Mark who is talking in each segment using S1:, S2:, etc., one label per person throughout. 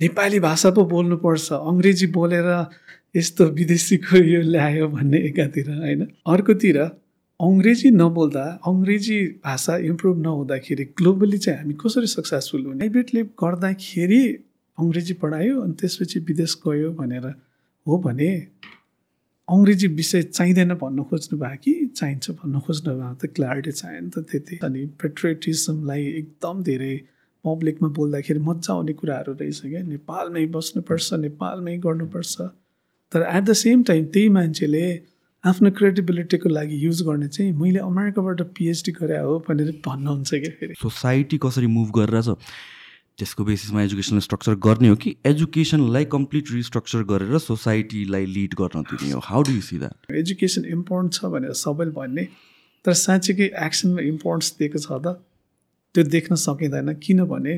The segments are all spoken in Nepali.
S1: नेपाली भाषा पो बोल्नुपर्छ। अङ्ग्रेजी बोलेर यस्तो विदेशीको यो ल्यायो भन्ने एकातिर होइन? अर्कोतिर अङ्ग्रेजी नबोल्दा अङ्ग्रेजी भाषा इम्प्रुभ नहुँदाखेरि ग्लोबली चाहिँ हामी कसरी सक्सेसफुल हुने? प्राइभेटले गर्दाखेरि अङ्ग्रेजी पढायो अनि त्यसपछि विदेश गयो भनेर हो भने अङ्ग्रेजी विषय चाहिँदैन भन्नु खोज्नु भयो कि चाहिन्छ भन्नु खोज्नु भयो त क्ल्यारिटी चाहियो नि त त्यति। अनि पेट्रोटिजमलाई एकदम धेरै पब्लिकमा बोल्दाखेरि मजा आउने कुराहरू रहेछ क्या। नेपालमै बस्नुपर्छ नेपालमै गर्नुपर्छ। तर एट द सेम टाइम त्यही मान्छेले आफ्नो क्रेडिबिलिटीको लागि युज गर्ने चाहिँ मैले अमेरिकाबाट पिएचडी गरे हो भनेर भन्नुहुन्छ क्या फेरि।
S2: सोसाइटी कसरी मुभ गरिरहेछ त्यसको बेसिसमा एजुकेसनल स्ट्रक्चर गर्ने हो कि एजुकेसनलाई कम्प्लिट रिस्ट्रक्चर गरेर सोसाइटीलाई लिड गर्न दिने हो? How do you see that
S1: education important छ भनेर सबैले भन्ने। तर साँच्चीकै एक्सनमा इम्पोर्टेन्स दिएको छ त। त्यो देख्न सकिँदैन। किनभने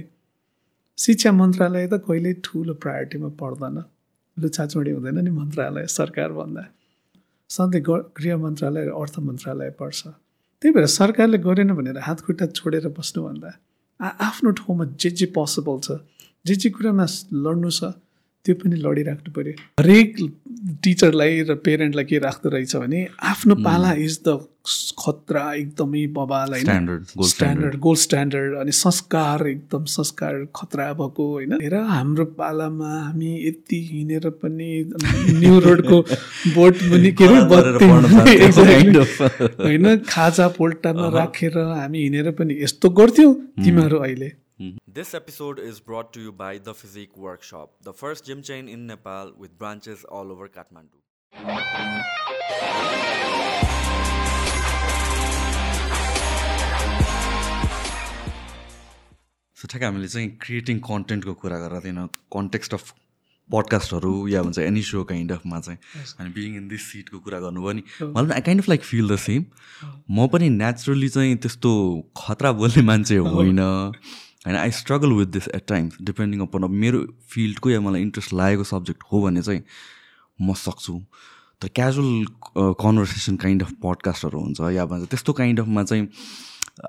S1: शिक्षा मन्त्रालय त कहिल्यै ठुलो प्रायोरिटीमा पर्दैन। लुछाचुडी हुँदैन नि मन्त्रालय सरकार भन्दा सधैँ गृह मन्त्रालय र अर्थ मन्त्रालय पर्छ। त्यही भएर सरकारले गरेन भनेर हात खुट्टा छोडेर बस्नुभन्दा आफ्नो ठाउँमा जे जे पोसिबल छ जे जे कुरामा लड्नु छ त्यो पनि लडिराख्नु पऱ्यो हरेक टिचरलाई र पेरेन्टलाई के राख्दो रहेछ भने आफ्नो पाला इज द खतरा एकदमै बबाल होइन। स्ट्यान्डर्ड गोल्ड स्ट्यान्डर्ड अनि संस्कार एकदम संस्कार खतरा भएको होइन। र हाम्रो पालामा हामी यति हिँडेर पनि न्यु रोडको बोट पनि के होइन। खाजा पोल्टामा राखेर हामी हिँडेर पनि यस्तो गर्थ्यौँ तिमीहरू अहिले।
S3: This episode is brought to you by The Physique Workshop, the first gym chain in Nepal with branches all over Kathmandu.
S2: So ठ्याक्क हामीले चाहिँ क्रिएटिङ कन्टेन्टको कुरा गरेर थिएन कन्टेक्स्ट अफ पडकास्टहरू या भन्छ एनी सो काइन्ड अफमा चाहिँ अनि बिङ इन दिस सिटको कुरा गर्नुभयो नि। मलाई I kind of like feel the same म पनि नेचुरली चाहिँ त्यस्तो खतरा बोल्ने मान्छे होइन। होइन I struggle with this at times depending upon अब मेरो फिल्डको या मलाई इन्ट्रेस्ट लागेको सब्जेक्ट हो भने चाहिँ म सक्छु। तर क्याजुअल कन्भर्सेसन काइन्ड अफ पडकास्टहरू हुन्छ या भन्छ त्यस्तो काइन्ड अफमा चाहिँ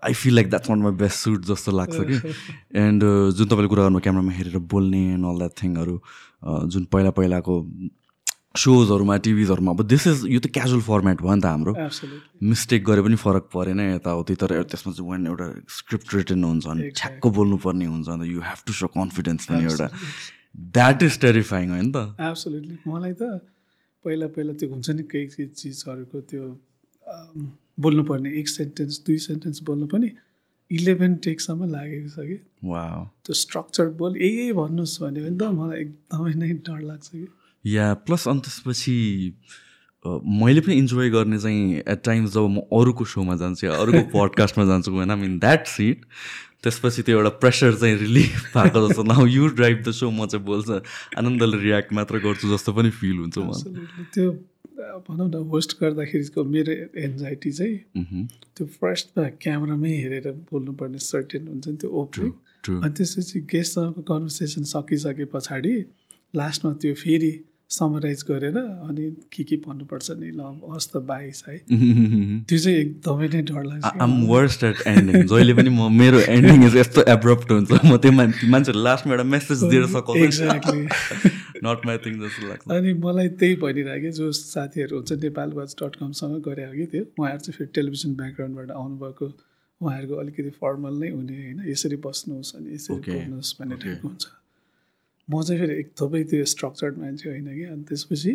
S2: I feel like that's one my best suit जस्तो लाग्छ कि। एन्ड जुन तपाईँले कुरा गर्नु क्यामरामा हेरेर बोल्ने एन्ड अल द्याट थिङहरू जुन पहिला पहिलाको सोजहरूमा टिभिजहरूमा अब दिस इज यो त क्याजुअल फर्मेट भयो नि त हाम्रो। मिस्टेक गरे पनि फरक परेन यताउति तर त्यसमा चाहिँ वान एउटा स्क्रिप्ट रिटर्न हुन्छ अनि छ्याक्क बोल्नुपर्ने हुन्छ अन्त you have to show confidence पनि एउटा। द्याट इज टेरिफाइङ हो नि
S1: त। एब्सोल्युटली मलाई त पहिला पहिला त्यो हुन्छ नि केही चिजहरूको त्यो बोल्नुपर्ने एक सेन्टेन्स दुई सेन्टेन्स बोल्नु पनि इलेभेन टेकसम्म लागेको छ कि। त्यो स्ट्रक्चर बोल यही भन्नुहोस् भन्यो भने त मलाई एकदमै नै डर लाग्छ कि।
S2: या प्लस अनि त्यसपछि मैले पनि इन्जोय गर्ने चाहिँ एट टाइम्स जब म अरूको सोमा जान्छु या अरूको पडकास्टमा जान्छु होइन मिन द्याट सिट त्यसपछि त्यो एउटा प्रेसर चाहिँ रिलिफ भएको जस्तो। Now you drive the show म चाहिँ बोल्छ आनन्दले रियाक्ट मात्र गर्छु जस्तो पनि फिल हुन्छ
S1: मलाई। त्यो भनौँ न होस्ट गर्दाखेरिको मेरो एन्जाइटी चाहिँ त्यो फर्स्टमा क्यामरामै हेरेर बोल्नुपर्ने सर्टेन हुन्छ नि त्यो ओपनिङ अनि त्यसपछि गेस्टसँगको कन्भर्सेसन सकिसके पछाडि लास्टमा त्यो फेरि समराइज गरेर अनि के के भन्नुपर्छ नि ल हस् त बाइस है। त्यो चाहिँ एकदमै नै डर लाग्छ।
S2: आम वर्स्ट एट एन्डिङ जहिले पनि म मेरो एन्डिङ यस्तो एब्रप्ट हुन्छ। म त्यो मान्छे लास्टमा एउटा मेसेज दिएर
S1: सक्छु
S2: नट माई थिङ जस्तो लाग्छ।
S1: अनि मलाई त्यही भनिरहेको जो साथीहरू हुन्छ नेपाल वाच डट कमसँग गरे कि त्यो उहाँहरू चाहिँ फेरि टेलिभिजन ब्याकग्राउन्डबाट आउनुभएको। उहाँहरूको अलिकति फर्मल नै हुने होइन? यसरी बस्नुहोस् अनि यसरी बोल्नुहोस् भन्ने टाइपको हुन्छ। म चाहिँ फेरि एकदमै त्यो स्ट्रक्चर्ड मान्छे होइन कि अनि त्यसपछि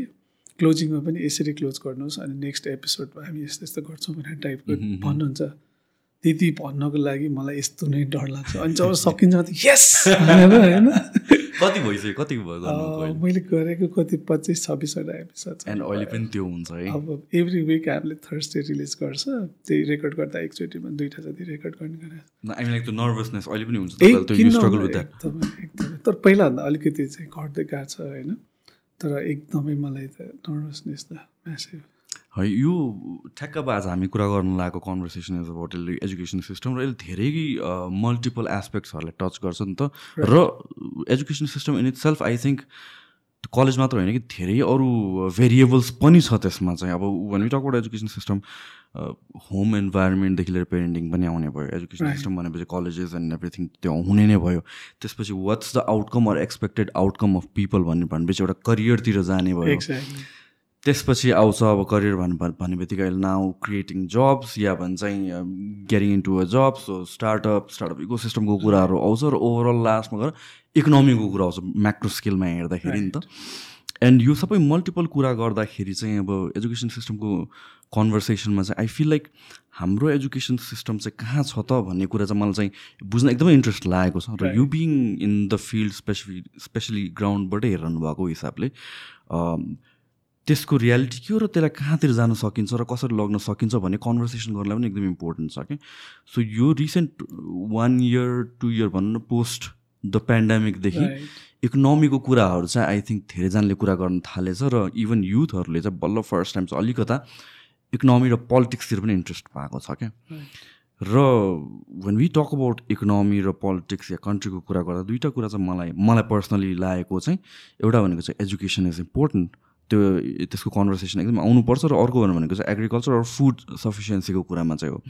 S1: क्लोजिङमा पनि यसरी क्लोज गर्नुहोस् अनि नेक्स्ट एपिसोडमा हामी यस्तो यस्तो गर्छौँ भनेर टाइपको भन्नुहुन्छ। त्यति भन्नको लागि मलाई यस्तो नै डर लाग्छ। अनि जब सकिन्छ यस होइन।
S2: कति भइसक्यो? कति भयो
S1: मैले गरेको कति पच्चिस छब्बिसवटा एपिसोड
S2: एन्ड अहिले पनि त्यो हुन्छ है?
S1: अब एभ्री विक हामीले थर्सडे रिलिज गर्छ। त्यही रेकर्ड गर्दा एकचोटिमा दुइटा जति रेकर्ड गर्ने
S2: गरेर नर्भसनेस अहिले पनि हुन्छ एकदमै
S1: तर पहिलाभन्दा अलिकति चाहिँ घट्दै गएको छ होइन? तर एकदमै मलाई त नर्भसनेस त म्यासिभ
S2: है यो ठ्याक्क अब आज हामी कुरा गर्नु लागेको conversation is about education system र यसले धेरै मल्टिपल एस्पेक्ट्सहरूलाई टच गर्छ नि त। र education system in itself I think college मात्र होइन कि धेरै अरू भेरिएबल्स पनि छ त्यसमा चाहिँ। अब one talk about education system home इन्भाइरोमेन्टदेखि लिएर पेरेन्टिङ पनि आउने भयो। एजुकेसन सिस्टम भनेपछि कलेजेस एन्ड एभ्रिथिङ त्यो हुने नै भयो। त्यसपछि what's the outcome or expected outcome of people भन्ने भनेपछि एउटा करियरतिर जाने भयो। त्यसपछि आउँछ अब करियर भन् भन्ने बित्तिकै अहिले नाउ क्रिएटिङ जब्स या भन्छ getting into a job so startup startup eco सिस्टमको कुराहरू आउँछ र ओभरअल लास्टमा गएर इकोनोमीको कुरा आउँछ म्याक्रो स्केलमा हेर्दाखेरि नि त। एन्ड यो सबै मल्टिपल कुरा गर्दाखेरि चाहिँ अब एजुकेसन सिस्टमको कन्भर्सेसनमा चाहिँ आई फिल लाइक हाम्रो एजुकेसन सिस्टम चाहिँ कहाँ छ त भन्ने कुरा चाहिँ मलाई चाहिँ बुझ्न एकदमै इन्ट्रेस्ट लागेको छ। र you being in the field especially especially ग्राउन्डबाटै हेरिरहनु भएको हिसाबले त्यसको रियालिटी के हो र त्यसलाई कहाँतिर जान सकिन्छ र कसरी लग्न सकिन्छ भन्ने कन्भर्सेसन गर्नलाई पनि एकदम इम्पोर्टेन्ट छ कि सो यो recent one year two year भनौँ न पोस्ट द पेन्डामिकदेखि इकोनोमीको कुराहरू चाहिँ आई थिङ्क धेरैजनाले कुरा गर्न थालेछ र इभन युथहरूले चाहिँ बल्ल फर्स्ट टाइम चाहिँ अलिकता इकोनोमी र पोलिटिक्सतिर पनि इन्ट्रेस्ट भएको छ क्या र when we talk about economy र पोलिटिक्स या कन्ट्रीको कुरा गर्दा दुइटा कुरा चाहिँ मलाई मलाई पर्सनली लागेको चाहिँ एउटा भनेको चाहिँ एजुकेसन इज इम्पोर्टेन्ट त्यो त्यसको कन्भर्सेसन एकदम आउनुपर्छ र अर्को भनेको चाहिँ एग्रिकल्चर अर फुड सफिसियन्सीको कुरामा चाहिँ हो।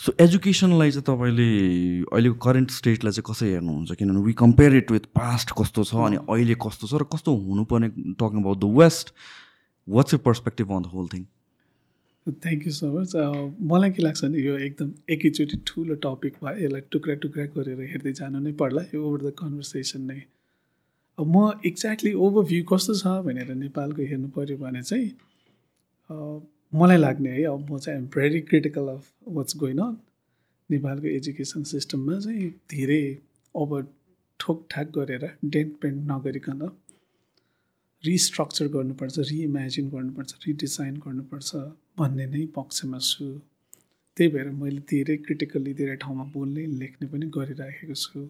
S2: सो एजुकेसनलाई चाहिँ तपाईँले अहिलेको करेन्ट स्टेटलाई चाहिँ कसरी हेर्नुहुन्छ? किनभने we compare it with past कस्तो छ अनि अहिले कस्तो छ र कस्तो हुनुपर्ने talking about the west what's a perspective on the whole thing
S1: thank you so much मलाई के लाग्छ भने यो एकदम एकैचोटि ठुलो टपिक भयो यसलाई टुक्रा टुक्रा गरेर हेर्दै जानु नै पर्ला यो ओभर द कन्भर्सेसन नै। म एक्ज्याक्टली ओभरभ्यू कस्तो छ भनेर नेपालको हेर्नु पऱ्यो भने चाहिँ मलाई लाग्ने है अब म चाहिँ very critical of what's going on नेपालको एजुकेसन सिस्टममा चाहिँ धेरै अब ठोकठाक गरेर डेन्ट पेन्ट नगरिकन रिस्ट्रक्चर गर्नुपर्छ रिइमेजिन गर्नुपर्छ रिडिजाइन गर्नुपर्छ भन्ने नै पक्षमा छु। त्यही भएर मैले धेरै क्रिटिकल्ली धेरै ठाउँमा बोल्ने लेख्ने पनि गरिराखेको छु।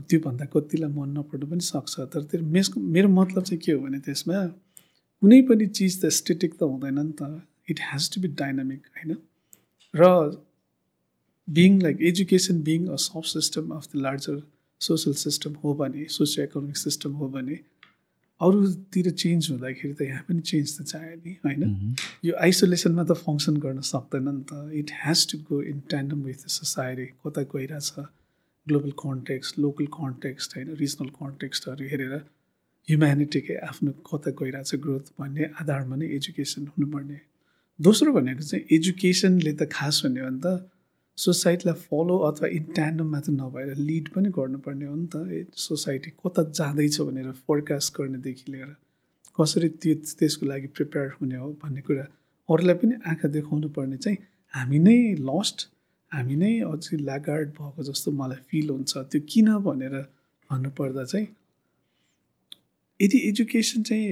S1: त्योभन्दा कतिलाई मन नपर्नु पनि सक्छ। तर त्यो मेस मेरो मतलब चाहिँ के हो भने त्यसमा कुनै पनि चिज त स्टेटिक त हुँदैन नि त। It has to be dynamic होइन? र being like education being a sub system of the larger social system हो भने सोसियो इकोनोमिक सिस्टम हो भने अरूतिर चेन्ज हुँदाखेरि त यहाँ पनि चेन्ज त चाहियो नि होइन? यो आइसोलेसनमा त फङ्सन गर्न सक्दैन नि त। It has to go in tandem with the society कता गइरहेछ। ग्लोबल कन्टेक्स्ट लोकल कन्टेक्स्ट होइन रिजनल कन्टेक्स्टहरू हेरेर ह्युम्यानिटीकै आफ्नो कता गइरहेको छ ग्रोथ भन्ने आधारमा नै एजुकेसन हुनुपर्ने। दोस्रो भनेको चाहिँ एजुकेसनले त खास भन्यो भने त। सोसाइटीलाई फलो अथवा इन्ट्यान्डम मात्र नभएर लिड पनि गर्नुपर्ने हो नि त। सोसाइटी कता जाँदैछ भनेर फोरकास्ट गर्नेदेखि लिएर कसरी त्यो त्यसको लागि प्रिपेयर हुने हो भन्ने कुरा। अरूलाई पनि आँखा देखाउनु पर्ने चाहिँ हामी नै लस्ट हामी नै अझै ल्यागार्ड भएको जस्तो मलाई फिल हुन्छ। त्यो किन भनेर भन्नुपर्दा चाहिँ यदि एजुकेसन चाहिँ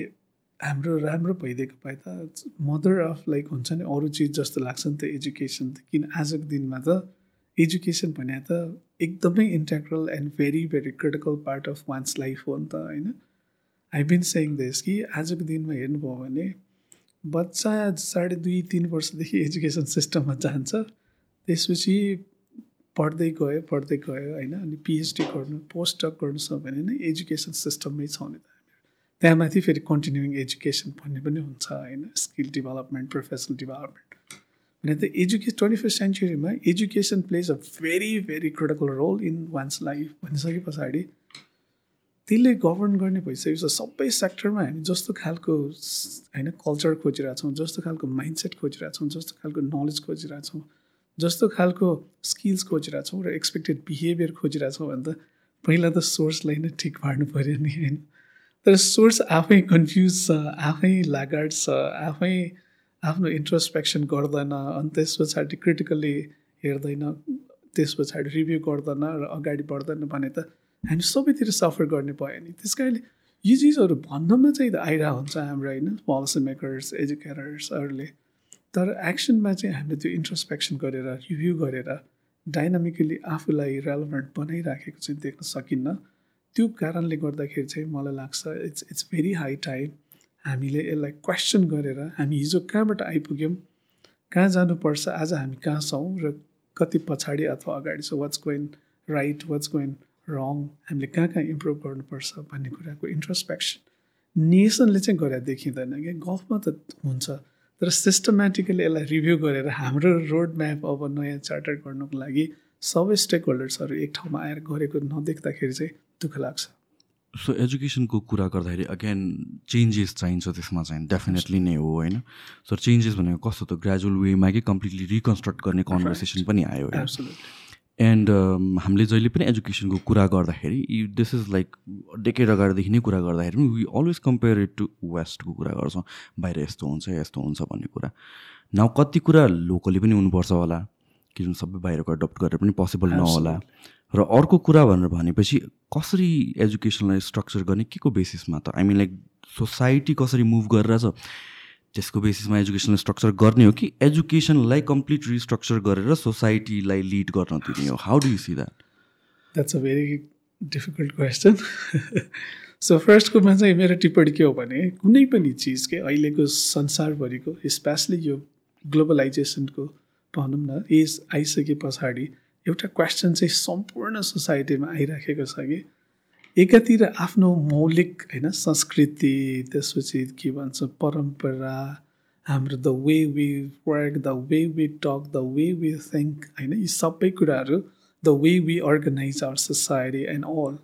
S1: हाम्रो राम्रो भइदिएको भए त मदर अफ लाइक हुन्छ नि अरू चिज जस्तो लाग्छ नि त एजुकेसन त। किन आजको दिनमा त एजुकेसन भने त एकदमै integral and very very critical part of one's life हो नि त होइन? आई बिन सेङ दिस कि आजको दिनमा हेर्नुभयो भने बच्चा साढे दुई तिन वर्षदेखि एजुकेसन सिस्टममा जान्छ। त्यसपछि पढ्दै गयो पढ्दै गयो होइन? अनि पिएचडी गर्नु पोस्ट डक गर्नु छ भने नै एजुकेसन सिस्टममै छ भने त। त्यहाँ माथि फेरि कन्टिन्युइङ एजुकेसन भन्ने पनि हुन्छ होइन? स्किल डेभलपमेन्ट प्रोफेसनल डेभलपमेन्ट भने त education twenty first सेन्चुरीमा education plays a very very critical role in one's life भनिसके पछाडि त्यसले गभर्न गर्ने भइसकेको छ सबै सेक्टरमा हामी जस्तो खालको होइन कल्चर खोजिरहेछौँ जस्तो खालको माइन्डसेट खोजिरहेछौँ जस्तो खालको नलेज खोजिरहेछौँ। जस्तो खालको स्किल्स खोजिरहेछौँ र एक्सपेक्टेड बिहेभियर खोजिरहेछौँ भने त पहिला त सोर्सलाई नै ठिक पार्नु पऱ्यो नि होइन? तर सोर्स आफै कन्फ्युज छ आफै लागार्ड छ आफै आफ्नो इन्ट्रोस्पेक्सन गर्दैन अनि त्यस पछाडि क्रिटिकल्ली हेर्दैन त्यस पछाडि रिभ्यू गर्दैन र अगाडि बढ्दैन भने त हामी सबैतिर सफर गर्ने भयो नि। त्यस कारणले यी चिजहरू भन्नमा चाहिँ आइरहेको हुन्छ हाम्रो होइन? पोलिसी मेकर्स एजुकेटर्सहरूले तर एक्सनमा चाहिँ हामीले त्यो इन्ट्रोस्पेक्सन गरेर रिभ्यू गरेर डाइनामिकली आफूलाई रेलोभेन्ट बनाइराखेको चाहिँ देख्न सकिन्न। त्यो कारणले गर्दाखेरि चाहिँ मलाई लाग्छ it's it's very high time हामीले यसलाई क्वेसन गरेर हामी हिजो कहाँबाट आइपुग्यौँ कहाँ जानुपर्छ आज हामी कहाँ छौँ र कति पछाडि अथवा अगाडि छ what's going right what's going wrong हामीले कहाँ कहाँ इम्प्रुभ गर्नुपर्छ भन्ने कुराको इन्ट्रोस्पेक्सन नेसनले चाहिँ गरेर देखिँदैन कि गफमा त हुन्छ। तर सिस्टमेटिकली यसलाई रिभ्यू गरेर हाम्रो रोड म्याप अब नयाँ चार्टर गर्नुको लागि सबै स्टेक होल्डर्सहरू एक ठाउँमा आएर गरेको नदेख्दाखेरि चाहिँ दुःख लाग्छ।
S2: सो एजुकेसनको कुरा गर्दाखेरि अगेन चेन्जेस चाहिन्छ त्यसमा चाहिँ डेफिनेटली नै हो होइन? सो चेन्जेस भनेको कस्तो त? ग्रेजुअल वेमा कि कम्प्लिटली रिकन्स्ट्रक्ट गर्ने कन्भर्सेसन पनि आयो एन्ड um, हामीले जहिले पनि एजुकेसनको कुरा गर्दाखेरि दिस इज लाइक डेकेड अगाडिदेखि नै कुरा गर्दाखेरि पनि we always compare it to वेस्टको कुरा गर्छौँ। बाहिर यस्तो हुन्छ यस्तो हुन्छ भन्ने कुरा। न कति कुरा लोकली पनि हुनुपर्छ होला किनभने सबै बाहिरको एडप्ट गरेर पनि पोसिबल नहोला। र अर्को कुरा भनेर भनेपछि कसरी एजुकेसनलाई स्ट्रक्चर गर्ने के को बेसिसमा त आई मिन लाइक सोसाइटी कसरी मुभ गरिरहेछ? त्यसको बेसिसमा एजुकेसनल स्ट्रक्चर गर्ने हो कि एजुकेसनलाई कम्प्लिट रिस्ट्रक्चर गरेर सोसाइटीलाई लिड गर्न दिने हो? How do you see that
S1: that's a very difficult question so फर्स्टकोमा चाहिँ मेरो टिप्पणी के हो भने कुनै पनि चिज के अहिलेको संसारभरिको स्पेसली यो ग्लोबलाइजेसनको भनौँ न एज आइसके पछाडि एउटा क्वेसन चाहिँ सम्पूर्ण सोसाइटीमा आइराखेको छ कि एकातिर आफ्नो मौलिक होइन संस्कृति त्यसपछि के भन्छ परम्परा हाम्रो the way we work the way we talk the way we think होइन यी सबै कुराहरू the way we organise our society and all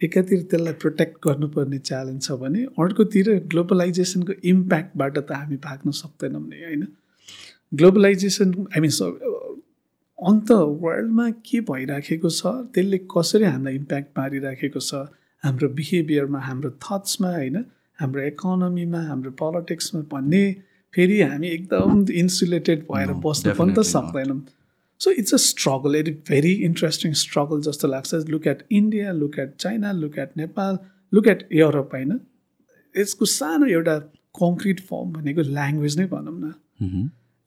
S1: एकातिर त्यसलाई प्रोटेक्ट गर्नुपर्ने च्यालेन्ज छ भने अर्कोतिर ग्लोबलाइजेसनको इम्प्याक्टबाट त हामी भाग्न सक्दैनौँ नि होइन? ग्लोबलाइजेसन आई मिन अन्त वर्ल्डमा के भइराखेको छ? त्यसले कसरी हामीलाई इम्प्याक्ट पारिराखेको छ? हाम्रो बिहेभियरमा हाम्रो थट्समा होइन? हाम्रो इकोनोमीमा हाम्रो पोलिटिक्समा भन्ने फेरि हामी एकदम इन्सुलेटेड भएर बस्नु पनि त सक्दैनौँ। So it's a struggle it very interesting struggle जस्तो लाग्छ। Look at India look at China look at Nepal look at Europe होइन? यसको सानो एउटा कङ्क्रिट फर्म भनेको ल्याङ्ग्वेज नै भनौँ न।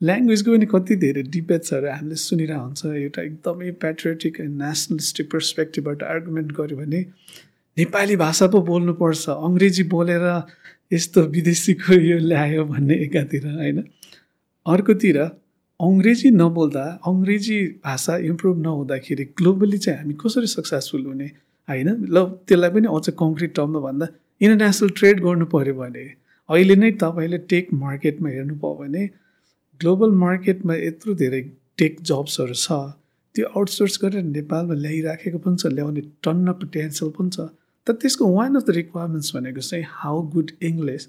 S1: ल्याङ्ग्वेजको पनि कति धेरै डिबेट्सहरू हामीले सुनिरहेको हुन्छ एउटा एकदमै पेट्रियोटिक एन्ड नेसनलिस्टिक पर्सपेक्टिभबाट आर्गुमेन्ट गऱ्यो भने नेपाली भाषा पो बोल्नुपर्छ। अङ्ग्रेजी बोलेर यस्तो विदेशीको यो ल्यायो भन्ने एकातिर होइन? अर्कोतिर अङ्ग्रेजी नबोल्दा अङ्ग्रेजी भाषा इम्प्रुभ नहुँदाखेरि ग्लोबली चाहिँ हामी कसरी सक्सेसफुल हुने होइन? ल त्यसलाई पनि अझ कङ्क्रिट टर्ममा भन्दा इन्टरनेसनल ट्रेड गर्नु पऱ्यो भने अहिले नै तपाईँले टेक मार्केटमा हेर्नुभयो भने ग्लोबल मार्केटमा यत्रो धेरै टेक जब्सहरू छ त्यो आउटसोर्स गरेर नेपालमा ल्याइराखेको पनि छ ल्याउने टन्न पोटेन्सियल पनि छ। तर त्यसको वान अफ द रिक्वायरमेन्ट्स भनेको चाहिँ how good English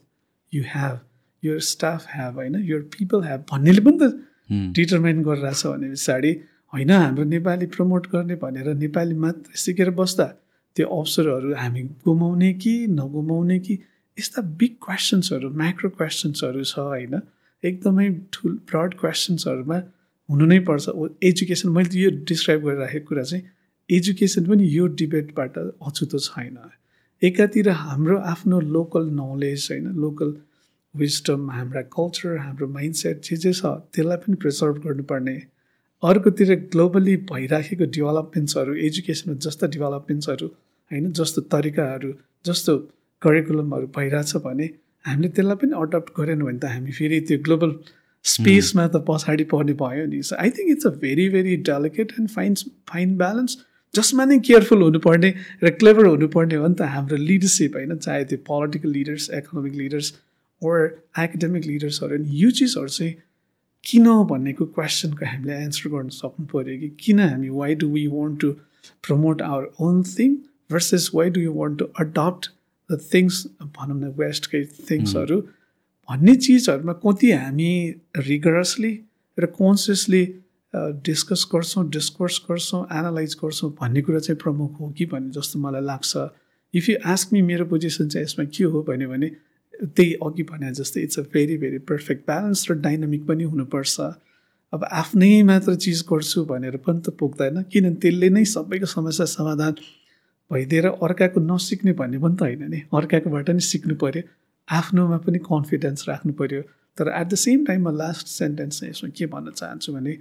S1: you have your staff have होइन? युर पिपल हेभ भन्नेले पनि त डिटर्माइन गरिरहेछ भने पछाडि होइन हाम्रो नेपाली प्रमोट गर्ने भनेर नेपाली मात्र सिकेर बस्दा त्यो अवसरहरू हामी गुमाउने कि नगुमाउने कि यस्ता बिग क्वेसन्सहरू म्याक्रो क्वेसन्सहरू छ होइन? एकदमै ठुल ब्रड क्वेसन्सहरूमा हुनु नै पर्छ। एजुकेसन मैले यो डिस्क्राइब गरिराखेको कुरा चाहिँ एजुकेसन पनि यो डिबेटबाट अछुतो छैन। एकातिर हाम्रो आफ्नो लोकल नलेज होइन लोकल विस्टम हाम्रा कल्चर हाम्रो माइन्डसेट जे जे छ त्यसलाई पनि प्रिजर्भ गर्नुपर्ने। अर्कोतिर ग्लोबली भइराखेको डेभलपमेन्ट्सहरू एजुकेसनमा जस्ता डेभलपमेन्ट्सहरू होइन जस्तो तरिकाहरू जस्तो करिकुलमहरू भइरहेछ भने हामीले त्यसलाई पनि अडप्ट गरेनौँ भने त हामी फेरि त्यो ग्लोबल स्पेसमा त पछाडि पर्ने भयो नि। So I think it's a very very delicate and fine fine balance जसमा नै केयरफुल हुनुपर्ने र क्लेभर हुनुपर्ने हो नि त हाम्रो लिडरसिप होइन चाहे त्यो political leaders economic leaders or academic लिडर्सहरू यो चिजहरू चाहिँ किन भन्नेको क्वेसनको हामीले एन्सर गर्न सक्नु पऱ्यो कि किन हामी why do we want to promote our own thing versus why do you want to adopt the things भनौँ न वेस्टकै थिङ्सहरू भन्ने चिजहरूमा कति हामी रिगरसली र कन्सियसली डिस्कस गर्छौँ डिस्कोर्स गर्छौँ एनालाइज गर्छौँ भन्ने कुरा चाहिँ प्रमुख हो कि भन्ने जस्तो मलाई लाग्छ। इफ यु आस्क मी मेरो पोजिसन चाहिँ यसमा के हो भन्यो भने त्यही अघि भने जस्तै it's a very very perfect balance र डाइनामिक पनि हुनुपर्छ। अब आफ्नै मात्र चिज गर्छु भनेर पनि त पुग्दैन किनभने त्यसले नै सबैको समस्या समाधान भइदिएर अर्काको नसिक्ने भन्ने पनि त होइन नि। अर्काकोबाट नि सिक्नु पऱ्यो आफ्नोमा पनि कन्फिडेन्स राख्नु पऱ्यो तर एट द सेम टाइम म लास्ट सेन्टेन्स चाहिँ यसमा के भन्न चाहन्छु भने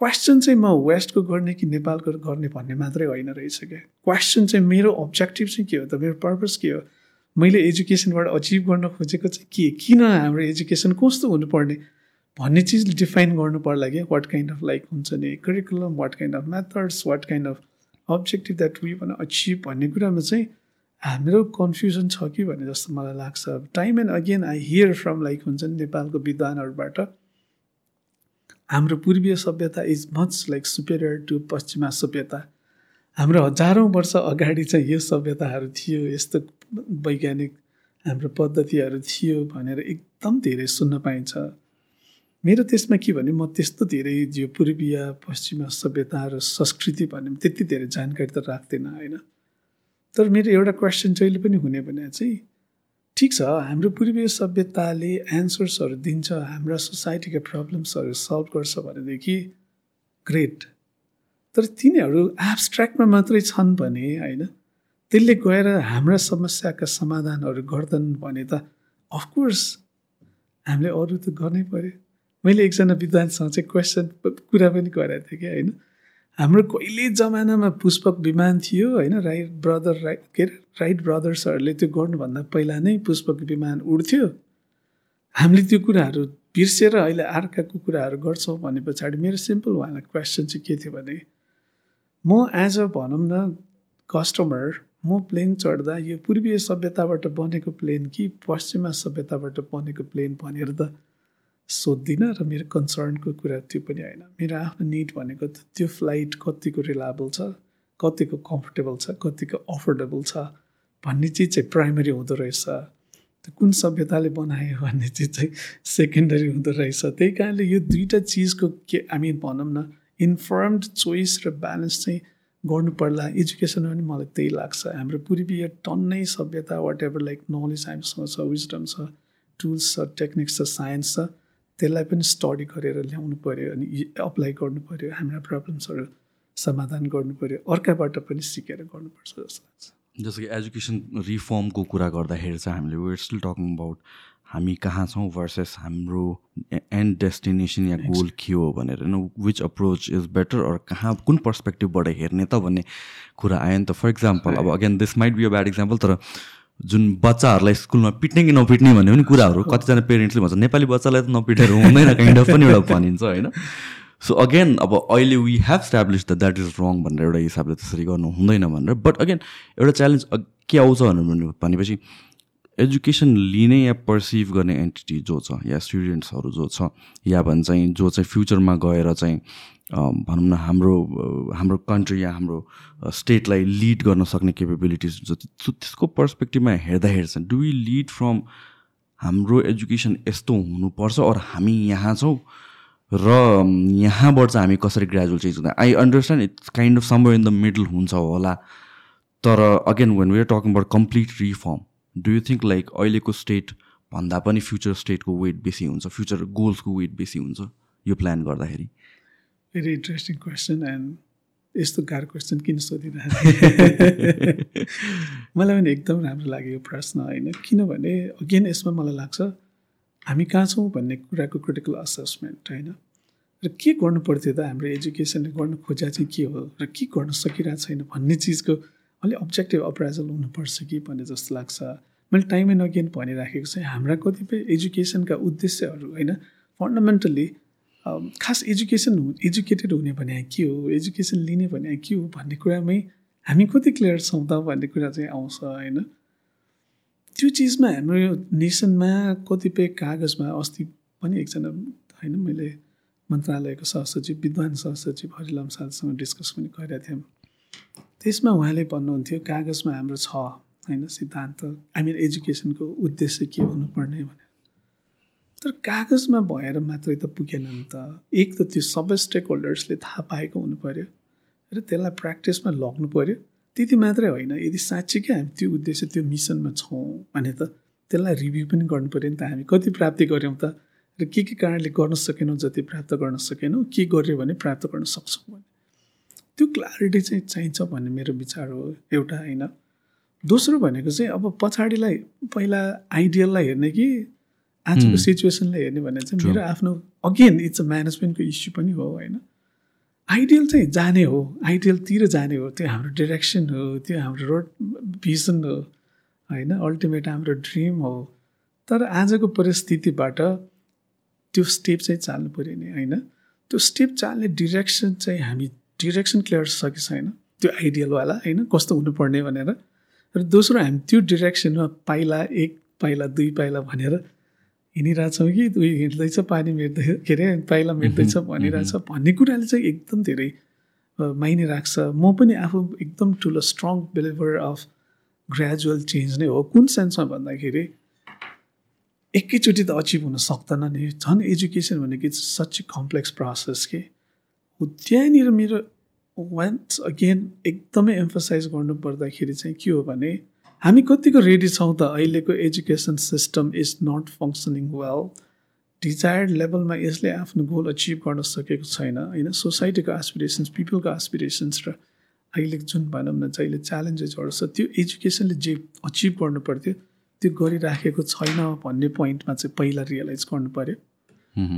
S1: क्वेसन चाहिँ म वेस्टको गर्ने कि नेपालको गर्ने भन्ने मात्रै होइन रहेछ क्या। क्वेसन चाहिँ मेरो अब्जेक्टिभ चाहिँ के हो त? मेरो पर्पज के हो? मैले एजुकेसनबाट अचिभ गर्न खोजेको चाहिँ के? किन हाम्रो एजुकेसन कस्तो हुनुपर्ने? भन्ने चिज डिफाइन गर्नु पर्ला कि वाट काइन्ड अफ लाइक हुन्छ नि? Curriculum what kind of methods what kind of objective that we want achieve भन्ने कुरामा चाहिँ हाम्रो कन्फ्युजन छ कि भन्ने जस्तो मलाई लाग्छ। Time and again I hear from like हुन्छ नि नेपालको विद्वानहरूबाट हाम्रो पूर्वीय सभ्यता is much like superior to पश्चिमा सभ्यता। हाम्रो हजारौँ वर्ष अगाडि चाहिँ यो सभ्यताहरू थियो यस्तो वैज्ञानिक हाम्रो पद्धतिहरू थियो भनेर एकदम धेरै सुन्न पाइन्छ। मेरो त्यसमा के भने म त्यस्तो धेरै यो पूर्वीय पश्चिमा सभ्यता र संस्कृति भन्ने त्यति धेरै जानकारी त राख्दैन होइन। तर मेरो एउटा क्वेसन जहिले पनि हुने भने चाहिँ ठिक छ हाम्रो पूर्वीय सभ्यताले एन्सर्सहरू दिन्छ हाम्रा सोसाइटीका प्रब्लम्सहरू सल्भ गर्छ भनेदेखि ग्रेट तर तिनीहरू एब्सट्र्याक्टमा मात्रै छन् भने होइन त्यसले गएर हाम्रा समस्याका समाधानहरू गर्दैनन् भने त अफकोर्स हामीले अरू त गर्नै पऱ्यो मैले एकजना विद्वानसँग चाहिँ क्वेसन कुरा पनि गरेको थिएँ कि होइन? हाम्रो कहिले जमानामा पुष्पक विमान थियो होइन? राइट ब्रदर राइट के अरे? राइट ब्रदर्सहरूले त्यो गर्नुभन्दा पहिला नै पुष्पक विमान उड्थ्यो। हामीले त्यो कुराहरू बिर्सेर अहिले अर्काको कुराहरू गर्छौँ भने पछाडि मेरो सिम्पल उहाँलाई क्वेसन चाहिँ के थियो भने म एज अ भनौँ न कस्टमर म प्लेन चढ्दा यो पूर्वीय सभ्यताबाट बनेको प्लेन कि पश्चिमा सभ्यताबाट बनेको प्लेन भनेर त सोध्दिनँ र मेरो कन्सर्नको कुरा त्यो पनि होइन। मेरो आफ्नो निड भनेको त त्यो फ्लाइट कतिको रिलायबल छ कतिको कम्फर्टेबल छ कतिको अफोर्डेबल छ भन्ने चिज चाहिँ प्राइमरी हुँदो रहेछ। त्यो कुन सभ्यताले बनायो भन्ने चिज चाहिँ सेकेन्डरी हुँदो रहेछ। त्यही कारणले यो दुईवटा चिजको के हामी भनौँ न इन्फर्मड चोइस र ब्यालेन्स चाहिँ गर्नु पर्ला एजुकेसनमा पनि मलाई त्यही लाग्छ। हाम्रो पूर्वीय टन्नै सभ्यता वाट एभर लाइक नलेज हामीसँग छ विजडम छ टुल्स छ टेक्निक्स छ साइन्स छ। त्यसलाई पनि स्टडी गरेर ल्याउनु पऱ्यो अनि अप्लाई गर्नु पऱ्यो हाम्रा प्रब्लम्सहरू समाधान गर्नु पऱ्यो अर्काबाट पनि सिकेर गर्नुपर्छ जस्तो लाग्छ।
S2: जस्तो कि एजुकेसन रिफर्मको कुरा गर्दाखेरि चाहिँ हामीले वेयर स्टिल टकिङ अबाउट हामी कहाँ छौँ भर्सेस हाम्रो एन्ड डेस्टिनेसन या गोल के हो भनेर होइन which approach is better or कहाँ कुन पर्सपेक्टिभबाट हेर्ने त भन्ने कुरा आयो नि त। फर इक्जाम्पल अब again this might be a bad example तर जुन बच्चाहरूलाई स्कुलमा पिट्ने कि नपिट्ने भन्ने पनि कुराहरू कतिजना पेरेन्ट्सले भन्छ नेपाली बच्चालाई त नपिटेर हुँदैन काइन्ड अफ पनि एउटा भनिन्छ होइन? सो अगेन अब अहिले we have establish the that is wrong भनेर एउटा हिसाबले त्यसरी गर्नु हुँदैन भनेर। बट अगेन एउटा च्यालेन्ज के आउँछ भनेपछि एजुकेसन लिने या पर्सिभ गर्ने एन्टिटी जो छ या स्टुडेन्ट्सहरू जो छ या भन्छ जो चाहिँ फ्युचरमा गएर चाहिँ भनौँ न हाम्रो हाम्रो कन्ट्री या हाम्रो स्टेटलाई लिड गर्न सक्ने केपेबिलिटिज हुन्छ त्यसको पर्सपेक्टिभमा हेर्दाखेरि चाहिँ डु वी लिड फ्रम हाम्रो एजुकेसन यस्तो हुनुपर्छ अरू हामी यहाँ छौँ? र यहाँबाट चाहिँ हामी कसरी ग्रेजुएल चेन्ज हुँदा? I understand it's kind of somewhere in the middle हुन्छ होला तर again when we are talking about complete reform do you think like अहिलेको स्टेट भन्दा पनि फ्युचर स्टेटको वेट बेसी हुन्छ फ्युचर गोल्सको वेट बेसी हुन्छ यो प्लान गर्दाखेरि?
S1: भेरी इन्ट्रेस्टिङ क्वेसन एन्ड यस्तो गाह्रो क्वेसन किन सोधिरहेको मलाई पनि एकदम राम्रो लाग्यो यो प्रश्न होइन? किनभने अगेन यसमा मलाई लाग्छ हामी कहाँ छौँ भन्ने कुराको क्रिटिकल असेसमेन्ट होइन? र के गर्नु पर्थ्यो त हाम्रो एजुकेसनले गर्नु खोजा चाहिँ के हो? र के गर्न सकिरहेको छैन भन्ने चिजको अलिक अब्जेक्टिभ अप्राइजल हुनुपर्छ कि भन्ने जस्तो लाग्छ। मैले टाइम एन्ड अगेन भनिराखेको चाहिँ हाम्रा कतिपय एजुकेसनका उद्देश्यहरू होइन? फन्डामेन्टल्ली खास एजुकेसन एजुकेटेड हुने भने के हो एजुकेसन लिने भने के हो भन्ने कुरामै हामी कति क्लियर छौँ त भन्ने कुरा चाहिँ आउँछ होइन? त्यो चिजमा हाम्रो नेसनमा कतिपय कागजमा अस्ति पनि एकजना होइन मैले मन्त्रालयको सहसचिव विद्वान सहसचिव हरिलाम सालसँग डिस्कस पनि गरेका थियौँ। त्यसमा उहाँले भन्नुहुन्थ्यो कागजमा हाम्रो छ होइन सिद्धान्त। आई मिन एजुकेसनको उद्देश्य के हुनुपर्ने भनेर। तर कागजमा भएर मात्रै त पुगेन नि त। एक त त्यो सबै स्टेक होल्डर्सले थाहा पाएको हुनु पऱ्यो र त्यसलाई प्र्याक्टिसमा लग्नु पऱ्यो त्यति मात्रै होइन यदि साँच्चीकै हामी त्यो उद्देश्य त्यो मिसनमा छौँ भने त त्यसलाई रिभ्यू पनि गर्नु पऱ्यो नि त हामी। कति प्राप्ति गऱ्यौँ त? र के के कारणले गर्न सकेनौँ जति प्राप्त गर्न सकेनौँ? के गर्यो भने प्राप्त गर्न सक्छौँ भने। त्यो क्ल्यारिटी चाहिँ चाहिन्छ भन्ने मेरो विचार हो एउटा होइन। दोस्रो भनेको चाहिँ अब पछाडिलाई पहिला आइडियललाई हेर्ने कि आजको सिचुएसनलाई हेर्ने भने चाहिँ मेरो आफ्नो अगेन इट्स अ म्यानेजमेन्टको इस्यु पनि हो होइन? आइडियल चाहिँ जाने हो आइडियलतिर जाने हो त्यो हाम्रो डिरेक्सन हो त्यो हाम्रो रोड भिजन हो होइन? अल्टिमेट हाम्रो ड्रिम हो। तर आजको परिस्थितिबाट त्यो स्टेप चाहिँ चाल्नु पऱ्यो नि होइन? त्यो स्टेप चाल्ने डिरेक्सन चाहिँ हामी डिरेक्सन क्लियर छ कि छैन त्यो आइडियलवाला होइन? कस्तो हुनुपर्ने भनेर। र दोस्रो हामी त्यो डिरेक्सनमा पाइला एक पाइला दुई पाइला भनेर हिँडिरहेछौँ कि? दुई हिँड्दैछ पानी मेट्दै के अरे पाइला मेट्दैछ भनिरहेछ भन्ने कुराले चाहिँ एकदम धेरै माइने राख्छ। म पनि आफू एकदम ठुलो strong believer of gradual change नै हो। कुन सेन्समा भन्दाखेरि एकैचोटि त अचिभ हुन सक्दैन नि। झन् एजुकेसन भनेको सच कम्प्लेक्स प्रोसेस के। हो त्यहाँनिर मेरो वान्स अगेन एकदमै एम्फोसाइज गर्नु पर्दाखेरि चाहिँ के हो भने हामी कतिको रेडी छौँ त? अहिलेको education system is not functioning well desired लेभलमा यसले आफ्नो गोल अचिभ गर्न सकेको छैन होइन? सोसाइटीको एसपिरेसन्स पिपलको एसपिरेसन्स र अहिले जुन भनौँ न जहिले च्यालेन्जेसहरू छ त्यो एजुकेसनले जे अचिभ गर्नु पर्थ्यो त्यो गरिराखेको छैन भन्ने पोइन्टमा चाहिँ पहिला रियलाइज गर्नु पऱ्यो।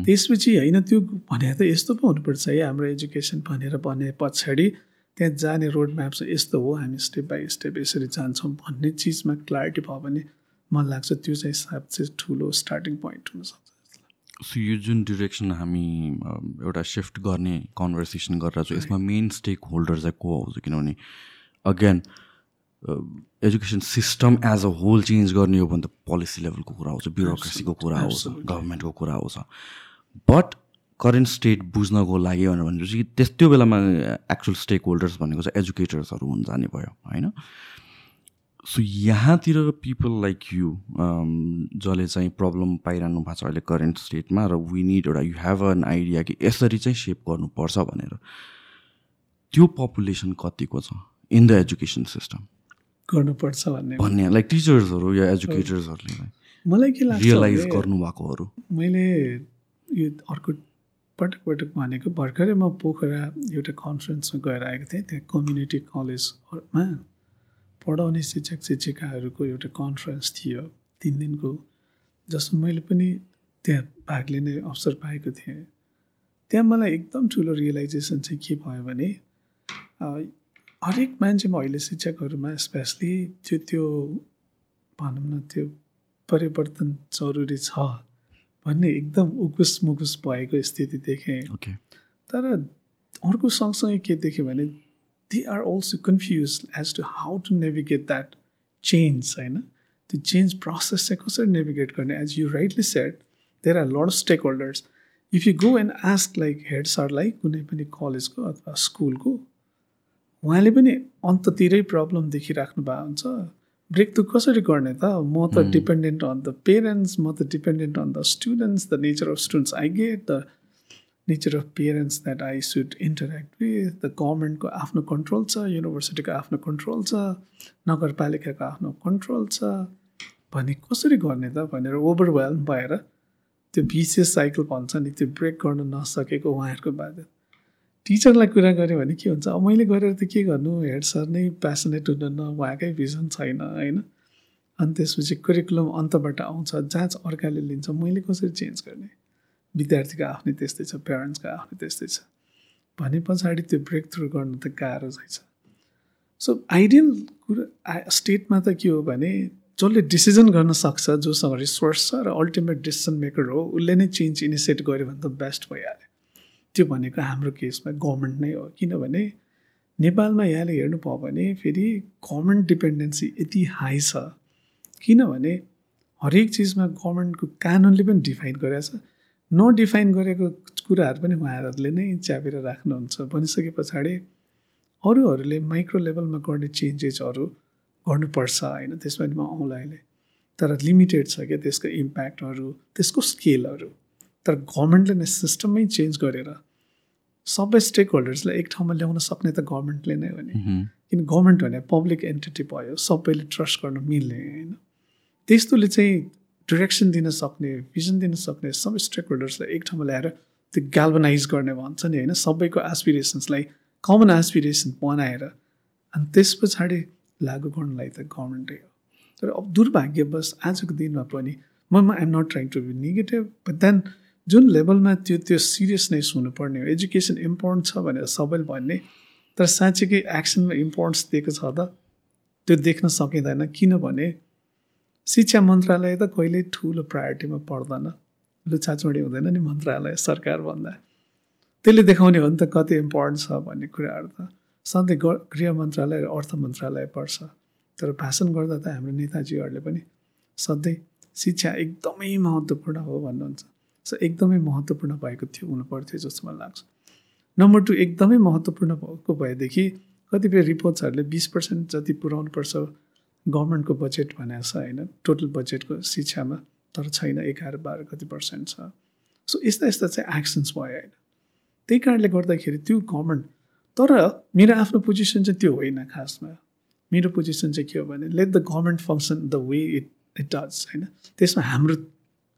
S1: त्यसपछि होइन त्यो भने त यस्तो पो हुनुपर्छ है हाम्रो एजुकेसन भनेर भने पछाडि त्यहाँ जाने रोड म्याप चाहिँ यस्तो हो हामी स्टेप बाई स्टेप यसरी जान्छौँ भन्ने चिजमा क्ल्यारिटी भयो भने मलाई लाग्छ त्यो चाहिँ चाहिँ ठुलो स्टार्टिङ पोइन्ट हुनसक्छ
S2: सो यो जुन डिरेक्सन हामी एउटा सिफ्ट गर्ने कन्भर्सेसन गरेर चाहिँ यसमा मेन स्टेक होल्डर चाहिँ को आउँछ किनभने again education system as a whole change गर्ने हो भने त पोलिसी लेभलको कुरा आउँछ ब्युरोक्रेसीको कुरा आउँछ गभर्मेन्टको कुरा आउँछ बट करेन्ट स्टेट बुझ्नको लागि भनेपछि त्यस त्यो बेलामा एक्चुअल स्टेक होल्डर्स भनेको चाहिँ एजुकेटर्सहरू हुन जाने भयो होइन? सो यहाँतिर पिपल लाइक यु जसले चाहिँ प्रब्लम पाइरहनु भएको छ अहिले करेन्ट स्टेटमा र वी निड एउटा यु हेभ एन आइडिया कि यसरी चाहिँ सेप गर्नुपर्छ भनेर त्यो पपुलेसन कतिको छ इन द एजुकेसन सिस्टम
S1: गर्नुपर्छ भन्ने।
S2: भन्ने लाइक टिचर्सहरू या एजुकेटर्सहरूले
S1: मलाई के लाग्छ
S2: रियलाइज गर्नुभएकोहरू?
S1: मैले यो अर्को पटक पटक भनेको भर्खरै म पोखरा एउटा कन्फरेन्समा गएर आएको थिएँ त्यहाँ कम्युनिटी कलेजमा पढाउने शिक्षक शिक्षिकाहरूको एउटा कन्फरेन्स थियो तिन दिनको जसमा मैले पनि त्यहाँ भाग लिने अवसर पाएको थिएँ। त्यहाँ मलाई एकदम ठुलो रियलाइजेसन चाहिँ के भयो भने हरेक मान्छेमा अहिले शिक्षकहरूमा स्पेसली त्यो त्यो भनौँ न त्यो परिवर्तन जरुरी छ। भन्ने एकदम उकुस मुकुस भएको स्थिति देखेँ। तर अर्को सँगसँगै के देख्यो भने they are also confuse as to how to navigate that change होइन? त्यो चेन्ज प्रोसेस चाहिँ कसरी नेभिगेट गर्ने? As you rightly said there are lot stakeholders if you go and ask like head सरलाई कुनै पनि कलेजको अथवा स्कुलको उहाँले पनि अन्ततिरै प्रब्लम देखिराख्नु भएको हुन्छ। ब्रेक त कसरी गर्ने त? म त डिपेन्डेन्ट अन द पेरेन्ट्स म त dependent on the students the nature of students I get the nature of parents that I should interact with the गभर्मेन्टको आफ्नो कन्ट्रोल छ युनिभर्सिटीको आफ्नो कन्ट्रोल छ नगरपालिकाको आफ्नो कन्ट्रोल छ भने कसरी गर्ने त भनेर ओभरवेल्म भएर त्यो बिसिएस साइकल भन्छ नि त्यो ब्रेक गर्न नसकेको उहाँहरूको बाध्य टिचरलाई कुरा गऱ्यो भने के हुन्छ? अब मैले गरेर त के गर्नु? हेड सर नै प्यासनेट हुनुहुन्न उहाँकै भिजन छैन होइन? अनि त्यसपछि करिकुलम अन्तबाट आउँछ जाँच अर्काले लिन्छ। मैले कसरी चेन्ज गर्ने? विद्यार्थीको आफ्नै त्यस्तै छ प्यारेन्ट्सको आफ्नै त्यस्तै छ। भने पछाडि त्यो ब्रेक थ्रु गर्नु त गाह्रो छ सो आइडियल कुरा स्टेटमा त के हो भने जसले डिसिजन गर्न सक्छ जोसँग रिसोर्स छ र अल्टिमेट डिसिजन मेकर हो उसले नै चेन्ज इनिसिएट गर्यो भने त बेस्ट भइहाल्यो। त्यो भनेको हाम्रो केसमा गभर्मेन्ट नै हो। किनभने नेपालमा यहाँले हेर्नुभयो भने फेरि गभर्मेन्ट डिपेन्डेन्सी यति हाई छ। किनभने हरेक चिजमा गभर्मेन्टको कानुनले पनि डिफाइन गरेको छ। नडिफाइन गरेको कुराहरू पनि उहाँहरूले नै च्यापेर राख्नुहुन्छ। भनिसके पछाडि अरूहरूले माइक्रो लेभलमा गर्ने चेन्जेसहरू गर्नुपर्छ होइन। त्यसमा म आउँला अहिले। तर लिमिटेड छ क्या त्यसको इम्प्याक्टहरू त्यसको स्केलहरू तर गभर्मेन्टले नै सिस्टमै चेन्ज गरेर सबै स्टेक होल्डर्सलाई एक ठाउँमा ल्याउन सक्ने त गभर्मेन्टले नै हो नि। किन गभर्मेन्ट भने पब्लिक एन्टिटी भयो सबैले ट्रस्ट गर्न मिल्ने होइन। त्यस्तोले चाहिँ डिरेक्सन दिन सक्ने भिजन दिन सक्ने सबै स्टेक होल्डर्सलाई एक ठाउँमा ल्याएर त्यो ग्याल्भनाइज गर्ने भन्छ नि होइन। सबैको एसपिरेसन्सलाई कमन एसपिरेसन बनाएर अनि त्यस पछाडि लागु गर्नलाई त गभर्मेन्टै हो। तर अब दुर्भाग्यवश आजको दिनमा पनि म I'm not trying to be negative but then जुन लेभलमा त्यो त्यो सिरियसनेस हुनुपर्ने हो एजुकेसन इम्पोर्टेन्ट छ भनेर सबैले भन्ने तर साँच्चीकै एक्सनमा इम्पोर्टेन्स दिएको छ त त्यो देख्न सकिँदैन। किनभने शिक्षा मन्त्रालय त कहिल्यै ठुलो प्रायोरिटीमा पर्दैन। लुछाचुडी हुँदैन नि मन्त्रालय सरकार भन्दा त्यसले देखाउने हो नि त कति इम्पोर्टेन्ट छ भन्ने कुराहरू त। सधैँ ग गृह मन्त्रालय र अर्थ मन्त्रालय पर्छ। तर भाषण गर्दा त हाम्रो नेताजीहरूले पनि सधैँ शिक्षा एकदमै महत्त्वपूर्ण हो भन्नुहुन्छ। सो एकदमै महत्त्वपूर्ण भएको थियो हुनुपर्थ्यो जस्तो मलाई लाग्छ नम्बर टू एकदमै महत्त्वपूर्ण भएको भएदेखि कतिपय रिपोर्ट्सहरूले बिस पर्सेन्ट जति पुऱ्याउनुपर्छ गभर्मेन्टको बजेट भनेको छ होइन टोटल बजेटको शिक्षामा तर छैन एघार बाह्र कति पर्सेन्ट छ सो यस्ता यस्ता चाहिँ एक्सन्स भयो होइन त्यही कारणले गर्दाखेरि त्यो गभर्मेन्ट तर मेरो आफ्नो पोजिसन चाहिँ त्यो होइन खासमा। मेरो पोजिसन चाहिँ के हो भने let the government function the way it it does होइन त्यसमा हाम्रो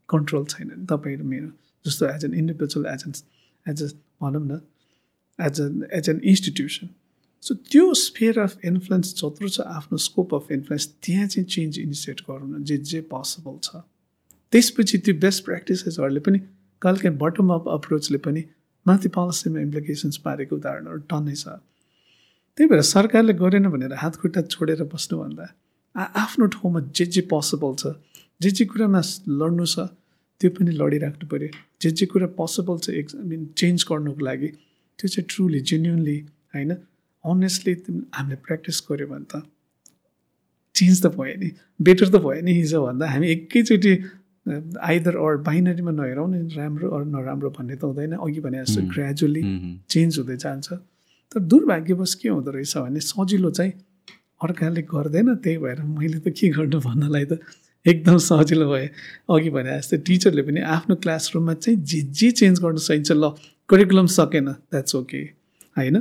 S1: कन्ट्रोल छैन तपाईँ र मेरो। जस्तो as an individual as an as a भनौँ न as a as an institution so त्यो स्पेयर अफ इन्फ्लुएन्स जत्रो छ आफ्नो स्कोप अफ इन्फ्लुएन्स त्यहाँ चाहिँ चेन्ज इनिसिएट गरौँ न जे जे पोसिबल छ। त्यसपछि त्यो बेस्ट प्र्याक्टिसेसहरूले पनि कहिलेकाहीँ बटम अप अप्रोचले पनि माथि पोलिसीमा इम्प्लिकेसन्स पारेको उदाहरणहरू टन्नै छ। त्यही भएर सरकारले गरेन भनेर हात खुट्टा छोडेर बस्नुभन्दा आफ्नो ठाउँमा जे जे पोसिबल छ जे जे कुरामा लड्नु छ त्यो पनि लडिराख्नु पऱ्यो जे जे कुरा पोसिबल छ एक मिन चेन्ज गर्नुको लागि त्यो चाहिँ ट्रुली जेन्युनली होइन? अनेस्टली हामीले प्र्याक्टिस गऱ्यो भने त चेन्ज त भयो नि। बेटर त भयो नि हिजो भन्दा हामी एकैचोटि आइदर अर बाइनरीमा नहेरौँ नि राम्रो अरू नराम्रो भन्ने त हुँदैन। अघि भने जस्तो ग्रेजुअली चेन्ज हुँदै जान्छ। तर दुर्भाग्यवश के हुँदो रहेछ भने सजिलो चाहिँ अर्काले गर्दैन त्यही भएर मैले त के गर्नु भन्नलाई त एकदम सजिलो भयो। अघि भने जस्तै टिचरले पनि आफ्नो क्लासरुममा चाहिँ जे जे चेन्ज गर्न सकिन्छ ल करिकुलम सकेन द्याट्स ओके होइन?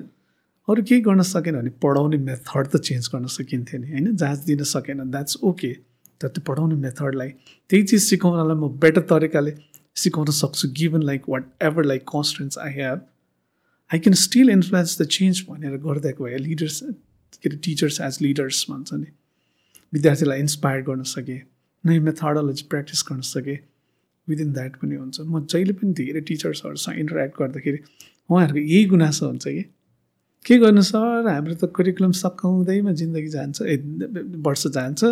S1: अरू केही गर्न सकेन भने पढाउने मेथड त चेन्ज गर्न सकिन्थ्यो नि होइन? जाँच दिन सकेन द्याट्स ओके तर त्यो पढाउने मेथडलाई त्यही चिज सिकाउनलाई म बेटर तरिकाले सिकाउन सक्छु given like whatever like constraints I have I can still influence the change भनेर गरिदिएको भए लिडर्स के अरे टिचर्स एज लिडर्स भन्छ नि। विद्यार्थीलाई इन्सपायर गर्न सकेँ। नयाँ मेथडोलोजी प्र्याक्टिस गर्न सकेँ। विदिन द्याट पनि हुन्छ। म जहिले पनि धेरै टिचर्सहरूसँग इन्टरेक्ट गर्दाखेरि उहाँहरूको यही गुनासो हुन्छ कि? के गर्नु सर? हाम्रो त करिकुलम सकाउँदैमा जिन्दगी जान्छ। ए वर्ष जान्छ।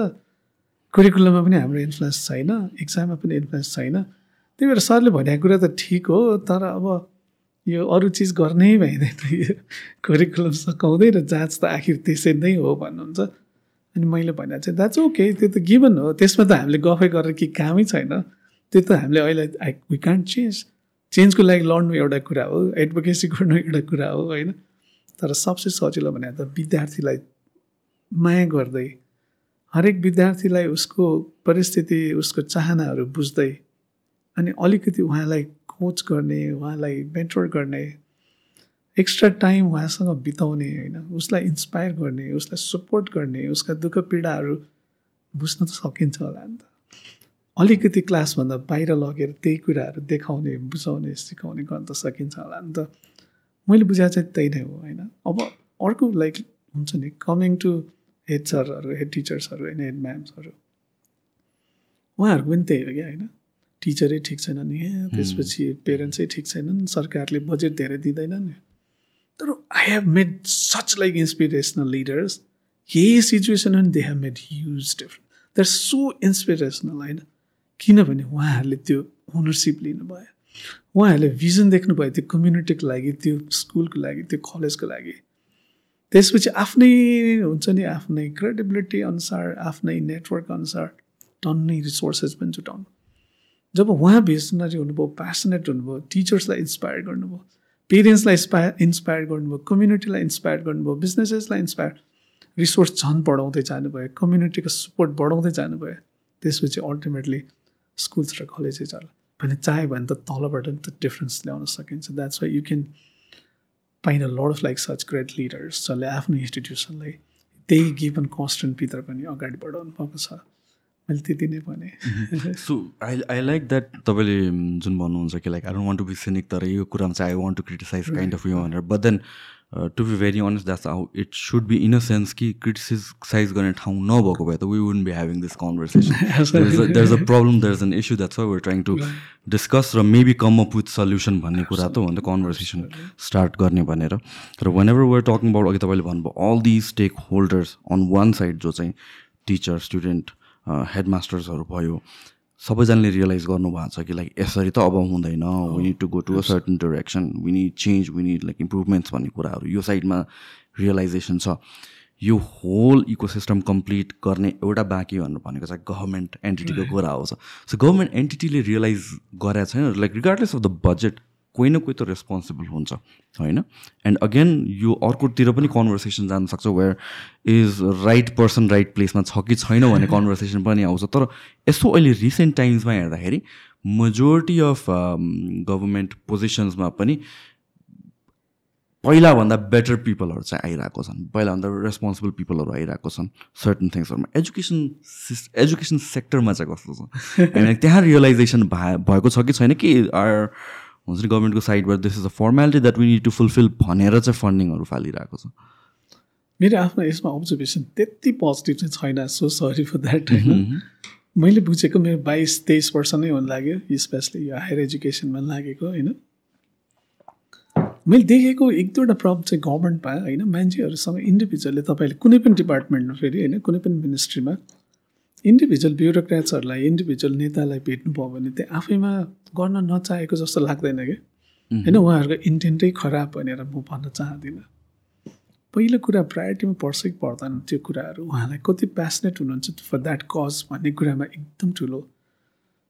S1: करिकुलममा पनि हाम्रो इन्फ्लुएन्स छैन। इक्जाममा पनि इन्फ्लुएन्स छैन। त्यही भएर सरले भनेको कुरा त ठिक हो तर अब यो अरू चिज गर्नै भइँदैन यो करिकुलम सकाउँदै र जाँच त आखिर त्यसै नै हो भन्नुहुन्छ। अनि मैले भने चाहिँ द्याट्स ओके त्यो त गिभन हो। त्यसमा त हामीले गफै गरेर के कामै छैन। त्यो त हामीले अहिले आई वी कान्ट चेन्ज चेन्जको लागि लड्नु एउटा कुरा हो एडभोकेसी गर्नु एउटा कुरा हो होइन? तर सबसे सजिलो भने त विद्यार्थीलाई माया गर्दै हरेक विद्यार्थीलाई उसको परिस्थिति उसको चाहनाहरू बुझ्दै अनि अलिकति उहाँलाई कोच गर्ने उहाँलाई मेन्टर गर्ने एक्स्ट्रा टाइम उहाँसँग बिताउने होइन उसलाई इन्सपायर गर्ने उसलाई सपोर्ट गर्ने उसका दुःख पीडाहरू बुझ्न त सकिन्छ होला नि त। अलिकति क्लासभन्दा बाहिर लगेर त्यही कुराहरू देखाउने बुझाउने सिकाउने गर्न त सकिन्छ होला नि त। मैले बुझाएको चाहिँ त्यही नै हो होइन। अब अर्को लाइक हुन्छ नि कमिङ टु हेड सरहरू हेड टिचर्सहरू होइन हेड म्याम्सहरू उहाँहरूको पनि त्यही हो क्या होइन। टिचरै ठिक छैनन् यहाँ त्यसपछि पेरेन्ट्सै ठिक छैनन् सरकारले बजेट धेरै दिँदैनन्। तर I have made such like inspirational leaders यही situation they have made huge different are so inspirational होइन? किनभने उहाँहरूले त्यो ओनरसिप लिनुभयो। उहाँहरूले भिजन देख्नुभयो त्यो कम्युनिटीको लागि त्यो स्कुलको लागि त्यो कलेजको लागि। त्यसपछि आफ्नै हुन्छ नि आफ्नै क्रेडिबिलिटी अनुसार आफ्नै नेटवर्क अनुसार टन्नै रिसोर्सेस पनि जुटाउनु। जब उहाँ भिजनरी हुनुभयो प्यासनेट हुनुभयो टिचर्सलाई इन्सपायर गर्नुभयो पेरेन्ट्सलाई इन्सपायर इन्सपायर गर्नुभयो कम्युनिटीलाई इन्सपायर गर्नुभयो बिजनेसेसलाई इन्सपायर रिसोर्स झन् बढाउँदै जानुभयो कम्युनिटीको सपोर्ट बढाउँदै जानुभयो। त्यसपछि अल्टिमेटली स्कुल्स र कलेजेसहरू भने चाह्यो भने त तलबाट नि त डिफ्रेन्स ल्याउन सकिन्छ। That's why you can find a lot of like such great leaders जसले आफ्नो इन्स्टिट्युसनलाई त्यही गिभन कन्सटेन्टभित्र पनि अगाडि बढाउनु भएको छ। मैले त्यति नै भने।
S2: So I I like that तपाईँले जुन भन्नुहुन्छ कि like I don't want to be cynic तर यो कुरामा चाहिँ I want to criticise kind of you भनेर। But then to be very honest that's how it should be in a sense कि क्रिटिसाइज गर्ने ठाउँ नभएको भए त we would be having this conversation there is a problem there is an issue that's why we're trying to discuss र maybe come up with solution भन्ने कुरा त हो नि त कन्भर्सेसन स्टार्ट गर्ने भनेर। र whenever we're talking about अघि तपाईँले भन्नुभयो all the stakeholders on one side जो चाहिँ टिचर स्टुडेन्ट हेडमास्टर्सहरू भयो। सबैजनाले रियलाइज गर्नुभएको छ कि लाइक यसरी त अब हुँदैन। We need to go to a certain direction we need change we need like improvements भन्ने कुराहरू यो साइडमा रियलाइजेसन छ। यो होल इकोसिस्टम कम्प्लिट गर्ने एउटा बाँकी भन्नु भनेको चाहिँ गभर्मेन्ट एन्टिटीको कुरा आउँछ सो गभर्मेन्ट एन्टिटीले रियलाइज गरेको छैन। Like regardless of the budget कोही न कोही त रेस्पोन्सिबल हुन्छ होइन? एन्ड अगेन यो अर्कोतिर पनि कन्भर्सेसन जान सक्छ where is right person right प्लेसमा छ कि छैन भन्ने कन्भर्सेसन पनि आउँछ। तर यसो अहिले रिसेन्ट टाइम्समा हेर्दाखेरि मेजोरिटी अफ गभर्मेन्ट पोजिसन्समा पनि पहिलाभन्दा बेटर पिपलहरू चाहिँ आइरहेको छन्। पहिलाभन्दा रेस्पोन्सिबल पिपलहरू आइरहेको छन् सर्टन थिङ्सहरूमा एजुकेसन सिस एजुकेसन सेक्टरमा चाहिँ कस्तो छ? होइन त्यहाँ रियलाइजेसन भए भएको छ कि छैन कि आर हुन्छ नि गभर्मेन्टको साइडबाट this is a formality that we need to fulfil भनेर चाहिँ फन्डिङहरू फालिरहेको छ।
S1: मेरो आफ्नो यसमा अब्जर्भेसन त्यति पोजिटिभ चाहिँ छैन। सो सरी फर द्याट होइन? मैले बुझेको मेरो बाइस तेइस वर्ष नै हुन लाग्यो स्पेसली यो हायर एजुकेसनमा लागेको होइन? मैले देखेको एक दुईवटा प्रब्लम चाहिँ गभर्मेन्टमा होइन? मान्छेहरूसँग इन्डिभिजुअलले तपाईँले कुनै पनि डिपार्टमेन्टमा फेरि होइन? कुनै पनि मिनिस्ट्रीमा इन्डिभिजुअल ब्युरोक्राट्सहरूलाई इन्डिभिजुअल नेतालाई भेट्नुभयो भने त्यो आफैमा गर्न नचाहेको जस्तो लाग्दैन कि? होइन उहाँहरूको इन्टेन्टै खराब भनेर म भन्न चाहदिनँ। पहिलो कुरा प्रायोरिटीमा पर्छ कि पर्दैन त्यो कुराहरू। उहाँलाई कति प्यासनेट हुनुहुन्छ फर द्याट कज भन्ने कुरामा एकदम ठुलो।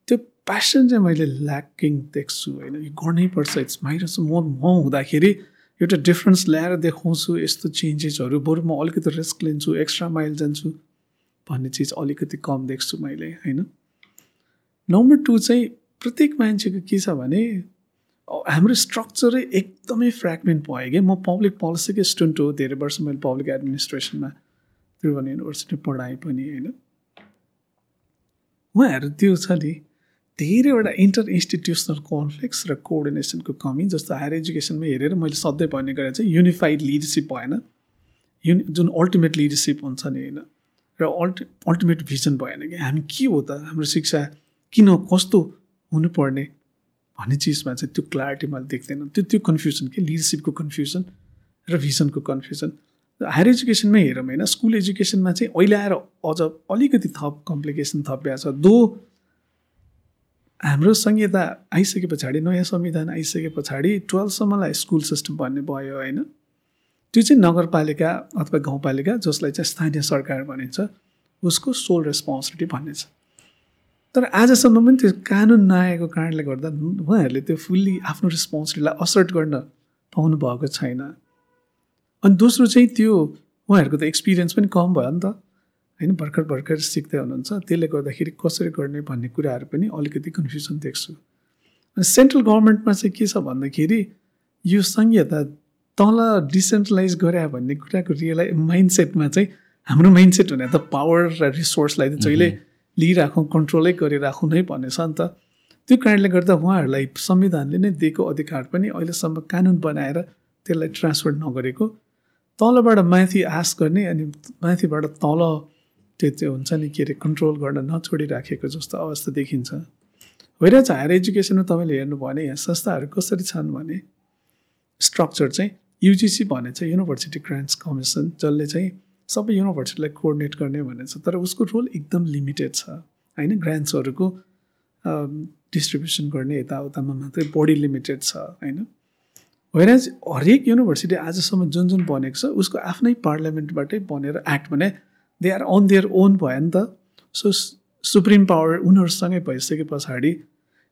S1: त्यो प्यासन चाहिँ मैले ल्याकिङ देख्छु होइन। यो गर्नैपर्छ इट्स माइरस म म हुँदाखेरि एउटा डिफ्रेन्स ल्याएर देखाउँछु यस्तो चेन्जेसहरू बरु म अलिकति रिस्क लिन्छु एक्स्ट्रा माइल जान्छु। भन्ने चिज अलिकति कम देख्छु मैले होइन? नम्बर टू चाहिँ प्रत्येक मान्छेको के छ भने हाम्रो स्ट्रक्चरै एकदमै फ्रेगमेन्ट भयो कि म पब्लिक पोलिसीकै स्टुडेन्ट हो धेरै वर्ष मैले पब्लिक एडमिनिस्ट्रेसनमा त्रिभुवन युनिभर्सिटी पढाएँ पनि होइन? उहाँहरू त्यो छ नि धेरैवटा इन्टर इन्स्टिट्युसनल कन्फ्लिक्स र कोअर्डिनेसनको कमी जस्तो हायर एजुकेसनमा हेरेर मैले सधैँ भन्ने गरेर चाहिँ युनिफाइड लिडरसिप भएन। युनि जुन अल्टिमेट लिडरसिप हुन्छ नि होइन? र अल्टि अल्टिमेट भिजन भएन कि। हामी के हो त? हाम्रो शिक्षा किन कस्तो हुनुपर्ने भन्ने चिजमा चाहिँ त्यो क्ल्यारिटी मैले देख्दैन। त्यो त्यो कन्फ्युजन के? लिडरसिपको कन्फ्युजन र भिजनको कन्फ्युजन हायर एजुकेसनमै हेरौँ होइन। स्कुल एजुकेसनमा चाहिँ अहिले आएर अझ अलिकति थप कम्प्लिकेसन थपिएको छ। दो हाम्रो संहिता आइसके पछाडि नयाँ संविधान आइसके पछाडि टुवेल्भसम्मलाई स्कुल सिस्टम भन्ने भयो होइन। त्यो चाहिँ नगरपालिका अथवा गाउँपालिका जसलाई चाहिँ स्थानीय सरकार भनिन्छ उसको सोल रेस्पोन्सिबिलिटी भन्ने छ तर आजसम्म पनि त्यो कानुन नआएको कारणले गर्दा उहाँहरूले त्यो फुल्ली आफ्नो रेस्पोन्सिबिलिटीलाई असर्ट गर्न पाउनु भएको छैन। अनि दोस्रो चाहिँ त्यो उहाँहरूको त एक्सपिरियन्स पनि कम भयो नि त। होइन भर्खर भर्खर सिक्दै हुनुहुन्छ। त्यसले गर्दाखेरि कसरी गर्ने भन्ने कुराहरू पनि अलिकति कन्फ्युजन देख्छु। अनि सेन्ट्रल गभर्मेन्टमा चाहिँ के छ भन्दाखेरि यो संहिता तल डिसेन्ट्रलाइज गरे भन्ने कुराको रियलाइ माइन्डसेटमा चाहिँ हाम्रो माइन्डसेट हुने त पावर र रिसोर्सलाई त जहिले लिइराखौँ कन्ट्रोलै गरिराखौँ नै भन्ने छ नि त। त्यो कारणले गर्दा उहाँहरूलाई संविधानले नै दिएको अधिकार पनि अहिलेसम्म कानुन बनाएर त्यसलाई ट्रान्सफर नगरेको। तलबाट माथि आश गर्ने अनि माथिबाट तल त्यो त्यो हुन्छ नि के अरे कन्ट्रोल गर्न नछोडिराखेको जस्तो अवस्था देखिन्छ। चाहिँ हायर एजुकेसनमा तपाईँले हेर्नुभयो भने यहाँ संस्थाहरू कसरी छन् भने स्ट्रक्चर चाहिँ युजिसी भने चाहिँ युनिभर्सिटी ग्रान्ट्स कमिसन जसले चाहिँ सबै युनिभर्सिटीलाई कोअर्डिनेट गर्ने भन्ने छ तर उसको रोल एकदम लिमिटेड छ। होइन? ग्रान्ट्सहरूको डिस्ट्रिब्युसन गर्ने यताउतामा मात्रै बढी लिमिटेड छ। होइन? होइन हरेक युनिभर्सिटी आजसम्म जुन जुन बनेको छ उसको आफ्नै पार्लियामेन्टबाटै बनेर एक्ट भने they are on their own भयो नि त। सो सुप्रिम पावर उनीहरूसँगै भइसके पछाडि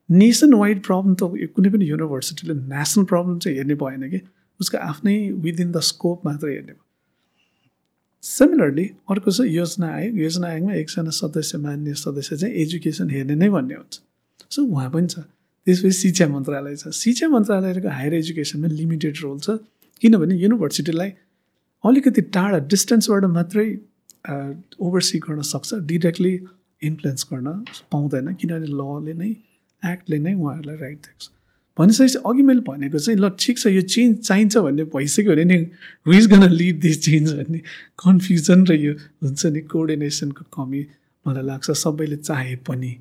S1: नेसन वाइड प्रब्लम त कुनै पनि युनिभर्सिटीले नेसनल प्रब्लम चाहिँ हेर्ने भएन कि। उसको आफ्नै विदिन द स्कोप मात्रै हेर्ने भयो। सिमिलरली अर्को चाहिँ योजना आयोग। योजना आयोगमा एकजना सदस्य मान्य सदस्य चाहिँ एजुकेसन हेर्ने नै भन्ने हुन्छ। सो उहाँ पनि छ। त्यसपछि शिक्षा मन्त्रालय छ। शिक्षा मन्त्रालयको हायर एजुकेसनमा लिमिटेड रोल छ। किनभने युनिभर्सिटीलाई अलिकति टाढा डिस्टेन्सबाट मात्रै ओभरसी गर्न सक्छ। डिरेक्टली इन्फ्लुएन्स गर्न पाउँदैन। किनभने लले नै एक्टले नै उहाँहरूलाई राइट दिएको छ। भनिसकेपछि अघि मैले भनेको चाहिँ ल ठिक छ यो चेन्ज चाहिन्छ भन्ने भइसक्यो भने नि who's gonna lead this change भन्ने कन्फ्युजन र यो हुन्छ नि कोअर्डिनेसनको कमी मलाई लाग्छ सबैले चाहे पनि।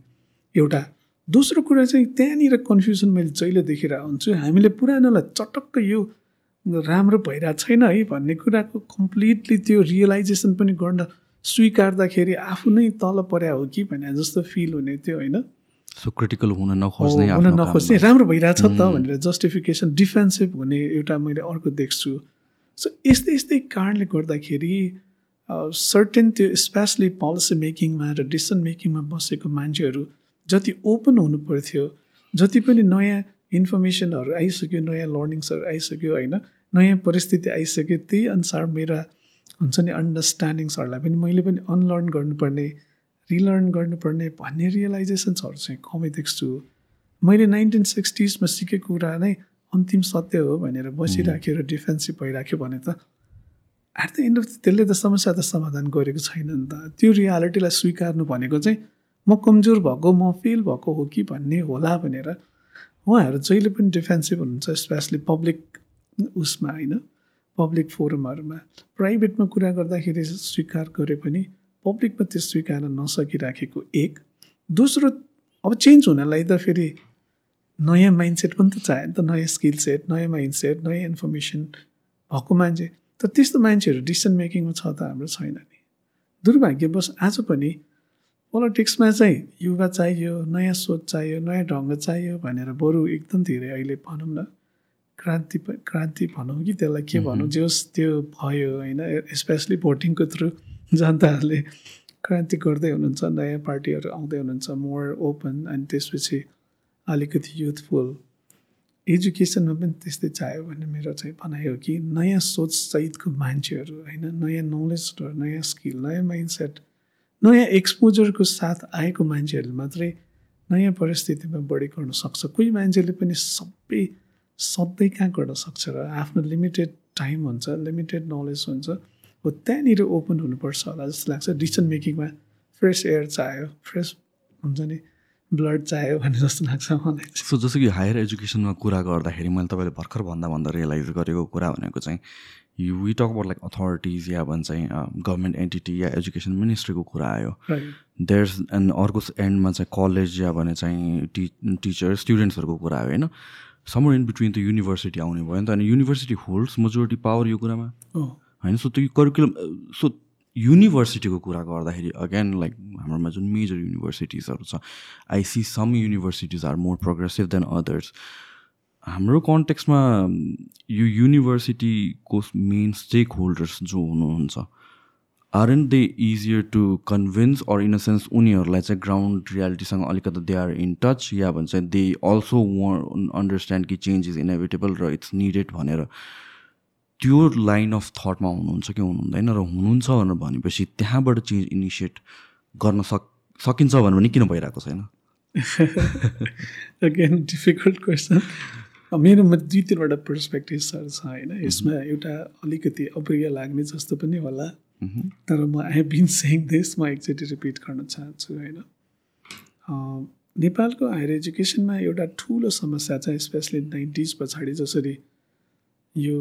S1: एउटा दोस्रो कुरा चाहिँ त्यहाँनिर कन्फ्युजन मैले जहिले देखिरहेको हुन्छु हामीले पुरानोलाई चटक्क यो राम्रो भइरहेको छैन है भन्ने कुराको कम्प्लिटली त्यो रियलाइजेसन पनि गर्न स्वीकार्दाखेरि आफू नै तल पर्या हो कि भने जस्तो फिल हुने थियो होइन?
S2: सो क्रिटिकल हुन नखोज्ने
S1: हुन नखोज्ने राम्रो भइरहेछ त भनेर जस्टिफिकेसन डिफेन्सिभ हुने एउटा मैले अर्को देख्छु। सो यस्तै यस्तै कारणले गर्दाखेरि सर्टेन त्यो स्पेसली पोलिसी मेकिङमा र डिसिसन मेकिङमा बसेको मान्छेहरू जति ओपन हुनु पर्थ्यो जति पनि नयाँ इन्फर्मेसनहरू आइसक्यो नयाँ लर्निङ्सहरू आइसक्यो होइन नयाँ परिस्थिति आइसक्यो त्यही अनुसार मेरा हुन्छ नि अन्डरस्ट्यान्डिङ्सहरूलाई पनि मैले पनि अनलर्न गर्नुपर्ने रिलर्न गर्नुपर्ने भन्ने रियलाइजेसन्सहरू चाहिँ कमै देख्छु। मैले नाइन्टिन सिक्सटिजमा सिकेको कुरा नै अन्तिम सत्य हो भनेर बसिराख्यो र डिफेन्सिभ भइराख्यो भने त एट द एन्ड अफ त्यसले त समस्या त समाधान गरेको छैन नि त। त्यो रियालिटीलाई स्वीकार्नु भनेको चाहिँ म कमजोर भएको म फेल भएको हो कि भन्ने होला भनेर उहाँहरू जहिले पनि डिफेन्सिभ हुनुहुन्छ स्पेसली पब्लिक उसमा होइन? पब्लिक फोरमहरूमा प्राइभेटमा कुरा गर्दाखेरि स्वीकार गरे पनि पब्लिकमा त्यो स्वीकार नसकिराखेको एक। दोस्रो अब चेन्ज हुनलाई त फेरि नयाँ माइन्डसेट पनि त चाह्यो नि त नयाँ स्किल सेट नयाँ माइन्ड सेट नयाँ इन्फर्मेसन भएको मान्छे। तर त्यस्तो मान्छेहरू डिसिसन मेकिङमा छ त हाम्रो छैन नि। दुर्भाग्यवश आज पनि पोलिटिक्समा चाहिँ युवा चाहियो नयाँ सोच चाहियो नयाँ ढङ्ग चाहियो भनेर बरु एकदम धेरै अहिले भनौँ न क्रान्ति क्रान्ति भनौँ कि त्यसलाई के भनौँ जे होस् त्यो भयो होइन स्पेसली भोटिङको थ्रु जनताहरूले क्रान्ति गर्दै हुनुहुन्छ नयाँ पार्टीहरू आउँदै हुनुहुन्छ मोर ओपन अनि त्यसपछि अलिकति युथफुल एजुकेसनमा पनि त्यस्तै चाह्यो भन्ने मेरो चाहिँ भनाइ हो कि नयाँ सोच सहितको मान्छेहरू होइन? नयाँ नलेजहरू नयाँ स्किल नयाँ माइन्डसेट नयाँ एक्सपोजरको साथ आएको मान्छेहरूले मात्रै नयाँ परिस्थितिमा बढी गर्न सक्छ। कोही मान्छेले पनि सबै सधैँ कहाँ गर्न सक्छ र आफ्नो लिमिटेड टाइम हुन्छ लिमिटेड नलेज हुन्छ। हो त्यहाँनिर ओपन हुनुपर्छ होला जस्तो लाग्छ। डिसिसन मेकिङमा फ्रेस एयर चाहियो फ्रेस हुन्छ नि ब्लड चाहियो भन्ने जस्तो लाग्छ मलाई।
S2: सो जस्तो कि हायर एजुकेसनमा कुरा गर्दाखेरि मैले तपाईँले भर्खर भन्दा भन्दा रियलाइज गरेको कुरा भनेको चाहिँ you we talk about like authorities या भन्छ चाहिँ गभर्मेन्ट एन्टिटी या एजुकेसन मिनिस्ट्रीको कुरा आयो। देयर्स एन्ड अर्को एन्डमा चाहिँ कलेज या भने चाहिँ टि टिचर स्टुडेन्ट्सहरूको कुरा आयो होइन? समर इन बिट्विन त युनिभर्सिटी आउने भयो नि त अनि युनिभर्सिटी होल्ड्स मेजोरिटी पावर यो कुरामा। होइन सो त्यो करिकुलम सो युनिभर्सिटीको कुरा गर्दाखेरि अगेन लाइक हाम्रोमा जुन मेजर युनिभर्सिटिजहरू छ I see some universities are more progressive than others हाम्रो कन्टेक्समा यो युनिभर्सिटीको मेन स्टेक होल्डर्स जो हुनुहुन्छ are and they easier to convince or in a sense उनीहरूलाई चाहिँ ग्राउन्ड रियालिटीसँग अलिकति दे आर इन टच या भन्छ दे अल्सो वान अन्डरस्ट्यान्ड कि चेन्ज इज इनेभिटेबल र इट्स निडेड भनेर त्यो लाइन अफ थटमा हुनुहुन्छ कि हुनुहुँदैन र हुनुहुन्छ भनेर भनेपछि त्यहाँबाट चेन्ज इनिसिएट गर्न सक सकिन्छ भनेर पनि किन भइरहेको छैन?
S1: अगेन डिफिकल्ट क्वेसन मेरोमा दुई तिनवटा पर्सपेक्टिभ्सहरू छ होइन। यसमा एउटा अलिकति अप्रिय लाग्ने जस्तो पनि होला। तर म आई बिन सेङ दिस म एकचोटि रिपिट गर्न चाहन्छु होइन। नेपालको हायर एजुकेसनमा एउटा ठुलो समस्या छ स्पेसली नाइन्टिज पछाडि जसरी यो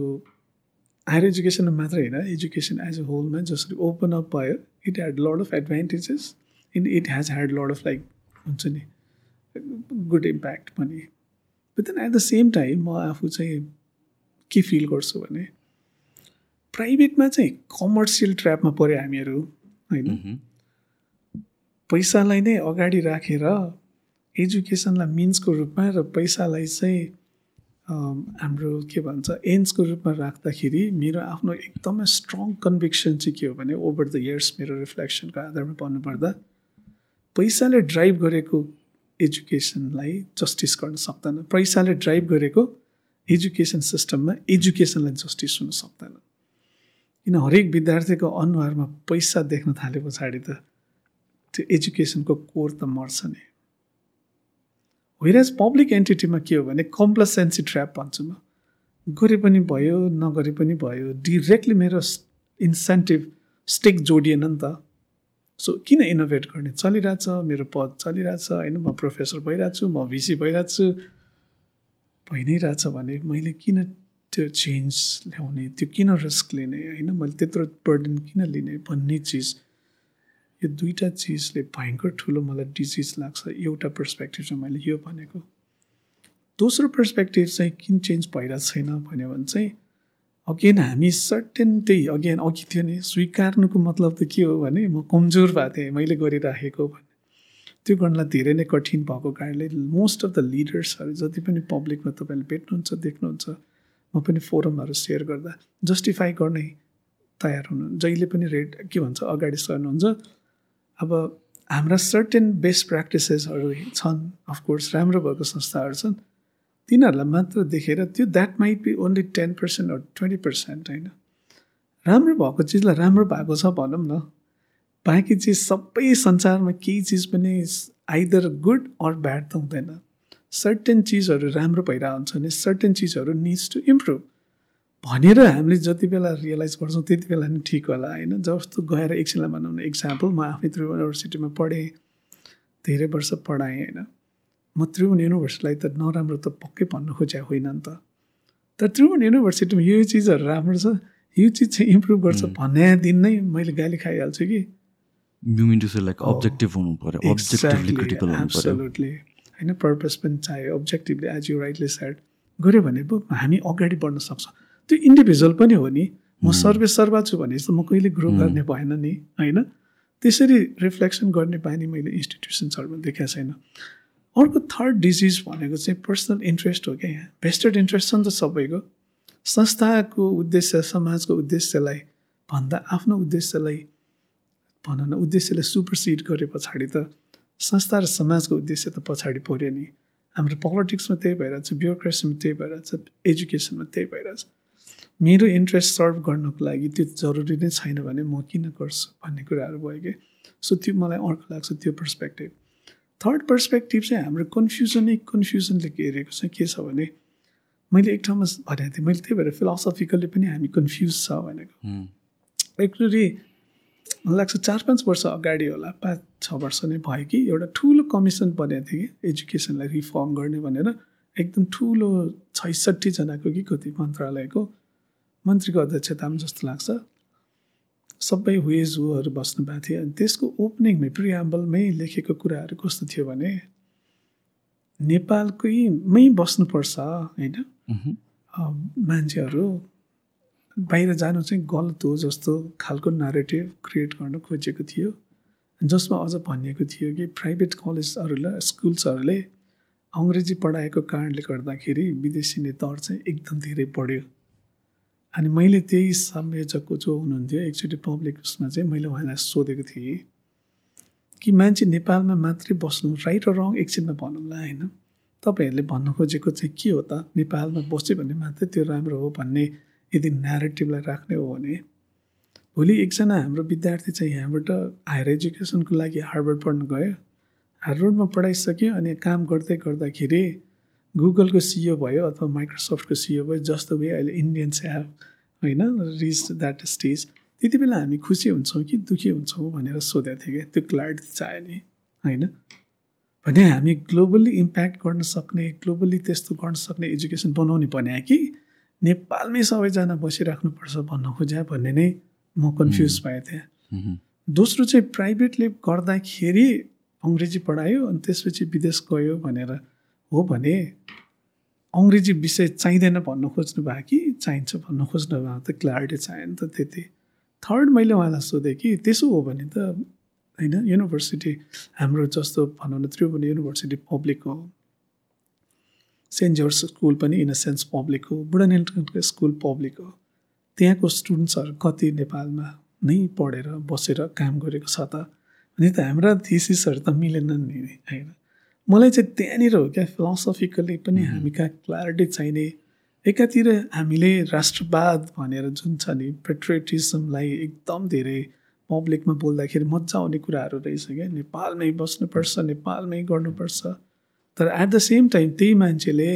S1: हायर एजुकेसनमा मात्रै होइन एजुकेसन एज अ होलमा जसरी ओपन अप भयो it had lot of advantages in it has had lot of like हुन्छ नि गुड इम्प्याक्ट पनि but then at the same time म आफू चाहिँ के फिल गर्छु भने प्राइभेटमा चाहिँ कमर्सियल ट्र्यापमा पऱ्यो हामीहरू होइन पैसालाई नै अगाडि राखेर एजुकेसनलाई मिन्सको रूपमा र पैसालाई चाहिँ हाम्रो के भन्छ एन्सको रूपमा राख्दाखेरि मेरो आफ्नो एकदमै स्ट्रङ कन्भिक्सन चाहिँ के हो भने ओभर द इयर्स मेरो रिफ्लेक्सनको आधारमा भन्नुपर्दा पैसाले ड्राइभ गरेको एजुकेसनलाई जस्टिस गर्न सक्दैन। पैसाले ड्राइभ गरेको एजुकेसन सिस्टममा एजुकेसनलाई जस्टिस हुन सक्दैन। किन हरेक विद्यार्थीको अनुहारमा पैसा देख्न थाले पछाडि त त्यो एजुकेसनको कोर त मर्छ नि। एज पब्लिक एन्टिटीमा के हो भने कम्प्लसेन्सी ट्र्याप भन्छु म। गरे पनि भयो नगरे पनि भयो डिरेक्टली मेरो इन्सेन्टिभ स्टेक जोडिएन नि त। सो किन इनोभेट गर्ने? चलिरहेछ मेरो पद चलिरहेछ होइन म प्रोफेसर भइरहेको छु म भिसी भइरहेको छु भइ नै रहेछ भने मैले किन त्यो चेन्ज ल्याउने त्यो किन रिस्क लिने होइन मैले त्यत्रो बर्डन किन लिने भन्ने चिज यो दुईवटा चिजले भयङ्कर ठुलो मलाई डिजिज लाग्छ एउटा पर्सपेक्टिभ चाहिँ मैले यो भनेको। दोस्रो पर्सपेक्टिभ चाहिँ किन चेन्ज भइरहेको छैन भन्यो भने चाहिँ अगेन हामी सर्टेन त्यही अगेन अघि थियो नि स्वीकार्नुको मतलब त के हो भने म कमजोर भएको थिएँ मैले गरिराखेको भने। त्यो गर्नलाई धेरै नै कठिन भएको कारणले मोस्ट अफ द लिडर्सहरू जति पनि पब्लिकमा तपाईँले भेट्नुहुन्छ देख्नुहुन्छ म पनि फोरमहरू सेयर गर्दा जस्टिफाई गर्नै तयार हुनु जहिले पनि रेड के भन्छ अगाडि सर्नुहुन्छ। अब हाम्रा सर्टेन बेस्ट प्र्याक्टिसेसहरू छन् अफकोर्स राम्रो भएको संस्थाहरू छन्। तिनीहरूलाई मात्र देखेर त्यो that might be only ten percent or twenty percent होइन? राम्रो भएको चिजलाई राम्रो भएको छ भनौँ न। बाँकी चिज सबै संसारमा केही चिज पनि आइदर गुड अर ब्याड त हुँदैन। सर्टेन चिजहरू राम्रो भइरहेको हुन्छ भने सर्टेन चिजहरू निड्स टु इम्प्रुभ भनेर हामीले जति बेला रियलाइज गर्छौँ त्यति बेला नै ठिक होला होइन? जस्तो गएर एकछिनलाई भनौँ न इक्जाम्पल म आफै त्रिभुवन युनिभर्सिटीमा पढेँ धेरै वर्ष पढाएँ होइन? म त्रिभुवन युनिभर्सिटीलाई त नराम्रो त पक्कै भन्नु खोज्या होइन नि त। तर त्रिभुवन युनिभर्सिटीमा यो चिजहरू राम्रो छ यो चिज चाहिँ इम्प्रुभ गर्छ भन्ने दिन नै मैले गाली खाइहाल्छु कि। होइन पर्पज पनि चाहियो objectively as you rightly said गऱ्यो भने पो हामी अगाडि बढ्न सक्छौँ। त्यो इन्डिभिजुअल पनि हो नि। म सर्वे सर्वा छु भने जस्तो म कहिले ग्रो गर्ने भएन नि होइन? त्यसरी रिफ्लेक्सन गर्ने बानी मैले इन्स्टिट्युसन्सहरूमा देखाएको छैन। अर्को थर्ड डिजिज भनेको चाहिँ पर्सनल इन्ट्रेस्ट हो क्या यहाँ। भेस्टेड इन्ट्रेस्ट छ नि त सबैको। संस्थाको उद्देश्य समाजको उद्देश्यलाई भन्दा आफ्नो उद्देश्यलाई भनौँ न उद्देश्यले सुपरसिड गरे पछाडि त संस्था र समाजको उद्देश्य त पछाडि पऱ्यो नि। हाम्रो पोलिटिक्समा त्यही भइरहेछ ब्युरोक्रेसीमा त्यही भइरहेछ एजुकेसनमा त्यही भइरहेछ मेरो इन्ट्रेस्ट सर्भ गर्नको लागि त्यो जरुरी नै छैन भने म किन गर्छु भन्ने कुराहरू भयो कि। सो त्यो मलाई अर्को लाग्छ त्यो पर्सपेक्टिभ थर्ड पर्सपेक्टिभ चाहिँ हाम्रो कन्फ्युजनै कन्फ्युजनले घेरेको छ। के छ भने मैले एक ठाउँमा भनेको थिएँ मैले त्यही भएर फिलोसफिकल्ली पनि हामी कन्फ्युज छ भनेको। एक्चुली मलाई लाग्छ चार पाँच वर्ष अगाडि होला पाँच छ वर्ष नै भयो कि एउटा ठुलो कमिसन बनेको थियो कि एजुकेसनलाई रिफर्म गर्ने भनेर। एकदम ठुलो छैसठीजनाको कि कति मन्त्रालयको मन्त्रीको अध्यक्षतामा जस्तो लाग्छ। सबै वेज हुहरू बस्नु भएको थियो। अनि त्यसको ओपनिङमै प्रियाम्बलमै लेखेको कुराहरू कस्तो थियो भने नेपालकैमै बस्नुपर्छ होइन? मान्छेहरू बाहिर जानु चाहिँ गलत हो जस्तो खालको नारेटिभ क्रिएट गर्न खोजेको थियो। जसमा अझ भनिएको थियो कि प्राइभेट कलेजहरूलाई स्कुल्सहरूले अङ्ग्रेजी पढाएको कारणले गर्दाखेरि विदेशी नेताहरू चाहिँ एकदम धेरै बढ्यो। अनि मैले त्यही संयोजकको जो हुनुहुन्थ्यो एकचोटि पब्लिक उसमा चाहिँ मैले उहाँलाई सोधेको थिएँ कि मान्छे नेपालमा मात्रै बस्नु राइट र रङ एकछिनमा भनौँला होइन। तपाईँहरूले भन्नु खोजेको चाहिँ के हो त? नेपालमा बस्यो भने मात्रै त्यो राम्रो हो भन्ने यदि न्यारेटिभलाई राख्ने हो भने। भोलि एकजना हाम्रो विद्यार्थी चाहिँ यहाँबाट हायर एजुकेसनको लागि हार्वर्ड पढ्न गयो। हार्वर्डमा पढाइसक्यो अनि काम गर्दै गर्दाखेरि गुगलको सिओ भयो अथवा माइक्रोसफ्टको सिओ भयो जस्तो वे अहिले इन्डियन्स ह्याभ होइन रिच द्याट स्टेज त्यति बेला हामी खुसी हुन्छौँ कि दुःखी हुन्छौँ भनेर सोधेको थिएँ क्या त्यो क्ल्यारिटी चाहियो नि होइन? भने हामी ग्लोबल्ली इम्प्याक्ट गर्न सक्ने ग्लोबल्ली त्यस्तो गर्न सक्ने एजुकेसन बनाउने भने कि नेपालमै सबैजना बसिराख्नुपर्छ भन्न खोज्या भन्ने नै म कन्फ्युज भएको थिएँ दोस्रो चाहिँ प्राइभेटले गर्दाखेरि अङ्ग्रेजी पढायो अनि त्यसपछि विदेश गयो भनेर हो भने अङ्ग्रेजी विषय चाहिँदैन भन्न खोज्नु भयो कि? चाहिन्छ भन्न खोज्नु भयो त क्ल्यारिटी चाहियो नि त त्यति। थर्ड मैले उहाँलाई सोधेँ कि त्यसो हो भने त होइन युनिभर्सिटी हाम्रो जस्तो भनौँ न त्रिभुवन युनिभर्सिटी पब्लिक हो। सेन्ट जर्ज स्कुल पनि इन अ सेन्स पब्लिक हो। बुढानेलको स्कुल पब्लिक हो। त्यहाँको स्टुडेन्ट्सहरू कति नेपालमा नै पढेर बसेर काम गरेको छ त। अनि त हाम्रा थिसिसहरू त मिलेनन् नि होइन? मलाई चाहिँ त्यहाँनिर हो क्या फिलोसफिकली पनि हामी कहाँ क्ल्यारिटी चाहिने एकातिर हामीले राष्ट्रवाद भनेर जुन छ नि पेट्रियटिजमलाई एकदम धेरै पब्लिकमा बोल्दाखेरि मजा आउने कुराहरू रहेछ क्या। नेपालमै बस्नुपर्छ नेपालमै गर्नुपर्छ। तर एट द सेम टाइम त्यही मान्छेले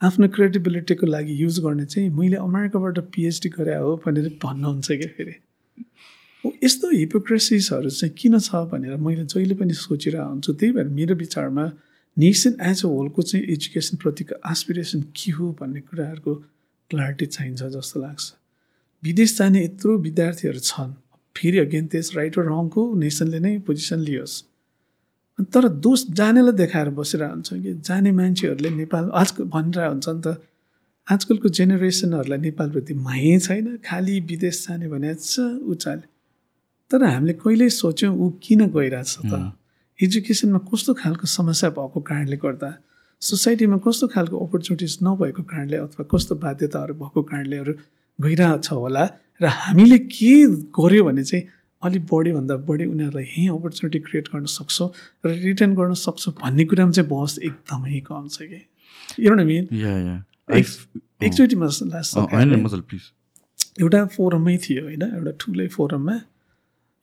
S1: आफ्नो क्रेडिबिलिटीको लागि युज गर्ने चाहिँ मैले अमेरिकाबाट पिएचडी गरे हो भनेर भन्नुहुन्छ क्या फेरि। यस्तो हिपोक्रेसिसहरू चाहिँ किन छ भनेर मैले जहिले पनि सोचिरहेको हुन्छु। त्यही भएर मेरो विचारमा नेसन एज अ होलको चाहिँ एजुकेसनप्रतिको एसपिरेसन के हो भन्ने कुराहरूको क्ल्यारिटी चाहिन्छ जस्तो लाग्छ। विदेश जाने यत्रो विद्यार्थीहरू छन्। फेरि अगेन त्यस राइट र रङको नेसनले नै पोजिसन लियोस्। तर दोष जानेलाई देखाएर बसिरहेको हुन्छ कि जाने मान्छेहरूले नेपाल आजकल भनिरहेको हुन्छ नि त आजकलको जेनेरेसनहरूलाई नेपालप्रति मायै छैन खालि विदेश जाने भने उचाले। तर हामीले कहिल्यै सोच्यौँ ऊ किन गइरहेछ त? एजुकेसनमा कस्तो खालको समस्या भएको कारणले गर्दा सोसाइटीमा कस्तो खालको अपर्च्युनिटिज नभएको कारणले अथवा कस्तो बाध्यताहरू भएको कारणलेहरू छ होला र हामीले के गर्यो भने चाहिँ अलिक बढीभन्दा बढी उनीहरूलाई यहीँ अपर्च्युनिटी क्रिएट गर्न सक्छौँ र रिटर्न गर्न सक्छौँ भन्ने कुरामा चाहिँ बहस एकदमै कम छ कि। एकचोटि एउटा फोरममै थियो होइन? एउटा ठुलै फोरममा।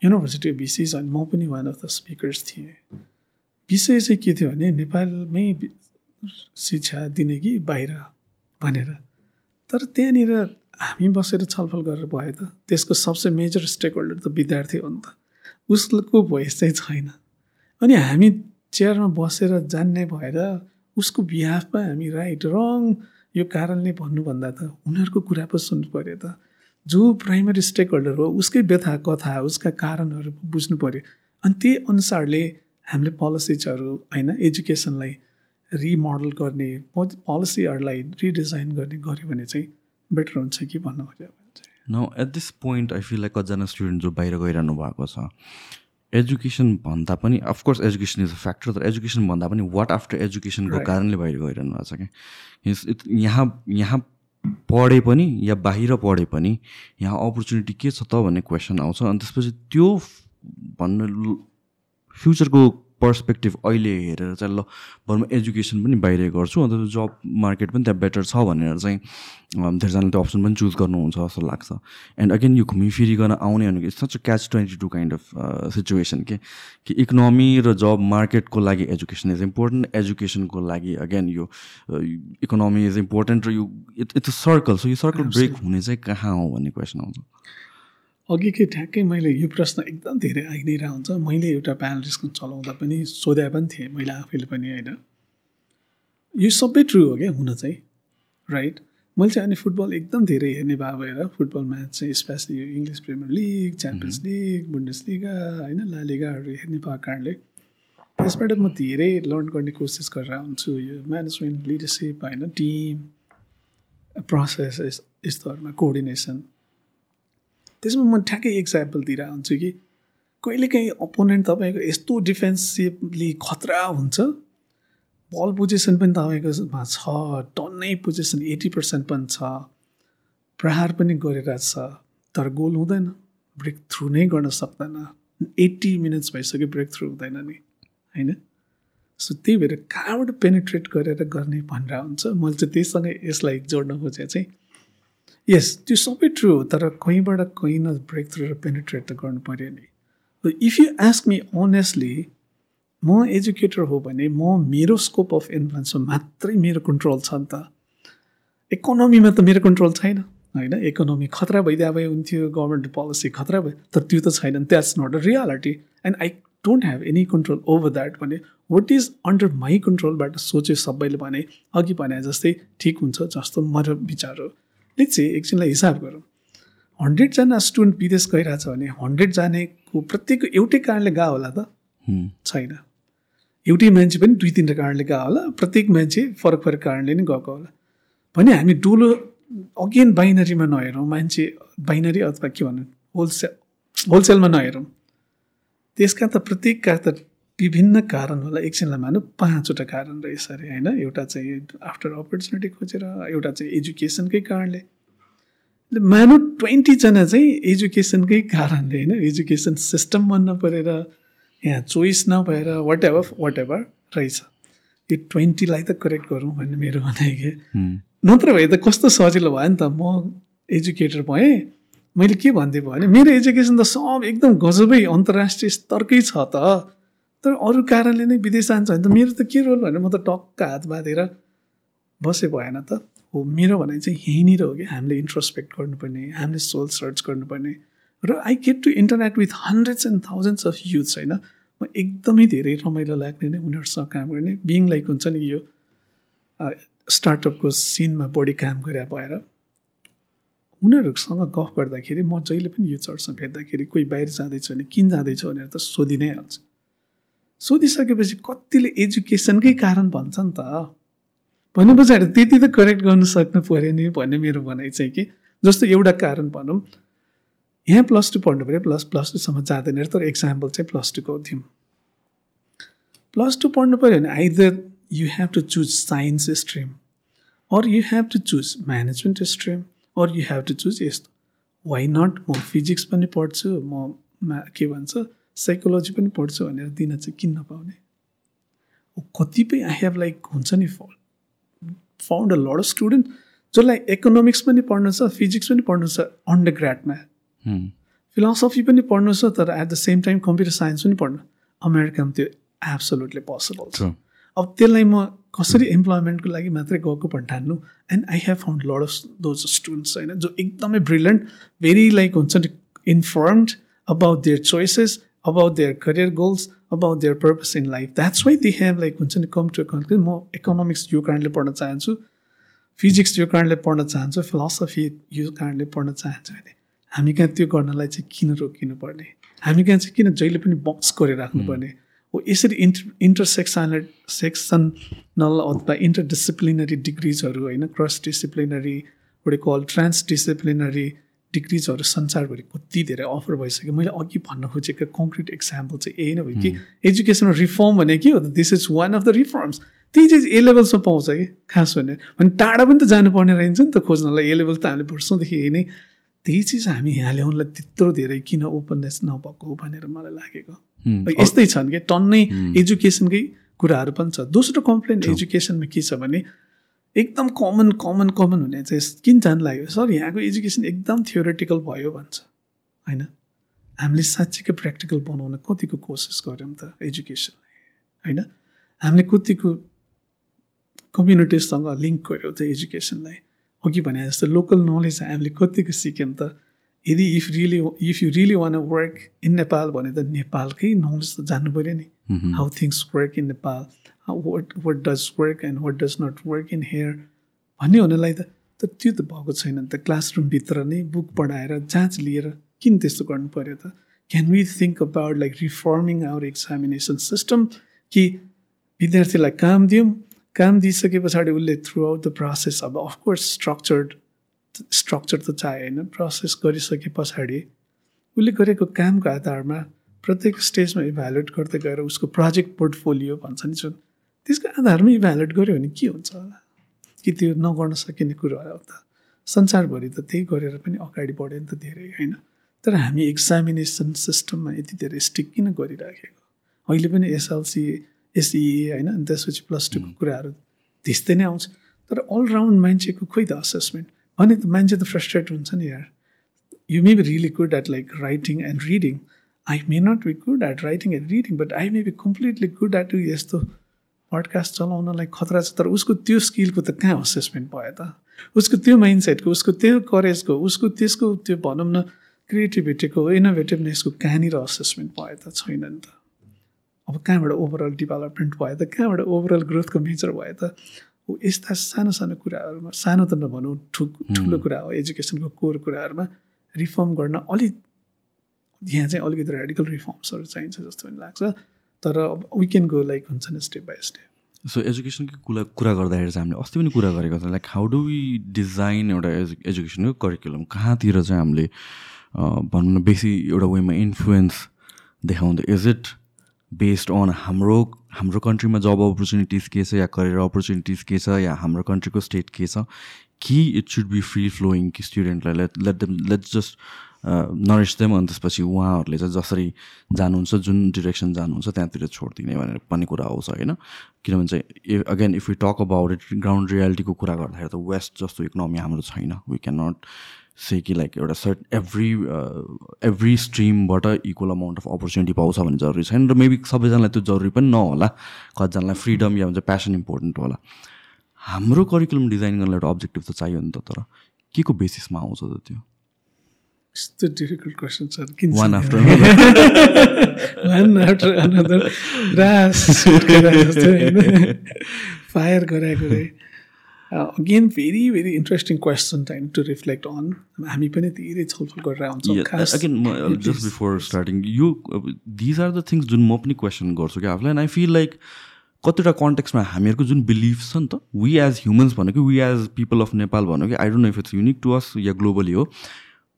S1: युनिभर्सिटी बिसिज अनि म पनि वान अफ द स्पिकर्स थिएँ विषय चाहिँ के थियो भने नेपालमै शिक्षा दिने कि बाहिर भनेर। तर त्यहाँनिर हामी बसेर छलफल गरेर भयो त। त्यसको सबसे मेजर स्टेक होल्डर त विद्यार्थी हो नि त। उसको भोइस चाहिँ छैन। अनि हामी चेयरमा बसेर जान्ने भएर उसको बिहाफमा हामी राइट रङ यो कारणले भन्नुभन्दा त उनीहरूको कुरा पो सुन्नु पऱ्यो त। जो प्राइमरी स्टेक होल्डर हो उसकै व्यथा कथा उसका कारणहरू बुझ्नु पऱ्यो अनि त्यही अनुसारले हामीले पोलिसिजहरू होइन एजुकेसनलाई रिमोडल गर्ने पोलिसीहरूलाई रिडिजाइन गर्ने गऱ्यो भने चाहिँ बेटर हुन्छ कि भन्नु चाहिँ।
S2: न at this point I feel like कतिजना स्टुडेन्ट जो बाहिर गइरहनु भएको छ एजुकेसन भन्दा पनि of course education is a factor तर एजुकेसन भन्दा पनि वाट आफ्टर एजुकेसनको. कारणले बाहिर गइरहनु भएको छ कि Yes, it- यहाँ यहाँ पढे पनि या बाहिर पढे पनि यहाँ अपर्च्युनिटी के छ त भन्ने क्वेसन आउँछ। अनि त्यसपछि त्यो भन्नु फ्युचरको पर्सपेक्टिभ अहिले हेरेर चाहिँ ल बरुमा एजुकेसन पनि बाहिरै गर्छु अन्त जब मार्केट पनि त्यहाँ बेटर छ भनेर चाहिँ धेरैजनाले त्यो अप्सन पनि चुज गर्नुहुन्छ जस्तो लाग्छ। एन्ड अगेन यो घुमिफिरिकन आउने भनेको it's such a catch twenty two kind of situation के कि इकोनोमी र जब मार्केटको लागि एजुकेसन इज इम्पोर्टेन्ट एजुकेसनको लागि अगेन यो इकोनोमी इज इम्पोर्टेन्ट र यो it it's a circle so यो सर्कल ब्रेक हुने चाहिँ कहाँ हो भन्ने क्वेसन आउँछ।
S1: अघिकै ठ्याक्कै मैले यो प्रश्न एकदम धेरै आइ नै रहन्छ मैले एउटा प्यानल डिस्कसन चलाउँदा पनि सोधे पनि थिएँ मैले आफैले पनि होइन? यो सबै ट्रु हो क्या हुन चाहिँ राइट मैले चाहिँ अनि फुटबल एकदम धेरै हेर्ने भए भएर फुटबल म्याच चाहिँ स्पेसली यो English premier league champions league Bundesliga होइन लालिगाहरू हेर्ने भएको कारणले त्यसबाट म धेरै लर्न गर्ने कोसिस गरेर हुन्छु यो म्यानेजमेन्ट लिडरसिप होइन टिम प्रोसेस यस्तोहरूमा कोअर्डिनेसन त्यसमा म ठ्याक्कै इक्जाम्पल दिएर हुन्छु कि कहिलेकाहीँ अपोनेन्ट तपाईँको यस्तो डिफेन्सिभली खतरा हुन्छ बल पोजिसन पनि तपाईँकोमा छ टन्नै पोजिसन एट्टी पर्सेन्ट पनि छ प्रहार पनि गरिरहेको छ तर गोल हुँदैन ब्रेक थ्रु नै गर्न सक्दैन एट्टी मिनट्स भइसक्यो ब्रेक थ्रु हुँदैन नि होइन? सो त्यही भएर कहाँबाट पेनिट्रेट गरेर गर्ने भनेर हुन्छ मैले चाहिँ त्यहीसँगै यसलाई जोड्न खोजेँ चाहिँ यस त्यो सबै ट्रु हो तर कहीँबाट कहीँ न ब्रेक थ्रु र पेनिट्रेट त गर्नु पऱ्यो नि। If you ask me honestly म एजुकेटर हो भने म मेरो स्कोप अफ इन्फ्लुएन्समा मात्रै मेरो कन्ट्रोल छ नि त। इकोनोमीमा त मेरो कन्ट्रोल छैन होइन? इकोनोमी खतरा भइदिए भए हुन्थ्यो गभर्मेन्ट पोलिसी खतरा भयो तर त्यो त छैन। That's not a reality and I don't have any control over that भने वाट इज अन्डर माई कन्ट्रोलबाट सोच्यो सबैले भने अघि भने जस्तै ठिक हुन्छ जस्तो मेरो विचार हो। लेट्स चाहिँ एकछिनलाई हिसाब गरौँ। हन्ड्रेडजना स्टुडेन्ट विदेश गइरहेछ भने हन्ड्रेड जानेको प्रत्येक एउटै कारणले गएको होला त. छैन। एउटै मान्छे पनि दुई तिनवटा कारणले गएको होला प्रत्येक मान्छे फरक फरक कारणले नै गएको होला। भने हामी डुलो अगेन बाइनरीमा नहेरौँ मान्छे बाइनरी अथवा के भन्नु होलसेल होलसेलमा नहेरौँ। त्यसका त प्रत्येकका त विभिन्न कारण होला एकछिनलाई मानौँ पाँचवटा कारण रहेछ अरे होइन? एउटा चाहिँ आफ्टर अपर्च्युनिटी खोजेर एउटा चाहिँ एजुकेसनकै कारणले। मानौँ ट्वेन्टीजना चाहिँ एजुकेसनकै कारणले होइन? एजुकेसन सिस्टम मन नपरेर यहाँ चोइस नभएर वाट एभर वाट एभर रहेछ। यो ट्वेन्टीलाई त करेक्ट गरौँ भन्ने मेरो भनाइ के. नत्र भए त कस्तो सजिलो भयो नि त? म एजुकेटर भएँ मैले के भनिदिएँ भने मेरो एजुकेसन त सब एकदम गजबै अन्तर्राष्ट्रिय स्तरकै छ त। तर अरू कारणले नै विदेश जान्छ भने त मेरो त के रोल भने म त टक्क हात बाँधेर बसे भएन त। हो मेरो भनाइ चाहिँ यहीँनिर हो कि हामीले इन्ट्रोस्पेक्ट गर्नुपर्ने हामीले सोल सर्च गर्नुपर्ने। र I get to interact with hundreds and thousands of youths होइन? म एकदमै धेरै रमाइलो लाग्ने नै उनीहरूसँग काम गर्ने। बिङ लाइक हुन्छ नि यो स्टार्टअपको सिनमा बढी काम गरे भएर। उनीहरूसँग गफ गर्दाखेरि म जहिले पनि युथहरूसँग भेट्दाखेरि कोही बाहिर जाँदैछ भने किन जाँदैछ भनेर त सोधि नै हाल्छ। सोधिसकेपछि कतिले एजुकेसनकै कारण भन्छ नि त। भने पछाडि त्यति त करेक्ट गर्न सक्नु पऱ्यो नि भन्ने मेरो भनाइ चाहिँ कि। जस्तो एउटा कारण भनौँ यहाँ प्लस टू पढ्नु पऱ्यो प्लस प्लस टूसम्म जाँदैन अरे, तर एक्जाम्पल चाहिँ प्लस टूको दिउँ प्लस टू पढ्नु पऱ्यो भने either you have to choose science stream or you have to choose management stream or you have to choose यस्तो वाइ नट म फिजिक्स पनि पढ्छु मा के भन्छ? साइकोलोजी पनि पढ्छु भनेर दिन चाहिँ किन नपाउने? कतिपय आई हेभ लाइक हुन्छ नि found a lot of student जसलाई इकोनोमिक्स पनि पढ्नु छ फिजिक्स पनि पढ्नु छ अन्डर ग्राडमा फिलोसफी पनि पढ्नु छ तर at the same time computer science पनि पढ्नु। अमेरिकामा त्यो एब्सोल्युटली पोसिबल छ। अब त्यसलाई म कसरी इम्प्लोइमेन्टको लागि मात्रै गएको भन्ठान्नु and I have found lot of those students होइन जो एकदमै ब्रिलियन्ट भेरी लाइक हुन्छ नि informed about their choices about their career goals about their purpose in life that's why they have like हुन्छ नि कम टु कन्क्लुड म इकोनोमिक्स यो कारणले पढ्न चाहन्छु फिजिक्स यो कारणले पढ्न चाहन्छु फिलोसफी यो कारणले पढ्न चाहन्छु भने हामी कहाँ त्यो गर्नलाई चाहिँ किन रोकिनु पर्ने हामी कहाँ चाहिँ किन जहिले पनि बक्स गरिराख्नुपर्ने हो यसरी इन्टर इन्टरसेक्सनल सेक्सनल अथवा इन्टरडिसिप्लिनरी डिग्रिजहरू होइन cross disciplinary what they call trans disciplinary डिग्रिजहरू संसारभरि कति धेरै अफर भइसक्यो। मैले अघि भन्न खोजेको कङ्क्रिट एक्जाम्पल चाहिँ यही नै भयो कि एजुकेसनल रिफर्म भने के हो? त this is one of the reforms त्यही चाहिँ ए लेभलसम्म पाउँछ कि? खास भने। भने टाढा पनि त जानुपर्ने रहन्छ नि त खोज्नलाई। ए लेभल त हामीले वर्षौँदेखि यही नै। त्यही चिज हामी यहाँ ल्याउनलाई त्यत्रो धेरै किन ओपननेस नभएको भनेर मलाई लागेको। यस्तै छन् कि टन्नै एजुकेसनकै कुराहरू पनि छ। दोस्रो कम्प्लेन एजुकेसनमा के छ भने एकदम कमन कमन कमन हुने चाहिँ किन जान लाग्यो। सर यहाँको एजुकेसन एकदम थियोरिटिकल भयो भन्छ। होइन? हामीले साँच्चीकै प्र्याक्टिकल बनाउन कतिको कोसिस गऱ्यौँ त एजुकेसनलाई होइन? हामीले कतिको कम्युनिटिजसँग लिङ्क गऱ्यौँ त एजुकेसनलाई अघि भने जस्तो लोकल नलेज हामीले कतिको सिक्यौँ त यदि if really if you really want work in Nepal भने त नेपालकै नलेज त जान्नु पऱ्यो नि। How things work in Nepal what what does work and what does not work in here भन्ने हुनलाई त तर त्यो त भएको छैन नि त। क्लासरुमभित्र नै बुक पढाएर जाँच लिएर किन त्यस्तो गर्नु पऱ्यो त? Can we think about like reforming our examination system कि विद्यार्थीलाई काम दिउँ काम दिइसके पछाडि उसले थ्रु आउट द प्रोसेस अब अफकोर्स स्ट्रक्चर्ड स्ट्रक्चर त चाहे होइन प्रोसेस गरिसके पछाडि उसले गरेको कामको आधारमा प्रत्येक स्टेजमा इभ्यालुएट गर्दै गएर उसको प्रोजेक्ट पोर्टफोलियो भन्छ नि जुन त्यसको आधारमा इभ्यालुएट गऱ्यो भने के हुन्छ? होला कि त्यो नगर्न सकिने कुरा हो त। संसारभरि त त्यही गरेर पनि अगाडि बढ्यो नि त धेरै होइन? तर हामी एक्जामिनेसन सिस्टममा यति धेरै स्टिक किन गरिराखेको? अहिले पनि एसएलसी एसइए होइन? अनि त्यसपछि प्लस टूको कुराहरू त्यस्तै नै आउँछ। तर अलराउन्ड मान्छेको खोइ त असेसमेन्ट भने त मान्छे त फ्रस्ट्रेट हुन्छ नि यार। You may be really good at like writing and reading I may not be good at writing and reading but I may be completely good at यस्तो पडकास्ट चलाउनलाई खतरा छ तर उसको त्यो स्किलको त कहाँ असेसमेन्ट भयो त? उसको त्यो माइन्डसेटको उसको त्यो करेजको उसको त्यसको त्यो भनौँ न क्रिएटिभिटीको इनोभेटिभनेसको कहाँनिर असेसमेन्ट भयो त? छैन नि त। अब कहाँबाट ओभरअल डेभलपमेन्ट भयो त? कहाँबाट ओभरअल ग्रोथको मेजर भयो त? यस्ता सानो सानो कुराहरूमा सानो त नभनौँ ठु ठुलो कुरा हो एजुकेसनको कोर कुराहरूमा रिफर्म गर्न अलिक यहाँ चाहिँ अलिकति रेडिकल रिफर्म्सहरू चाहिन्छ जस्तो पनि लाग्छ। तर वी क्यान गो लाइक हुन्छ नि स्टेप बाई स्टेप
S2: सो एजुकेसनको कुरा कुरा गर्दाखेरि चाहिँ हामीले अस्ति पनि कुरा गरेको छ like how do we design एउटा एजु एजुकेसनको करिकुलम कहाँतिर चाहिँ हामीले भनौँ न बेसी एउटा वेमा इन्फ्लुएन्स देखाउँदै? इज इट बेस्ड अन हाम्रो हाम्रो कन्ट्रीमा जब अपर्च्युनिटिज के छ या करियर अपर्च्युनिटिज के छ या हाम्रो कन्ट्रीको स्टेट के छ? कि it should be free flowing कि स्टुडेन्टलाई let let them let just nourish them अनि त्यसपछि उहाँहरूले चाहिँ जसरी जानुहुन्छ जुन डिरेक्सन जानुहुन्छ त्यहाँतिर छोडिदिने भनेर भन्ने कुरा आउँछ होइन? किनभने चाहिँ again if you talk about it ground रियालिटीको कुरा गर्दाखेरि त वेस्ट जस्तो इकोनोमी हाम्रो छैन। वी क्यान नट से कि लाइक एउटा सर्ट एभ्री एभ्री स्ट्रिमबाट इक्वल अमाउन्ट अफ अपर्च्युनिटी पाउँछ भन्ने जरुरी छैन। र मेबी सबैजनालाई त्यो जरुरी पनि नहोला। कतिजनालाई फ्रिडम या भन्छ प्यासन इम्पोर्टेन्ट होला। हाम्रो करिकुलम डिजाइन गर्नलाई एउटा अब्जेक्टिभ त चाहियो नि त तर के को बेसिसमा आउँछ त त्यो?
S1: यस्तो डिफिकल्ट क्वेसन छ किन
S2: one after
S1: one after another रास फायर गराएको रे again very very interesting question time to reflect on हामी पनि धेरै छलफल गरेर आउँछौँ
S2: अगेन जस्ट बिफोर स्टार्टिङ यो दिज आर द थिङ्स जुन म पनि क्वेसन गर्छु क्या आफूलाई एन्ड आई फिल लाइक कतिवटा कन्टेक्समा हामीहरूको जुन बिलिफ छ नि त वी एज ह्युमन्स भन्यो कि we as people of Nepal भन्यो कि I don't know if it's unique to us yeah globally हो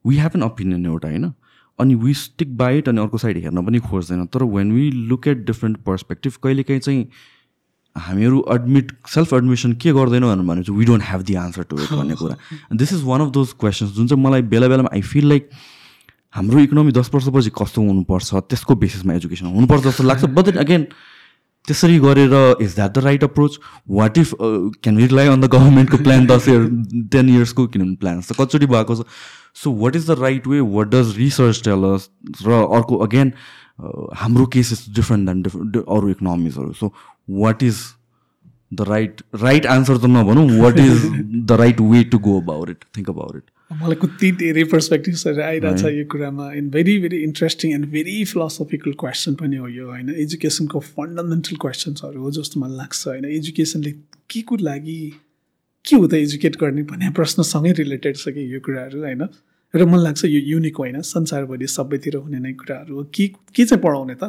S2: वी हेभ एन ओपिनियन एउटा होइन? अनि वी स्टिक बाइट अनि अर्को साइड हेर्न पनि खोज्दैन। तर when we look at different perspective कहिलेकाहीँ चाहिँ हामीहरू एडमिट सेल्फ एडमिसन के गर्दैनौँ भने चाहिँ we don't have the answer to it भन्ने कुरा। This is one of those questions जुन चाहिँ मलाई बेला बेलामा आई फिल लाइक हाम्रो इकोनोमी दस वर्षपछि कस्तो हुनुपर्छ त्यसको बेसिसमा एजुकेसन हुनुपर्छ जस्तो लाग्छ। बट देन अगेन त्यसरी गरेर is that the right approach what if can rely on the गभर्मेन्टको प्लान दस इयर टेन इयर्सको किनभने प्लान त कचोटि भएको छ। So what is the right way what does research tell us र अर्को अगेन हाम्रो case is different than different अरू इकोनोमिजहरू so what is the right right answer त नभनौँ what is the right way to go about it think about it
S1: मलाई कति धेरै पर्सपेक्टिभ्सहरू आइरहेछ यो कुरामा and very very interesting and very philosophical question पनि हो यो होइन एजुकेसनको फन्डामेन्टल क्वेसन्सहरू हो जस्तो मलाई लाग्छ होइन एजुकेसनले के को लागि? के हो त एजुकेट गर्ने भन्ने प्रश्नसँगै रिलेटेड छ कि यो कुराहरू होइन? र मलाई लाग्छ यो युनिक होइन संसारभरि सबैतिर हुने नै कुराहरू हो। के के चाहिँ पढाउने त?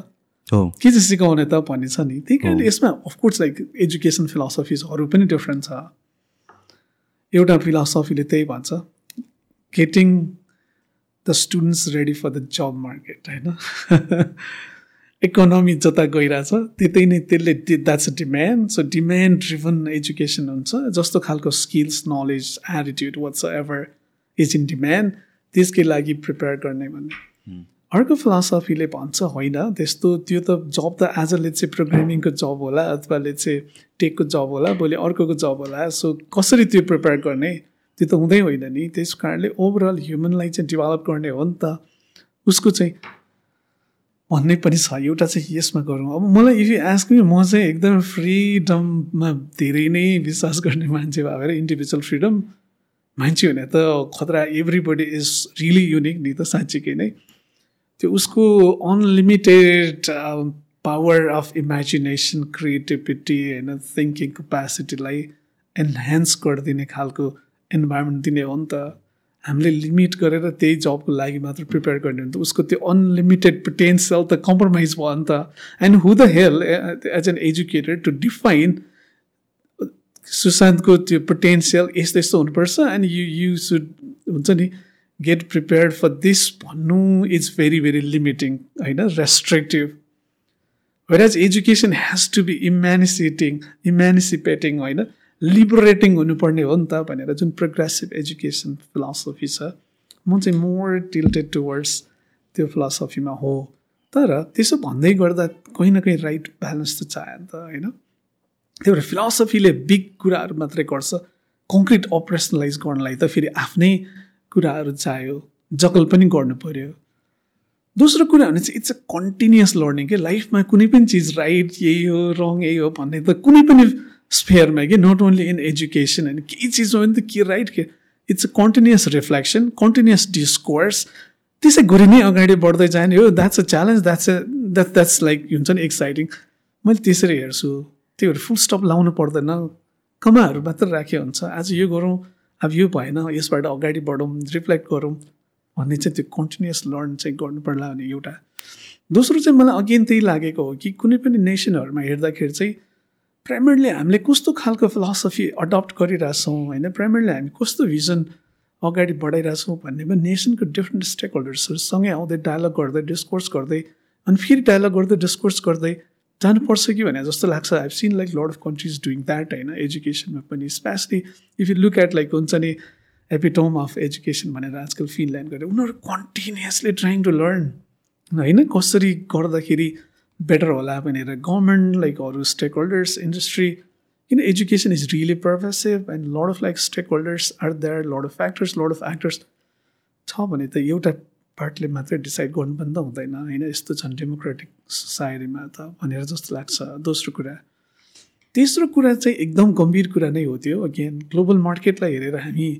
S1: के चाहिँ सिकाउने त भन्ने छ नि। त्यही कारणले यसमा अफकोर्स लाइक एजुकेसन फिलोसफिजहरू पनि डिफ्रेन्ट छ। एउटा फिलोसफीले त्यही भन्छ getting the students ready for the job market होइन? इकोनोमी जता गइरहेछ त्यतै नै त्यसले that's a demand so demand driven education हुन्छ जस्तो खालको skills knowledge attitude what's ever is in demand त्यसकै लागि प्रिपेयर गर्ने भन्ने। अर्को फिलोसफीले भन्छ होइन त्यस्तो त्यो त जब त आजले चाहिँ प्रोग्रामिङको जब होला अथवा चाहिँ टेकको जब होला भोलि अर्कोको जब होला। सो कसरी त्यो प्रिपेयर गर्ने? त्यो त हुँदै होइन नि। त्यस कारणले ओभरअल ह्युमनलाई चाहिँ डेभलप गर्ने हो नि त। उसको चाहिँ भन्ने पनि छ एउटा चाहिँ यसमा गरौँ। अब मलाई इफ यु आस्क म चाहिँ एकदम फ्रिडममा धेरै नै विश्वास गर्ने मान्छे भएर इन्डिभिजुअल फ्रिडम मान्छे हुने त खतरा एभ्रिबडी इज रियली युनिक नि त साँच्चीकै नै। त्यो उसको unlimited power of imagination creativity होइन थिङ्किङ क्यापेसिटीलाई एन्हान्स गरिदिने खालको इन्भाइरोमेन्ट दिने हो नि त। हामीले लिमिट गरेर त्यही जबको लागि मात्र प्रिपेयर गर्ने हो त उसको त्यो अनलिमिटेड पोटेन्सियल त कम्प्रोमाइज भयो नि त। And who the hell is an educated to define सुशान्तको त्यो पोटेन्सियल यस्तो यस्तो हुनुपर्छ एन्ड यु यु सुड हुन्छ नि गेट प्रिपेयर्ड फर दिस भन्नु इज भेरी भेरी लिमिटिङ होइन? Restrictive whereas education has to be emancipating emancipating होइन? लिबरेटिङ हुनुपर्ने हो नि त भनेर जुन प्रोग्रेसिभ एजुकेसन फिलोसफी छ म चाहिँ मोर टिल्टेड टुवर्ड्स त्यो फिलोसफीमा हो। तर त्यसो भन्दै गर्दा कहीँ न कहीँ राइट ब्यालेन्स त चाह्यो नि त होइन? त्यही भएर फिलोसफीले बिग कुराहरू मात्रै गर्छ कङ्क्रिट अपरेसनलाइज गर्नलाई त फेरि आफ्नै कुराहरू चाहियो जकल पनि गर्नु पऱ्यो दोस्रो कुरा भने चाहिँ इट्स अ कन्टिन्युस लर्निङ के? लाइफमा कुनै पनि चिज राइट यही हो रङ यही हो भन्ने त कुनै पनि स्पेयरमा कि नट ओन्ली इन एजुकेसन होइन केही चिज हो भने त के राइट के it's a continuous reflection continuous discourse त्यसै गरी नै अगाडि बढ्दै जाने हो that's a challenge that's a that that's like हुन्छ नि एक्साइटिङ मैले त्यसरी हेर्छु त्यो भएर फुल स्टप लाउनु पर्दैन कमाहरू मात्र राखे हुन्छ आज यो गरौँ अब यो भएन यसबाट अगाडि बढौँ रिफ्लेक्ट गरौँ भन्ने चाहिँ त्यो कन्टिन्युस लर्न चाहिँ गर्नु पर्ला भने एउटा दोस्रो चाहिँ मलाई अगेन त्यही लागेको हो कि कुनै पनि नेसनहरूमा हेर्दाखेरि चाहिँ प्राइमेरली हामीले कस्तो खालको फिलोसफी अडप्ट गरिरहेछौँ होइन? प्राइमेरली हामी कस्तो भिजन अगाडि बढाइरहेछौँ भन्नेमा नेसनको डिफ्रेन्ट स्टेक होल्डर्सहरूसँगै आउँदै डायलग गर्दै डिस्कोर्स गर्दै अनि फेरि डायलग गर्दै डिस्कोर्स गर्दै जानुपर्छ कि भने जस्तो लाग्छ। I've seen like lot of countries doing that होइन? एजुकेसनमा पनि especially if you look at like हुन्छ नि एपिटोम अफ एजुकेसन भनेर आजकल फिनल्यान्ड गरेर उनीहरू कन्टिन्युसली ट्राइङ टु लर्न होइन? कसरी गर्दाखेरि बेटर होला भनेर गभर्मेन्ट लाइक अरू स्टेक होल्डर्स इन्डस्ट्री किन education is really pervasive and lot of like stake holders are there lot of factors lot of actors छ भने त एउटा पार्टले मात्रै डिसाइड गर्नु पनि त हुँदैन होइन? यस्तो छन् डेमोक्रेटिक सोसाइटीमा त भनेर जस्तो लाग्छ दोस्रो कुरा. तेस्रो कुरा चाहिँ एकदम गम्भीर कुरा नै हो त्यो. अगेन ग्लोबल मार्केटलाई हेरेर हामी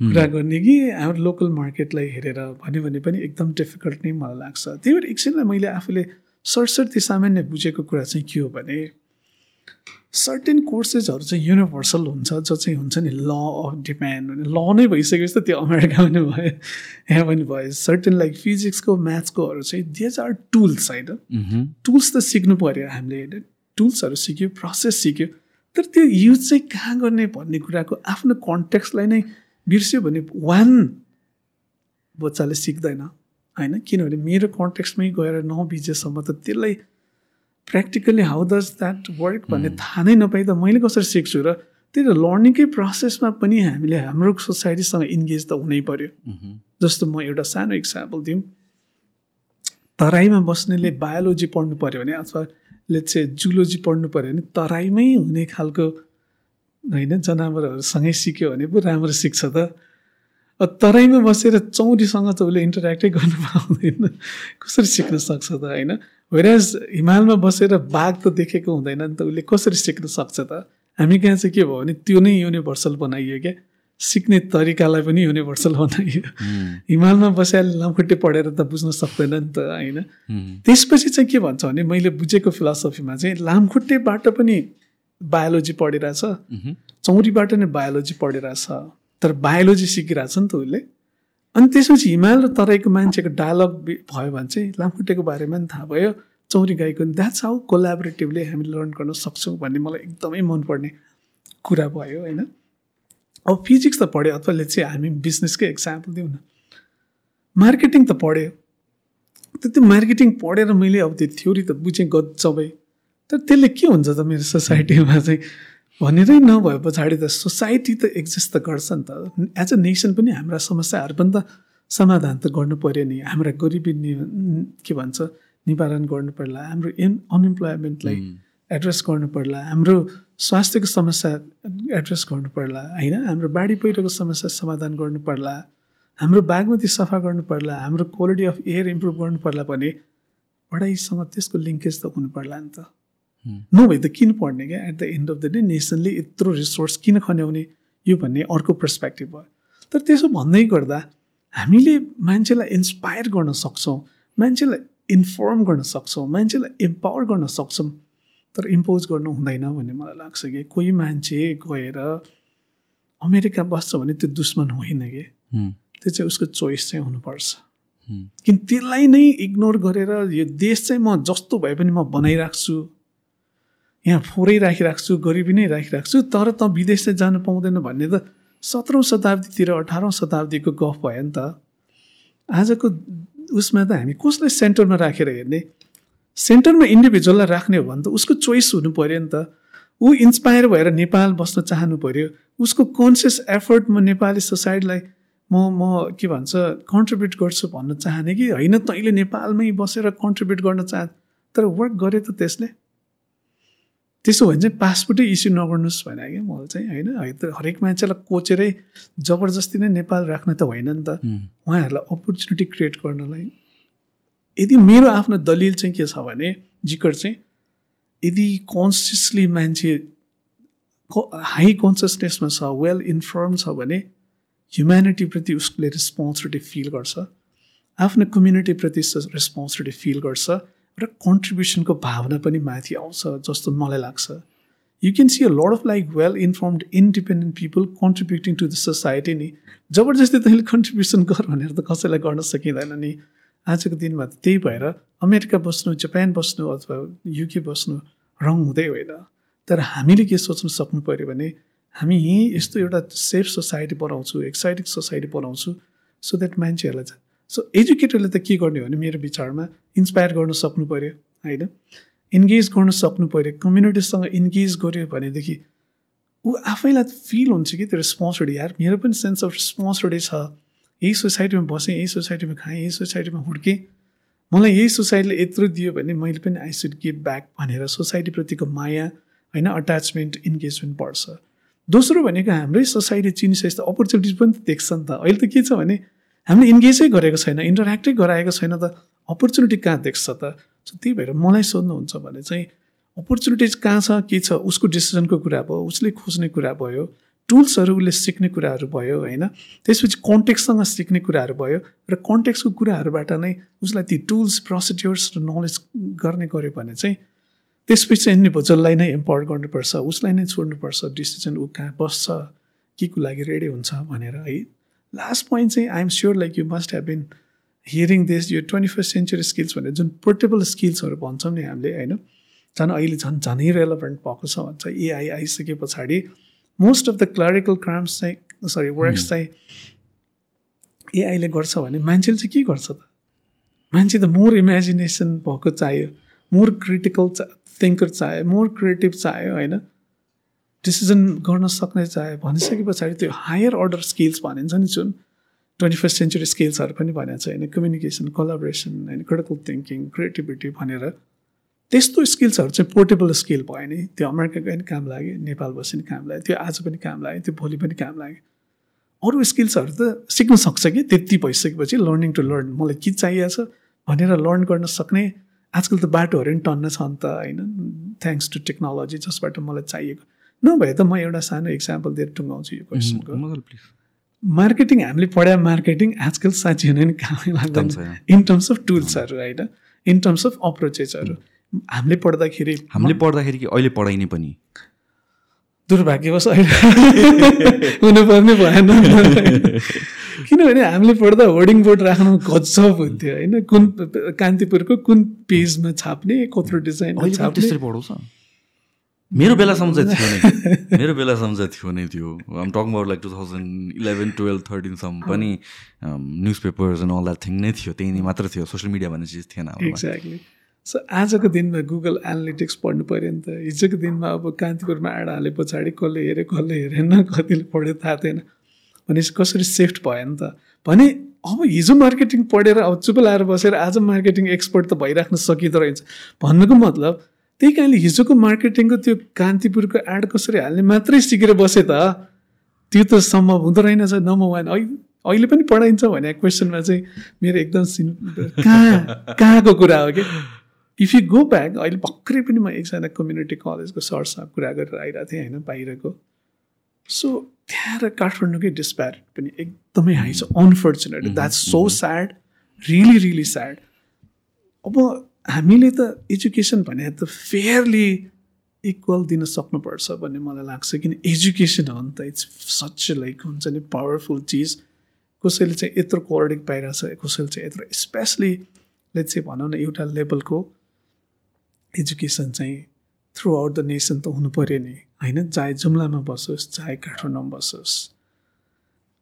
S1: कुरा गर्ने कि हाम्रो लोकल मार्केटलाई हेरेर भन्यो भने पनि एकदम डिफिकल्ट नै मलाई लाग्छ. त्यही भएर एकछिनलाई मैले आफूले सरसर्ती सामान्य बुझेको कुरा चाहिँ के हो भने सर्टेन कोर्सेसहरू चाहिँ युनिभर्सल हुन्छ जो चाहिँ हुन्छ नि ल अफ डिमान्ड भने ल नै भइसकेपछि त त्यो अमेरिका पनि भयो यहाँ पनि भयो। सर्टेन लाइक फिजिक्सको म्याथ्सकोहरू चाहिँ देज आर टुल्स होइन? टुल्स त सिक्नु पऱ्यो हामीले होइन? टुल्सहरू सिक्यो प्रोसेस सिक्यो तर त्यो युज चाहिँ कहाँ गर्ने भन्ने कुराको आफ्नो कन्टेक्सलाई नै बिर्स्यो भने वान बच्चाले सिक्दैन। होइन? किनभने मेरो कन्टेक्स्टमै गएर नबिजेसम्म त त्यसलाई practically how does that work भन्ने थाहा नै नपाइदा मैले कसरी सिक्छु र त्यही त लर्निङकै प्रोसेसमा पनि हामीले हाम्रो सोसाइटीसँग इन्गेज त हुनै पऱ्यो जस्तो म एउटा सानो इक्जाम्पल दिउँ। तराईमा बस्नेले बायोलोजी पढ्नु पऱ्यो भने अथवा ले चाहिँ जुलोजी पढ्नु पऱ्यो भने तराईमै हुने खालको होइन जनावरहरूसँगै सिक्यो भने पो राम्रो सिक्छ त। तराईमा बसेर चौरीसँग त उसले इन्टरेक्टै गर्नु पाउँदैन। कसरी सिक्न सक्छ त होइन? वेराज हिमालमा बसेर बाघ त देखेको हुँदैन नि त उसले कसरी सिक्न सक्छ त? हामी कहाँ चाहिँ के भयो भने त्यो नै युनिभर्सल बनाइयो क्या। सिक्ने तरिकालाई पनि युनिभर्सल बनाइयो। हिमालमा बसेर लामखुट्टे पढेर त बुझ्न सक्दैन नि त होइन? त्यसपछि चाहिँ के भन्छ भने मैले बुझेको फिलोसफीमा चाहिँ लामखुट्टेबाट पनि बायोलोजी पढिरहेछ चौरीबाट नै बायोलोजी पढिरहेछ तर बायोलोजी सिकिरहेछ नि त उसले। अनि त्यसपछि हिमाल र तराईको मान्छेको डायलग भयो भने चाहिँ लामखुट्टेको बारेमा पनि थाहा भयो। चौरी गाईको द्याट्स हाउ कोलाबोरेटिभली हामी लर्न गर्न सक्छौँ भन्ने मलाई एकदमै मनपर्ने कुरा भयो होइन। अब फिजिक्स त पढ्यो अथवा चाहिँ हामी बिजनेसकै एक्जाम्पल दिउँ न। मार्केटिङ त पढ्यो। त त्यो मार्केटिङ पढेर मैले अब त्यो थ्योरी त बुझेँ गजबै। तर त्यसले के हुन्छ त मेरो सोसाइटीमा चाहिँ? भनेरै नभए पछाडि त सोसाइटी त एक्जिस्ट त गर्छ नि त। एज अ नेसन पनि हाम्रा समस्याहरू पनि त समाधान त गर्नु पऱ्यो नि। हाम्रा गरिबी नि के भन्छ निवारण गर्नु पर्ला। हाम्रो इन अनइम्प्लोइमेन्टलाई एड्रेस गर्नु पर्ला। हाम्रो स्वास्थ्यको समस्या एड्रेस गर्नु पर्ला। होइन? हाम्रो बाढी पहिरोको समस्या समाधान गर्नु पर्ला। हाम्रो बागमती सफा गर्नु पर्ला। हाम्रो क्वालिटी अफ एयर इम्प्रुभ गर्नु पर्ला भने पढाइसँग त्यसको लिङ्केज त हुनु पर्ला नि त। नभए त किन पढ्ने क्या? At the end of the day नेसनले यत्रो रिसोर्स किन खन्याउने यो भन्ने अर्को पर्सपेक्टिभ भयो। तर त्यसो भन्दै गर्दा हामीले मान्छेलाई इन्सपायर गर्न सक्छौँ मान्छेलाई इन्फर्म गर्न सक्छौँ मान्छेलाई इम्पावर गर्न सक्छौँ तर इम्पोज गर्नु हुँदैन भन्ने मलाई लाग्छ कि। कोही मान्छे गएर अमेरिका बस्छ भने त्यो दुश्मन होइन कि। त्यो चाहिँ उसको चोइस चाहिँ हुनुपर्छ। किन त्यसलाई नै इग्नोर गरेर यो देश चाहिँ म जस्तो भए पनि म बनाइराख्छु यहाँ फोरै राखिराख्छु गरिबी नै राखिराख्छु तर त विदेश चाहिँ जानु पाउँदैन भन्ने त सत्रौँ शताब्दीतिर अठारौँ शताब्दीको गफ भयो नि त। आजको उसमा त हामी कसलाई सेन्टरमा राखेर हेर्ने? सेन्टरमा इन्डिभिजुअललाई राख्ने हो भने त उसको चोइस हुनु पऱ्यो नि त। ऊ इन्सपायर भएर नेपाल बस्न चाहनु पऱ्यो उसको कन्सियस एफर्ट म नेपाली सोसाइटीलाई म म के भन्छ कन्ट्रिब्युट गर्छु भन्न चाहने कि होइन? तैँले नेपालमै बसेर कन्ट्रिब्युट गर्न चाह तर वर्क गरे त त्यसले। त्यसो भने चाहिँ पासपोर्टै इस्यु नगर्नुहोस् भने क्या मलाई चाहिँ होइन हरेक मान्छेलाई कोचेरै जबरजस्ती नै नेपाल राख्न त होइन नि त। उहाँहरूलाई अपर्च्युनिटी क्रिएट गर्नलाई। यदि मेरो आफ्नो दलिल चाहिँ के छ भने जिकर चाहिँ यदि कन्सियसली मान्छे हाई कन्सियसनेसमा छ वेल इन्फर्म छ भने ह्युम्यानिटीप्रति उसले रेस्पोन्सिबिलिटी फिल गर्छ। आफ्नो कम्युनिटीप्रति रेस्पोन्सिबिलिटी फिल गर्छ। र कन्ट्रिब्युसनको भावना पनि माथि आउँछ जस्तो मलाई लाग्छ। You can see a lot of like well informed independent people contributing to the society नि। जबरजस्ती तैँले कन्ट्रिब्युसन गर भनेर त कसैलाई गर्न सकिँदैन नि। आजको दिनमा त त्यही भएर अमेरिका बस्नु जापान बस्नु अथवा युके बस्नु रङ हुँदै होइन। तर हामीले के सोच्नु सक्नु पऱ्यो भने हामी यहीँ यस्तो एउटा सेफ सोसाइटी बनाउँछु एक्साइटिङ सोसाइटी बनाउँछु सो द्याट मान्छेहरूलाई सो एजुकेटरले त के गर्ने भने मेरो विचारमा इन्सपायर गर्न सक्नु पऱ्यो होइन? इन्गेज गर्न सक्नु पऱ्यो कम्युनिटीसँग इन्गेज गऱ्यो भनेदेखि ऊ आफैलाई फिल हुन्छ कि त्यो रेस्पोन्सिबिलिटी यार। मेरो पनि सेन्स अफ रेस्पोन्सिबिलिटी छ। यही सोसाइटीमा बसेँ यही सोसाइटीमा खाएँ यही सोसाइटीमा हुर्केँ। मलाई यही सोसाइटीले यत्रो दियो भने मैले पनि आई सुड गिभ ब्याक भनेर सोसाइटीप्रतिको माया होइन अट्याचमेन्ट इन्गेजमेन्ट बढ्छ। दोस्रो भनेको हाम्रै सोसाइटी चिनिसकेपछि त अपर्च्युनिटिज पनि देख्छ नि त। अहिले त के छ भने हामीले इन्गेजै गरेको छैन इन्टरेक्टै गराएको छैन त अपर्च्युनिटी कहाँ देख्छ त? सो त्यही भएर मलाई सोध्नुहुन्छ भने चाहिँ अपर्च्युनिटिज कहाँ छ के छ? उसको डिसिजनको कुरा भयो उसले खोज्ने कुरा भयो टुल्सहरू उसले सिक्ने कुराहरू भयो होइन? त्यसपछि कन्टेक्ससँग सिक्ने कुराहरू भयो र कन्टेक्सको कुराहरूबाट नै उसलाई ती टुल्स प्रोसिड्युर्स र नलेज गर्ने गऱ्यो भने चाहिँ त्यसपछि चाहिँ इन्डिभिजुअललाई नै इम्पावर गर्नुपर्छ उसलाई नै छोड्नुपर्छ डिसिजन ऊ कहाँ बस्छ के को लागि रेडी हुन्छ भनेर है? लास्ट पोइन्ट चाहिँ I'm sure like you must have been hearing this यो ट्वेन्टी फर्स्ट सेन्चुरी स्किल्स भनेर जुन पोर्टेबल स्किल्सहरू भन्छौँ नि हामीले होइन झन् अहिले झन् झनै रेलोभेन्ट भएको छ भन्छ एआई आइसके पछाडि most of the clerical crams चाहिँ सरी वर्क्स चाहिँ एआईले गर्छ भने मान्छेले चाहिँ के गर्छ त मान्छे त मोर इमेजिनेसन भएको चाहियो मोर क्रिटिकल चा थिङ्कर चाह्यो मोर क्रिएटिभ चाह्यो होइन डिसिजन गर्न सक्ने चाह्यो भनिसके पछाडि त्यो हायर अर्डर स्किल्स भनिन्छ नि जुन ट्वेन्टी फर्स्ट सेन्चुरी स्किल्सहरू पनि भनेको छ होइन? कम्युनिकेसन कोलाबोरेसन होइन? क्रिटिकल थिङ्किङ क्रिएटिभिटी भनेर। त्यस्तो स्किल्सहरू चाहिँ पोर्टेबल स्किल भयो नि। त्यो अमेरिका गए काम लाग्यो नेपाल बसे पनि काम लाग्यो त्यो आज पनि काम लाग्यो त्यो भोलि पनि काम लाग्यो। अरू स्किल्सहरू त सिक्न सक्छ कि? त्यति भइसकेपछि लर्निङ टु लर्न मलाई के चाहिएको छ भनेर लर्न गर्न सक्ने। आजकल त बाटोहरू पनि टन्न छ नि त होइन? थ्याङ्क्स टु टेक्नोलोजी जसबाट मलाई चाहिएको। नभए त म एउटा सानो इक्जाम्पल दिएर टुङ्गाउँछु यो क्वेसनको मार्केटिङ हामीले पढायो मार्केटिङ आजकल साँच्ची हुने नि कामै लाग्दैन। इन टर्म्स अफ टुल्सहरू होइन इन टर्म्स अफ अप्रोचेसहरू हामीले पढ्दाखेरि
S2: हामीले पढ्दाखेरि कि अहिले पढाइने पनि?
S1: दुर्भाग्यवश अहिले हुनुपर्ने भएन। किनभने हामीले पढ्दा होर्डिङ बोर्ड राख्नु गजब हुन्थ्यो होइन? कुन कान्तिपुरको कुन पेजमा छाप्ने कत्रो डिजाइन
S2: मेरो बेलासम्म चाहिँ थियो नै। मेरो बेलासम्म चाहिँ थियो नै त्यो। I'm talk about like two thousand eleven twelve थर्टिनसम्म पनि newspapers and all that thing नै थियो। त्यही नै मात्र थियो। सोसियल मिडिया भन्ने चिज थिएन
S1: एक्ज्याक्टली सो आजको दिनमा गुगल एनालिटिक्स पढ्नु पऱ्यो नि त। हिजोको दिनमा अब कान्तिपुरमा एड हाले पछाडि कसले हेऱ्यो कसले हेरेन कतिले पढ्यो थाहा थिएन। भनेपछि कसरी सेफ्ट भयो नि त? भने अब हिजो मार्केटिङ पढेर अब चुप लाएर बसेर आज मार्केटिङ एक्सपर्ट त भइराख्न सकिँदो रहेछ। भन्नुको मतलब त्यही कारणले हिजोको मार्केटिङको त्यो कान्तिपुरको एड कसरी हाल्ने मात्रै सिकेर बसे त त्यो त सम्भव हुँदो रहेनछ नम्बर वान अहिले पनि पढाइन्छ भने क्वेसनमा चाहिँ मेरो एकदम सिन कहाँ कहाँको कुरा हो कि? इफ यु गो ब्याक अहिले भर्खरै पनि म एकजना कम्युनिटी कलेजको सरसँग कुरा गरेर आइरहेको थिएँ होइन बाहिरको। सो त्यहाँ र काठमाडौँकै डिस्प्यारिट पनि एकदमै हाई छ unfortunate that's so sad really really sad अब हामीले त एजुकेसन भने त फेयरली इक्वल दिन सक्नुपर्छ भन्ने मलाई लाग्छ किन एजुकेसन हो नि त इट्स सच लाइक हुन्छ नि पावरफुल चिज कसैले चाहिँ यत्रो कोअर्डिङ पाइरहेछ कसैले चाहिँ यत्रो स्पेसली लेट चाहिँ भनौँ न एउटा लेभलको एजुकेसन चाहिँ थ्रु आउट द नेसन त हुनु पऱ्यो नि। होइन? चाहे जुम्लामा बसोस् चाहे काठमाडौँमा बसोस्।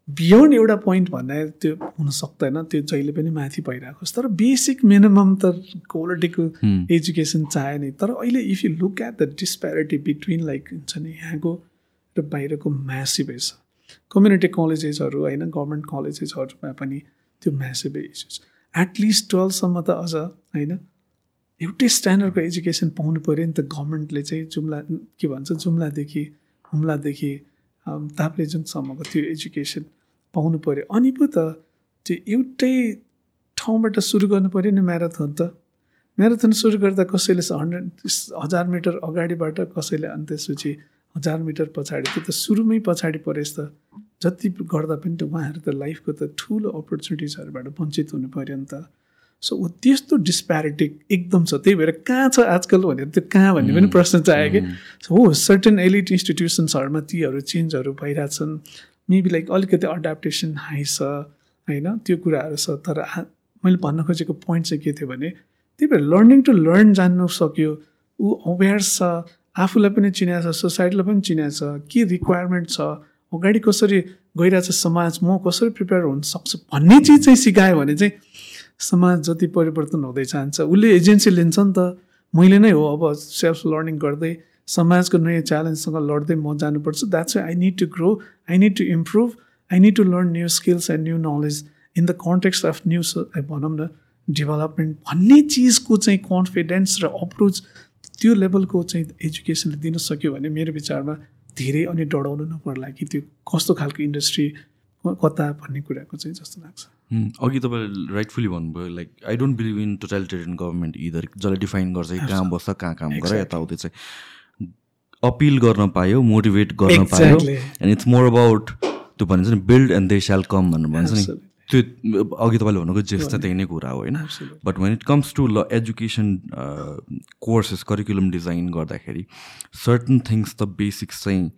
S1: बियोन्ड एउटा पोइन्ट भन्दा त्यो हुन सक्दैन त्यो जहिले पनि माथि भइरहेको तर बेसिक मिनिमम त क्वालिटीको एजुकेसन चाहे नि। तर अहिले if you look at the disparity between like हुन्छ नि यहाँको र बाहिरको म्यासिभ छ। कम्युनिटी कलेजेसहरू होइन गभर्मेन्ट कलेजेसहरूमा पनि त्यो म्यासिभ इस्युज एटलिस्ट टुवेल्भसम्म त अझ होइन एउटै स्ट्यान्डर्डको एजुकेसन पाउनु पऱ्यो नि त गभर्मेन्टले चाहिँ जुम्ला के भन्छ जुम्लादेखि हुम्लादेखि ताप्लेजुङसम्मको त्यो एजुकेसन पाउनु पऱ्यो अनि पो त त्यो एउटै ठाउँबाट सुरु गर्नु पऱ्यो नि म्याराथन त। म्याराथन सुरु गर्दा कसैले हन्ड्रेड हजार मिटर अगाडिबाट कसैले अनि त्यसपछि हजार मिटर पछाडि त्यो त सुरुमै पछाडि परेछ त जति गर्दा पनि त उहाँहरू त लाइफको त ठुलो अपर्च्युनिटिजहरूबाट वञ्चित हुनु पऱ्यो नि त। सो त्यस्तो डिस्प्यारिटी एकदम छ। त्यही भएर कहाँ छ आजकल भनेर त्यो कहाँ भन्ने पनि प्रश्न चाहियो कि। हो सर्टेन एलिट इन्स्टिट्युसन्सहरूमा तीहरू चेन्जहरू भइरहेछन्। मेबी लाइक अलिकति अडाप्टेसन हाई छ होइन? त्यो कुराहरू छ। तर मैले भन्न खोजेको पोइन्ट चाहिँ के थियो भने त्यही भएर लर्निङ टु लर्न जान्नु सक्यो। ऊ अवेर छ आफूलाई पनि चिनाएको छ सोसाइटीलाई पनि चिनाएको छ के रिक्वायरमेन्ट छ अगाडि कसरी गइरहेछ समाज म कसरी प्रिपेयर हुन सक्छु भन्ने चिज चाहिँ सिकायो भने चाहिँ समाज जति परिवर्तन हुँदै जान्छ। उसले एजेन्सी लिन्छ नि त। मैले नै हो अब सेल्फ लर्निङ गर्दै समाजको नयाँ च्यालेन्जसँग लड्दै म जानुपर्छ। That's I need to grow I need to improve I need to learn new skills and new knowledge in the context of new भनौँ न डेभलपमेन्ट भन्ने चिजको चाहिँ कन्फिडेन्स र अप्रोच त्यो लेभलको चाहिँ एजुकेसनले दिन सक्यो भने मेरो विचारमा धेरै अनि डढाउनु नपर्ला कि त्यो कस्तो खालको इन्डस्ट्री कता भन्ने कुराको चाहिँ जस्तो लाग्छ।
S2: अघि तपाईँले राइटफुली भन्नुभयो like I don't believe in totalitarian government either जसले डिफाइन गर्छ कहाँ बस्छ कहाँ काम गर यताउति चाहिँ। अपिल गर्न पायो मोटिभेट गर्न पायो. एन्ड इट्स मोर अबाउट त्यो भनिन्छ नि बिल्ड एन्ड दे स्याल कम भनेर भन्छ नि. त्यो अघि तपाईँले भन्नुको जेस त त्यही नै कुरा हो होइन? But when it comes to ल एजुकेसन कोर्सेस करिकुलम डिजाइन गर्दाखेरि सर्टन थिङ्स त बेसिक्स चाहिँ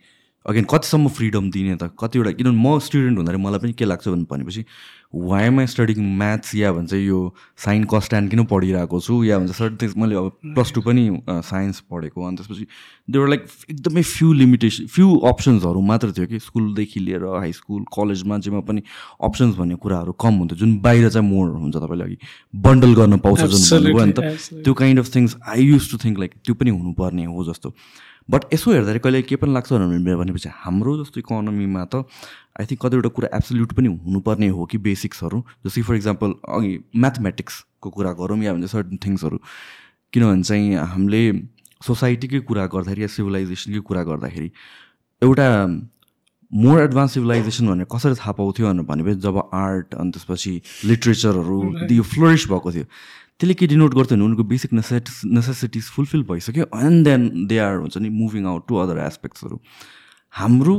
S2: अगेन कतिसम्म फ्रिडम दिने त कतिवटा किनभने म स्टुडेन्ट हुँदाखेरि मलाई पनि के लाग्छ भनेपछि why am I studying maths या भन्छ यो साइन कस्ट्यान्ड किन पढिरहेको छु? या भन्छ सर्ट थिङ्स मैले अब प्लस टू पनि साइन्स पढेको। अनि त्यसपछि देवर लाइक एकदमै फ्यु लिमिटेसन फ्यु अप्सन्सहरू मात्र थियो कि स्कुलदेखि लिएर हाई स्कुल कलेजमा जेमा पनि अप्सन्स भन्ने कुराहरू कम हुन्थ्यो। जुन बाहिर चाहिँ मोर हुन्छ तपाईँले अघि बन्डल गर्न पाउँछ जुन भन्नुभयो। नि त त्यो kind of things I used to think like त्यो पनि हुनुपर्ने हो जस्तो। बट यसो हेर्दाखेरि कहिले के पनि लाग्छ भनेपछि हाम्रो जस्तो इकोनोमीमा त आई थिङ्क कतिवटा कुरा एब्सोल्युट पनि हुनुपर्ने हो कि बेसिक्सहरू जस्तै फर इक्जाम्पल अघि म्याथमेटिक्सको कुरा गरौँ या भन्छ सर्टन थिङ्सहरू किनभने चाहिँ हामीले सोसाइटीकै कुरा गर्दाखेरि या सिभिलाइजेसनकै कुरा गर्दाखेरि एउटा मोर एडभान्स सिभिलाइजेसन भनेर कसरी थाहा पाउँथ्यो भनेपछि जब आर्ट अनि त्यसपछि लिट्रेचरहरू यो फ्लोरिस भएको थियो। त्यसले के डिनोट गर्थ्यो भने उनको बेसिक नेसेट नेसेसिटिज फुलफिल भइसक्यो एन्ड देन दे आर हुन्छ नि मुभिङ आउट टु अदर एस्पेक्ट्सहरू हाम्रो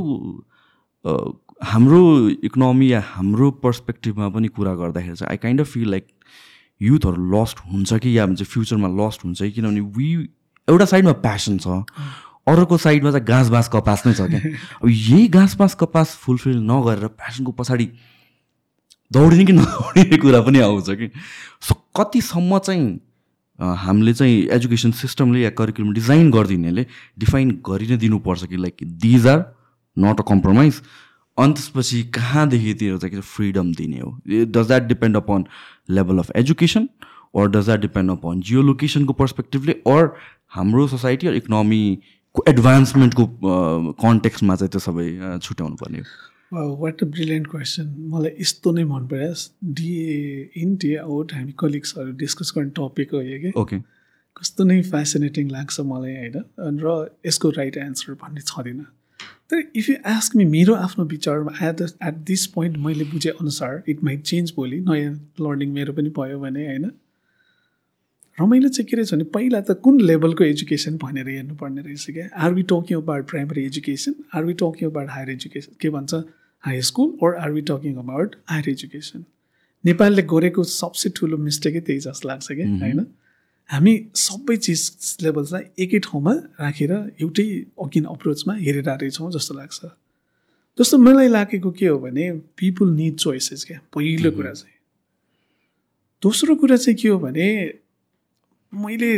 S2: हाम्रो इकोनोमी या हाम्रो पर्सपेक्टिभमा पनि कुरा गर्दाखेरि चाहिँ I kind of feel like युथहरू लस्ट हुन्छ कि या भन्छ फ्युचरमा लस्ट हुन्छ कि किनभने वी एउटा साइडमा प्यासन छ अर्को साइडमा चाहिँ घाँस बाँस कपास नै छ क्या। अब यही घाँस बाँस कपास फुलफिल नगरेर प्यासनको पछाडि दौडिने कि नदौडिने कुरा पनि आउँछ कि? सो कतिसम्म चाहिँ हामीले चाहिँ एजुकेसन सिस्टमले या करिकुलम डिजाइन गरिदिनेले डिफाइन गरि नै दिनुपर्छ कि? Like these are not a compromise अनि त्यसपछि कहाँदेखितिर चाहिँ फ्रिडम दिने हो? Does that depend upon level of education or does that depend upon Jio लोकेसनको पर्सपेक्टिभले अर हाम्रो सोसाइटी अर इकोनोमीको एडभान्समेन्टको कन्टेक्समा चाहिँ त्यो सबै छुट्याउनु पर्ने हो?
S1: वाट अ ब्रिलियन्ट क्वेसन मलाई यस्तो नै मन पर्यो डिए इन डे आउट हामी कलिग्सहरू डिस्कस गर्ने टपिक हो यो कि?
S2: ओके
S1: कस्तो नै फेसिनेटिङ लाग्छ मलाई होइन? र यसको राइट एन्सर भन्ने छँदैन। तर इफ यु आस्क मी मेरो आफ्नो विचारमा एट एट दिस पोइन्ट मैले बुझेअनुसार इट माइट चेन्ज भोलि नयाँ लर्निङ मेरो पनि भयो भने होइन? रमाइलो चाहिँ के रहेछ भने पहिला त कुन लेभलको एजुकेसन भनेर हेर्नुपर्ने रहेछ क्या are we talking about primary education are we talking about higher education के भन्छ? High school or are we talking about higher education नेपालले गरेको सबसे ठुलो मिस्टेकै त्यही जस्तो लाग्छ कि होइन? हामी सबै चिज लेभल्सलाई एकै ठाउँमा राखेर एउटै अकिन अप्रोचमा हेरेर रहेछौँ जस्तो लाग्छ। जस्तो मलाई लागेको के हो भने पिपुल निड चोइसेस क्या पहिलो कुरा चाहिँ। दोस्रो कुरा चाहिँ के हो भने मैले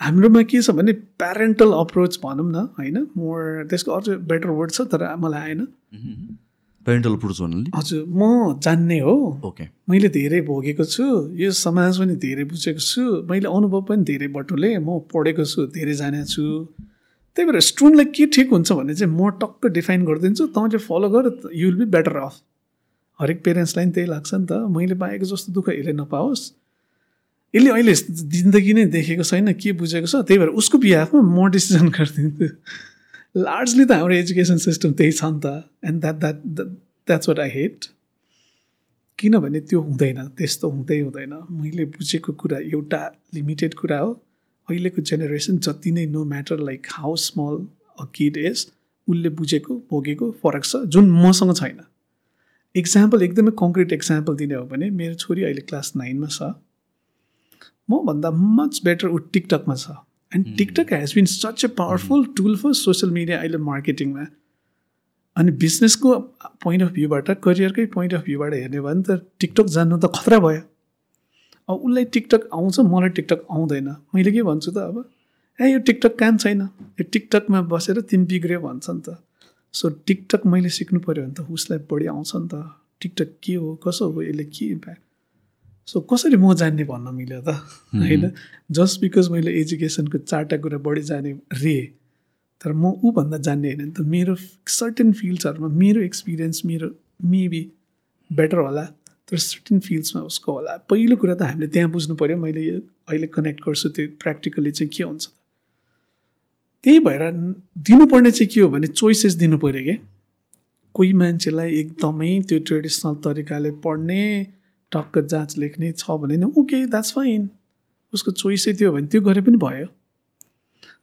S1: हाम्रोमा के छ भने प्यारेन्टल अप्रोच भनौँ न होइन? मोर त्यसको अझ बेटर वर्ड छ तर मलाई आएन।
S2: पेरेन्टल अप्रोच भन्नाले
S1: हजुर म जान्ने हो।
S2: ओके
S1: मैले धेरै भोगेको छु यो समाज पनि धेरै बुझेको छु मैले अनुभव पनि धेरै बटुले म पढेको छु धेरै जानेको छु। त्यही भएर स्टुडेन्टलाई के ठिक हुन्छ भने चाहिँ म टक्क डिफाइन गरिदिन्छु तँले फलो गर you will be better off हरेक पेरेन्ट्सलाई पनि त्यही लाग्छ नि त। मैले पाएको जस्तो दुःख यसले नपाओस्। यसले अहिले जिन्दगी नै देखेको छैन के बुझेको छ? त्यही भएर उसको बिहाफमा म डिसिजन गरिदिन्छु लार्जली त हाम्रो एजुकेसन सिस्टम त्यही छ नि त। And that that that's what I hate किनभने त्यो हुँदैन त्यस्तो हुँदै हुँदैन। मैले बुझेको कुरा एउटा लिमिटेड कुरा हो। अहिलेको जेनेरेसन जति नै no matter like how small a kid is उसले बुझेको भोगेको फरक छ जुन मसँग छैन। इक्जाम्पल एकदमै कङ्क्रिट इक्जाम्पल दिने हो भने मेरो छोरी अहिले क्लास नाइनमा छ। मभन्दा मच बेटर ऊ टिकटकमा छ. And TikTok has been such a powerful tool for social media अहिले मार्केटिङमा अनि बिजनेसको पोइन्ट अफ भ्यूबाट करियरकै पोइन्ट अफ भ्यूबाट हेर्ने भयो भने त टिकटक जान्नु त खतरा भयो। अब उसलाई टिकटक आउँछ मलाई टिकटक आउँदैन। मैले के भन्छु त अब? ए यो टिकटक काम छैन। यो टिकटकमा बसेर तिमी बिग्रियो भन्छ नि त। सो टिकटक मैले सिक्नु पऱ्यो भने त उसलाई बढी आउँछ नि त। टिकटक के हो कसो हो यसले के इम्प्याक्ट सो कसरी म जान्ने भन्न मिल्यो त? होइन? जस्ट बिकज मैले एजुकेसनको चारवटा कुरा बढी जाने रे तर म ऊभन्दा जान्ने होइन नि त। मेरो सर्टेन फिल्ड्सहरूमा मेरो एक्सपिरियन्स मेरो मेबी बेटर होला तर सर्टेन फिल्ड्समा उसको होला। पहिलो कुरा त हामीले त्यहाँ बुझ्नु पऱ्यो मैले यो अहिले कनेक्ट गर्छु त्यो प्र्याक्टिकली चाहिँ के हुन्छ त्यही भएर दिनुपर्ने चाहिँ के हो भने चोइसेस दिनु पऱ्यो क्या कोही मान्छेलाई एकदमै त्यो ट्रेडिसनल तरिकाले पढ्ने टक्क जाँच लेख्ने छ भने नि ओके द्याट्स फाइन उसको चोइसै त्यो भने त्यो गरे पनि भयो।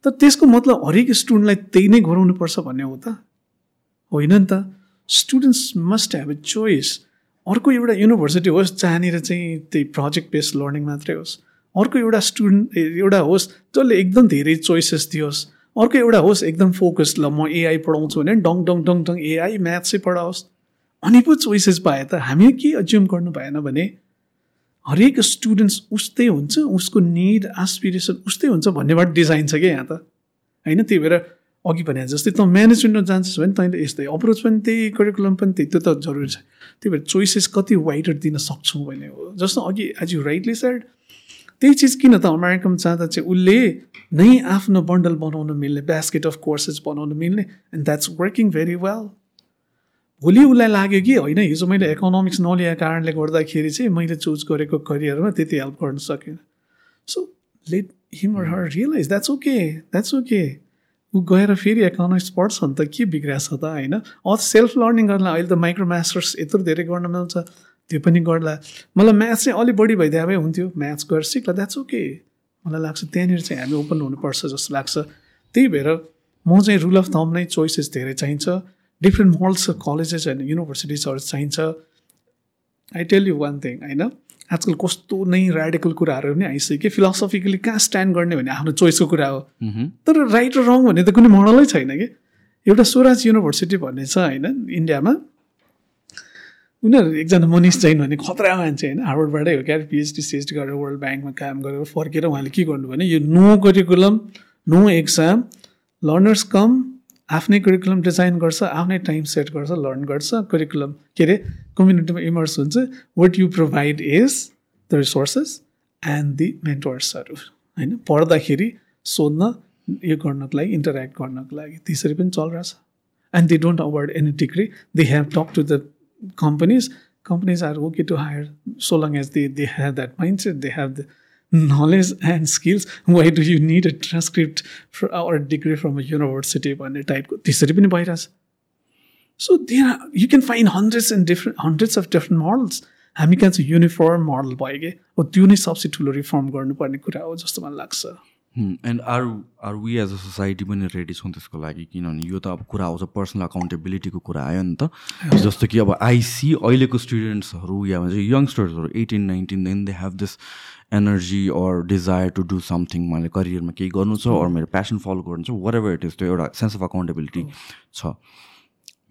S1: तर त्यसको मतलब हरेक स्टुडेन्टलाई त्यही नै गराउनुपर्छ भन्ने हो त। होइन नि त। Students must have a choice अर्को एउटा युनिभर्सिटी होस् जहाँनिर चाहिँ त्यही प्रोजेक्ट बेस्ड लर्निङ मात्रै होस्। अर्को एउटा स्टुडेन्ट एउटा होस् जसले एकदम धेरै चोइसेस दियोस्। अर्को एउटा होस् एकदम फोकस ल म एआई पढाउँछु भने डङ डङ डङ डङ एआई म्याथ चाहिँ पढाओस्। अनि पो चोइसेस पाए त हामीले के अज्युम गर्नु भएन भने हरेक स्टुडेन्ट्स उस्तै हुन्छ उसको निड एसपिरेसन उस्तै हुन्छ भन्नेबाट डिजाइन छ क्या यहाँ त। होइन? त्यही भएर अघि भने जस्तै त म्यानेजमेन्टमा जान्छस् भने तैँले यस्तै अप्रोच पनि त्यही करिकुलम पनि त्यही त्यो त जरुरी छ। त्यही भएर चोइसेस कति वाइडर दिन सक्छौँ भने हो। जस्तो अघि एज यु राइटली सेड त्यही चिज किन त अमेरिकामा जाँदा चाहिँ उसले नै आफ्नो बन्डल बनाउन मिल्ने ब्यास्केट अफ कोर्सेस बनाउन मिल्ने and that's working very well भोलि उसलाई लाग्यो कि होइन हिजो मैले इकोनोमिक्स नलिएको कारणले गर्दाखेरि चाहिँ मैले चुज गरेको करियरमा त्यति हेल्प गर्न सकेन। So let him her realise that's okay that's okay ऊ गएर फेरि इकोनोमिक्स पढ्छ नि त के छ त होइन? अथ सेल्फ लर्निङ गर्ला अहिले त माइक्रो मास्टर्स यत्रो धेरै गर्न मिल्छ। त्यो पनि गर्ला। मलाई म्याथ्स चाहिँ अलिक बढी भइदिए भए हुन्थ्यो। म्याथ्स गरेर सिक्ला द्याट्स ओके मलाई लाग्छ त्यहाँनिर चाहिँ हामी ओपन हुनुपर्छ जस्तो लाग्छ। त्यही भएर म चाहिँ रुल अफ थम नै चोइसेस धेरै चाहिन्छ। डिफ्रेन्ट मल्स कलेजेस एन्ड युनिभर्सिटिजहरू चाहिन्छ I tell you one thing होइन आजकल कस्तो नै रेडिकल कुराहरू पनि आइसक्यो। फिलोसफिकली कहाँ स्ट्यान्ड गर्ने भन्ने आफ्नो चोइसको कुरा हो? तर राइट र रङ भन्ने त कुनै मोडलै छैन कि? एउटा स्वराज युनिभर्सिटी भन्ने छ होइन इन्डियामा उनीहरू एकजना मनिष जैन भन्ने खतरा मान्छे होइन हार्वर्डबाटै हो क्या पिएचडी सिएचडी गरेर वर्ल्ड ब्याङ्कमा काम गरेर फर्केर उहाँले के गर्नु भने यो no curriculum no exam learners come आफ्नै करिकुलम डिजाइन गर्छ आफ्नै टाइम सेट गर्छ लर्न गर्छ करिकुलम के अरे कम्युनिटीमा इमर्स हुन्छ। What you provide is the resources and the मेन्टर्सहरू होइन? पढ्दाखेरि सोध्न यो गर्नको लागि इन्टरेक्ट गर्नको लागि। त्यसरी पनि चलिरहेछ and they don't award any degree they have talk to the companies. Companies are okay to hire so long as they they have that mindset they have the knowledge skills why do you need a transcript for, or a degree from a university भन्ने टाइपको त्यसरी पनि भइरहेछ so there you can find hundreds and different hundreds of different models हामी कहाँ चाहिँ युनिफर्म मोडल भयो कि हो त्यो नै सबसे ठुलो रिफर्म गर्नुपर्ने कुरा हो जस्तो मलाई लाग्छ
S2: and are are we as a society पनि रेडी छौँ त्यसको लागि? किनभने यो त अब कुरा आउँछ पर्सनल अकाउन्टेबिलिटीको कुरा आयो नि त। जस्तो कि अब आइसी अहिलेको स्टुडेन्ट्सहरू या भन्छ यङ्स्टर्सहरू eighteen nineteen then they have this energy or desire to do something मैले करियरमा केही गर्नु छ अरू मेरो प्यासन फलो गर्नु छ वाट एभर इट इज त्यो एउटा सेन्स अफ अकाउन्टेबिलिटी छ।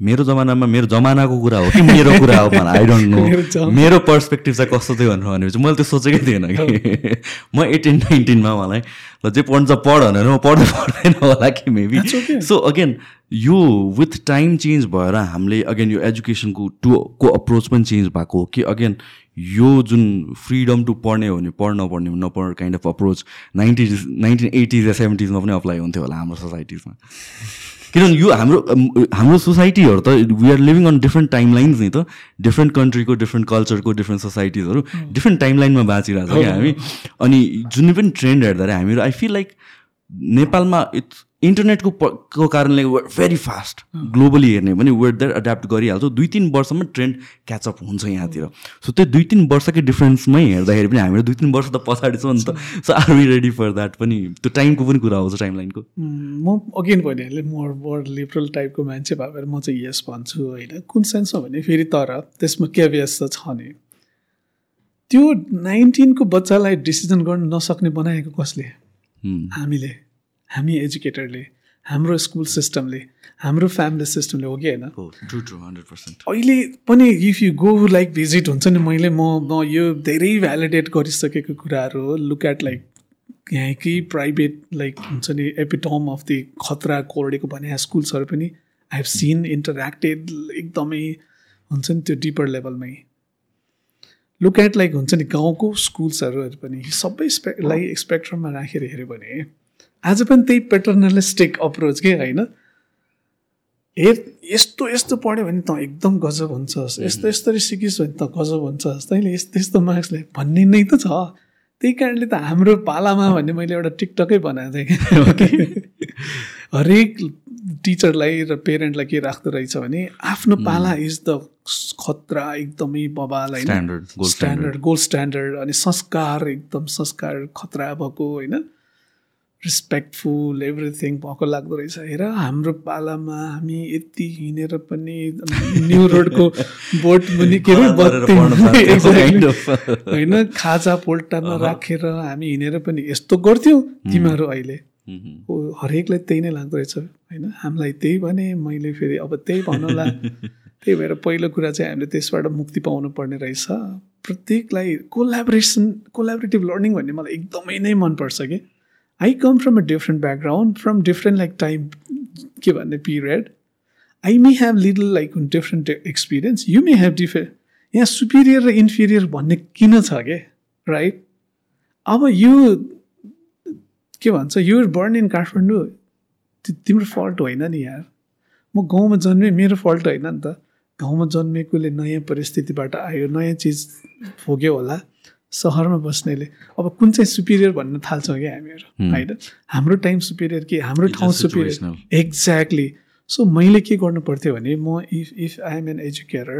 S2: मेरो जमानामा मेरो जमानाको कुरा हो कि मेरो कुरा हो मलाई आई डोन्ट नो मेरो पर्सपेक्टिभ चाहिँ कस्तो थियो भनेर भनेपछि मैले त्यो सोचेकै थिएन कि। म एटिन नाइन्टिनमा मलाई ल जे पढ्छ पढ भनेर म पढ्दै पढ्दैन होला कि मेबी सो अगेन यो विथ टाइम चेन्ज भएर हामीले अगेन यो एजुकेसनको टु को अप्रोच पनि चेन्ज भएको हो कि अगेन यो जुन फ्रिडम टु पढ्ने हो भने पढ्न पढ्ने नपढ्ने kind of approach nineties nineteen eighties या सेभेन्टिजमा पनि अप्लाई हुन्थ्यो होला हाम्रो सोसाइटिजमा किनभने यो हाम्रो हाम्रो सोसाइटीहरू त we are living on different timelines नि त। डिफ्रेन्ट कन्ट्रीको डिफ्रेन्ट कल्चरको डिफ्रेन्ट सोसाइटिजहरू डिफ्रेन्ट टाइम लाइनमा बाँचिरहेको छ क्या हामी। अनि जुनै पनि ट्रेन्ड हेर्दाखेरि हामीहरू आई फिल लाइक नेपालमा इट्स इन्टरनेटको को कारणले भेरी फास्ट ग्लोबली हेर्ने भने वेट द्याट एड्याप्ट गरिहाल्छौँ। दुई तिन वर्षमा ट्रेन्ड क्याचअप हुन्छ यहाँतिर। सो त्यो दुई तिन वर्षकै डिफ्रेन्समै हेर्दाखेरि पनि हामीहरू दुई तिन वर्ष त पछाडि छौँ नि त। So are we ready for that पनि त्यो टाइमको पनि कुरा आउँछ टाइम लाइनको
S1: म अगेन भनिहालेँ मोर मोर लिबरल टाइपको मान्छे भएर म चाहिँ यस भन्छु होइन। कुन सेन्समा भने फेरि तर त्यसमा के व्यस्त छ नि। त्यो नाइन्टिनको बच्चालाई डिसिजन गर्न नसक्ने बनाएको कसले? हामीले। हामी एजुकेटरले हाम्रो स्कुल सिस्टमले हाम्रो फ्यामिली सिस्टमले हो कि होइन? अहिले पनि if you go like visit हुन्छ नि मैले म म यो धेरै भ्यालिडेट गरिसकेको कुराहरू हो। लुक एट लाइक यहाँकै प्राइभेट लाइक हुन्छ नि एपिटम अफ दि खतरा कोर्डेको भने स्कुल्सहरू पनि आई हेभ सिन इन्टरेक्टेड एकदमै हुन्छ नि त्यो डिपर लेभलमै लुक एट लाइक हुन्छ नि गाउँको स्कुल्सहरू पनि सबै स्पेक्टलाई स्पेक्ट्रममा राखेर हेऱ्यो भने आज पनि त्यही पेटर्नलिस्टिक अप्रोच के होइन? हेर यस्तो यस्तो पढ्यो भने त एकदम गजब हुन्छस् यस्तो यस्तरी सिकिस् भने त गजब हुन्छस् तैँले यस्तो यस्तो मार्क्सले भन्ने नै त छ। त्यही कारणले त हाम्रो पालामा भन्ने मैले एउटा टिकटकै बनाएको थिएँ। हरेक टिचरलाई र पेरेन्टलाई के राख्दो रहेछ भने आफ्नो पाला इज द खतरा एकदमै बबाल होइन। स्ट्यान्डर्ड गोल्ड स्ट्यान्डर्ड अनि संस्कार एकदम संस्कार खतरा भएको होइन। रिस्पेक्टफुल एभ्रिथिङ भएको लाग्दो रहेछ। हेर हाम्रो पालामा हामी यति हिँडेर पनि न्यु रोडको बोट पनि के अरे होइन खाजा पोल्टामा राखेर हामी हिँडेर पनि यस्तो गर्थ्यौँ तिमीहरू अहिले। हो हरेकलाई त्यही नै लाग्दो रहेछ होइन? हामीलाई त्यही भने मैले फेरि अब त्यही भन्नुला। त्यही भएर पहिलो कुरा चाहिँ हामीले त्यसबाट मुक्ति पाउनु पर्ने रहेछ। प्रत्येकलाई कोलाबोरेसन कोलाबोरेटिभ लर्निङ भन्ने मलाई एकदमै नै मनपर्छ कि। I come from a different background from different like time के भन्ने period I may have little like different experience you may have डिफे यहाँ सुपिरियर र इन्फिरियर भन्ने किन छ कि राइट अब यो के भन्छ युर बर्न इन काठमाडौँ तिम्रो फल्ट होइन नि यार म गाउँमा जन्मेँ मेरो फल्ट होइन नि त गाउँमा जन्मेकोले नयाँ परिस्थितिबाट आयो नयाँ चिज भोग्यो होला सहरमा बस्नेले। अब कुन चाहिँ सुपिरियर भन्न थाल्छौँ क्या हामीहरू होइन? हाम्रो टाइम सुपिरियर कि? हाम्रो ठाउँ सुपिरियर एक्ज्याक्टली सो मैले के गर्नु पर्थ्यो भने म if if I am an educator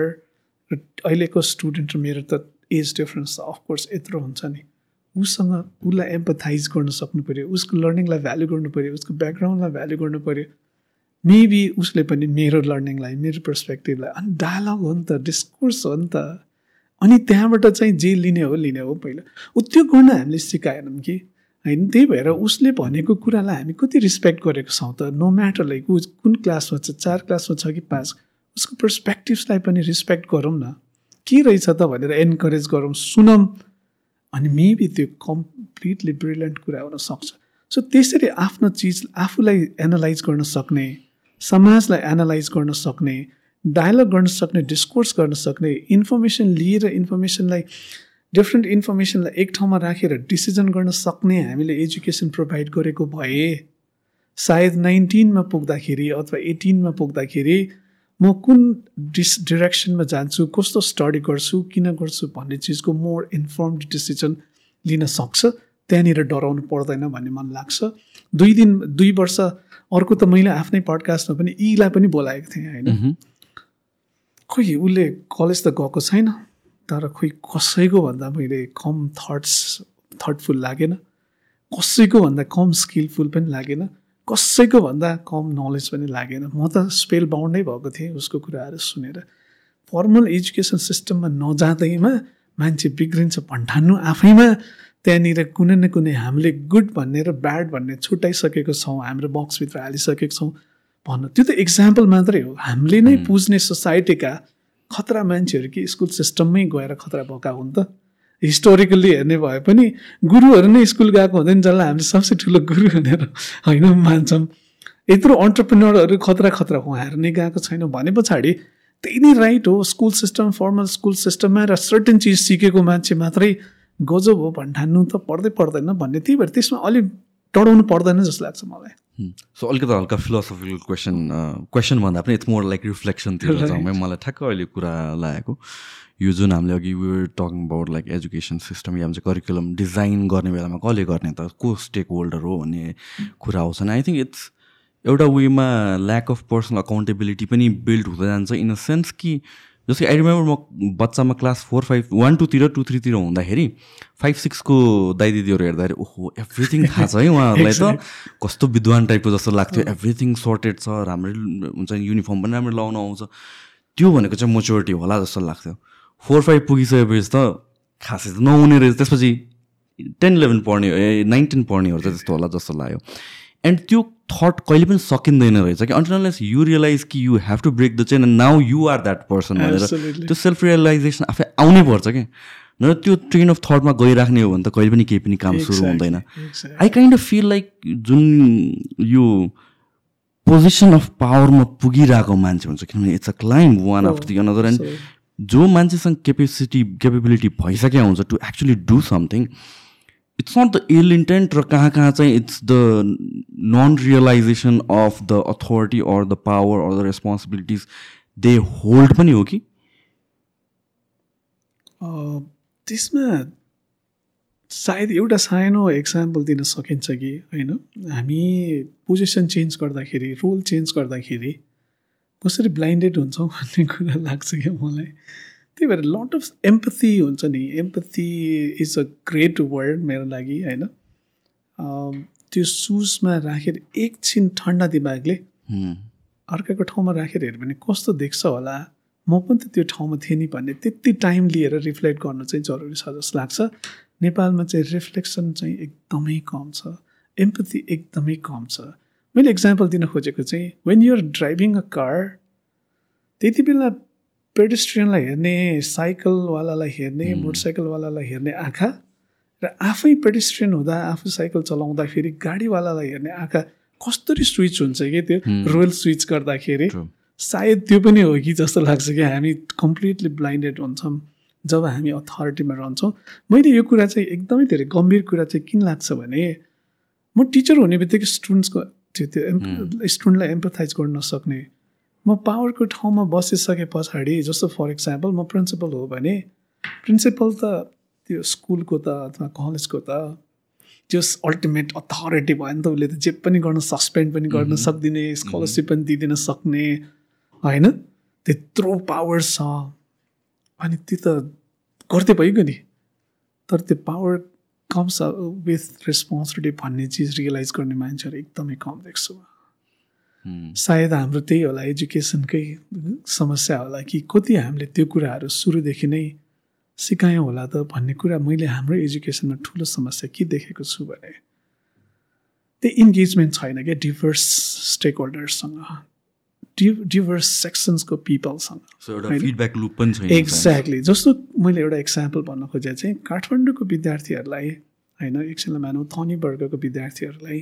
S1: र अहिलेको स्टुडेन्ट र मेरो त एज डिफ्रेन्स छ अफकोर्स यत्रो हुन्छ नि। उसँग उसलाई एम्पथाइज गर्न सक्नु पऱ्यो उसको लर्निङलाई भ्याल्यु गर्नु पऱ्यो उसको ब्याकग्राउन्डलाई भ्याल्यु गर्नु पऱ्यो। मेबी उसले पनि मेरो लर्निङलाई मेरो पर्सपेक्टिभलाई अनि डायलग हो नि त डिस्कोर्स हो नि त। अनि त्यहाँबाट चाहिँ जे लिने हो लिने हो पहिला। ऊ त्यो गर्न हामीले सिकाएनौँ कि। होइन त्यही भएर उसले भनेको कुरालाई हामी कति रिस्पेक्ट गरेको छौँ त। नो म्याटर लाइक ऊ कुन क्लासमा छ चार क्लासमा छ कि पाँच उसको पर्सपेक्टिभ्सलाई पनि रिस्पेक्ट गरौँ न। के रहेछ त भनेर एन्करेज गरौँ सुनौँ। अनि मेबी त्यो कम्प्लिटली ब्रिलियन्ट कुरा हुनसक्छ सो त्यसरी आफ्नो चिज आफूलाई एनालाइज गर्न सक्ने समाजलाई एनालाइज गर्न सक्ने डायलग गर्न सक्ने डिस्कोर्स गर्न सक्ने इन्फर्मेसन लिएर इन्फर्मेसनलाई डिफ्रेन्ट इन्फर्मेसनलाई एक ठाउँमा राखेर डिसिजन गर्न सक्ने हामीले एजुकेसन प्रोभाइड गरेको भए सायद नाइन्टिनमा पुग्दाखेरि अथवा एटिनमा पुग्दाखेरि म कुन डिस डिरेक्सनमा जान्छु कस्तो स्टडी गर्छु किन गर्छु भन्ने चिजको मोर इन्फर्मड डिसिजन लिन सक्छ त्यहाँनिर डराउनु पर्दैन भन्ने मन लाग्छ। दुई दिन दुई वर्ष अर्को त मैले आफ्नै पडकास्टमा पनि यीलाई पनि बोलाएको थिएँ होइन? खोइ उसले कलेज त गएको छैन तर खोइ कसैको भन्दा मैले कम थट्स थटफुल लागेन। कसैको भन्दा कम स्किलफुल पनि लागेन। कसैको भन्दा कम नलेज पनि लागेन। म त स्पेल बााउन्डै भएको थिएँ उसको कुराहरू सुनेर। फर्मल एजुकेसन सिस्टममा नजाँदैमा मान्छे बिग्रिन्छ भन्ठान्नु आफैमा। त्यहाँनिर कुनै न कुनै हामीले गुड भन्ने र ब्याड भन्ने छुट्याइसकेको छौँ हाम्रो बक्सभित्र हालिसकेको छौँ। भन्नु। त्यो त इक्जाम्पल मात्रै हो। हामीले नै पुज्ने सोसाइटीका खतरा मान्छेहरू कि स्कुल सिस्टममै गएर खतरा भएका हुन् त। हिस्टोरिकल्ली हेर्ने भए पनि गुरुहरू नै स्कुल गएको हुँदैन जसलाई हामीले सबसे ठुलो गुरु भनेर होइन मान्छौँ। यत्रो अन्टरप्रिनरहरू खतरा खतरा उहाँहरू नै गएको छैन। भने पछाडि त्यही नै राइट हो। स्कुल सिस्टम फर्मल स्कुल सिस्टममा र सर्टेन चिज सिकेको मान्छे मात्रै गजब हो भन्ठान्नु त पर्दै पर्दैन भन्ने। त्यही भएर त्यसमा अलिक टडाउनु पर्दैन जस्तो लाग्छ मलाई।
S2: सो अलिकति हल्का फिलोसफिकल क्वेसन क्वेसन भन्दा पनि इट्स मोर लाइक रिफ्लेक्सनतिर जाउँ मलाई ठ्याक्क अहिले कुरा लागेको। यो जुन हामीले अघि were talking about like education system या चाहिँ करिकुलम डिजाइन गर्ने बेलामा कसले गर्ने त? को स्टेक होल्डर हो भन्ने कुरा आउँछ आई थिङ्क इट्स एउटा वेमा ल्याक अफ पर्सनल अकाउन्टेबिलिटी पनि बिल्ड हुँदै जान्छ। इन अ सेन्स कि जस्तै आई रिमेम्बर म बच्चामा क्लास फोर फाइभ वान टूतिर टू थ्रीतिर हुँदाखेरि फाइभ सिक्सको दाइ दिदीहरू हेर्दाखेरि ओहो एभ्रिथिङ थाहा छ है उहाँहरूलाई त। कस्तो विद्वान टाइपको जस्तो लाग्थ्यो। एभ्रिथिङ सर्टेड छ राम्रै हुन्छ युनिफर्म पनि राम्रो लाउनु आउँछ। त्यो भनेको चाहिँ मेच्योरिटी होला जस्तो लाग्थ्यो। फोर फाइभ पुगिसकेपछि त खासै त नहुने रहेछ। त्यसपछि टेन इलेभेन पढ्ने ए नाइन टेन पढ्नेहरू चाहिँ त्यस्तो होला जस्तो लाग्यो। एन्ड त्यो थट कहिले पनि सकिँदैन रहेछ कि अन्टरलेस यु रियलाइज कि you have to break the chain and now you are that person भनेर त्यो सेल्फ रियलाइजेसन आफै आउनै पर्छ कि। न त्यो ट्रेन अफ थटमा गइराख्ने हो भने त कहिले पनि केही पनि काम सुरु हुँदैन। I kind of feel like जुन यो पोजिसन अफ पावरमा पुगिरहेको मान्छे हुन्छ किनभने it's a climb one after the another and जो मान्छेसँग केपेसिटी केपेबिलिटी भइसकेको हुन्छ to actually do something it's not the ill intent र कहाँ कहाँ चाहिँ it's the non realisation of the authority or the power or the responsibilities they hold पनि हो कि?
S1: त्यसमा सायद एउटा सानो एक्जाम्पल दिन सकिन्छ कि होइन? हामी पोजिसन चेन्ज गर्दाखेरि रोल चेन्ज गर्दाखेरि कसरी ब्लाइन्डेड हुन्छौँ भन्ने कुरा लाग्छ क्या मलाई? त्यही भएर लट अफ एम्पथी हुन्छ नि. Empathy is a great word मेरो लागि होइन? त्यो सुजमा राखेर एकछिन ठन्डा दिमागले अर्काको ठाउँमा राखेर हेऱ्यो भने कस्तो देख्छ होला? म पनि त त्यो ठाउँमा थिएँ नि भन्ने त्यति टाइम लिएर रिफ्लेक्ट गर्नु चाहिँ जरुरी छ जस्तो लाग्छ। नेपालमा चाहिँ रिफ्लेक्सन चाहिँ एकदमै कम छ। एम्पथी एकदमै कम छ। मैले इक्जाम्पल दिन खोजेको चाहिँ when you're driving a car त्यति बेला पेडेस्ट्रियनलाई हेर्ने साइकलवालालाई हेर्ने मोटरसाइकलवालालाई हेर्ने आँखा र आफै पेडेस्ट्रियन हुँदा आफू साइकल चलाउँदाखेरि गाडीवालालाई हेर्ने आँखा कस्तरी स्विच हुन्छ कि त्यो रोयल स्विच गर्दाखेरि? सायद त्यो पनि हो कि जस्तो लाग्छ कि हामी कम्प्लिटली ब्लाइन्डेड हुन्छौँ जब हामी अथोरिटीमा रहन्छौँ। मैले यो कुरा चाहिँ एकदमै धेरै गम्भीर कुरा चाहिँ किन लाग्छ भने म टिचर हुने बित्तिकै स्टुडेन्ट्सको त्यो त्यो स्टुडेन्टलाई एम्पथाइज गर्न नसक्ने म पावरको ठाउँमा बसिसके पछाडि जस्तो फर इक्जाम्पल म प्रिन्सिपल हो भने प्रिन्सिपल त त्यो स्कुलको त अथवा कलेजको त त्यो अल्टिमेट अथोरिटी भयो नि त उसले त जे पनि गर्न सस्पेन्ड पनि गर्न सक्दिने स्कलरसिप पनि दिइदिन सक्ने होइन? त्यत्रो पावर छ। अनि त्यो त गर्दै भइगयो नि। तर त्यो पावर कम्स विथ रेस्पोन्सिबिलिटी भन्ने चिज रियलाइज गर्ने मान्छेहरू एकदमै कम देख्छु सायद हाम्रो त्यही होला एजुकेसनकै समस्या होला कि कति हामीले त्यो कुराहरू सुरुदेखि नै सिकायौँ होला त भन्ने कुरा मैले हाम्रो एजुकेसनमा ठुलो समस्या के देखेको छु भने त्यो इन्गेजमेन्ट छैन क्या डिभर्स स्टेक होल्डर्ससँग डि डिभर्स सेक्सन्सको पिपलसँग एक्ज्याक्टली जस्तो मैले एउटा इक्जाम्पल भन्न खोजेँ चाहिँ काठमाडौँको विद्यार्थीहरूलाई होइन एकछिनलाई मानौँ थनी वर्गको विद्यार्थीहरूलाई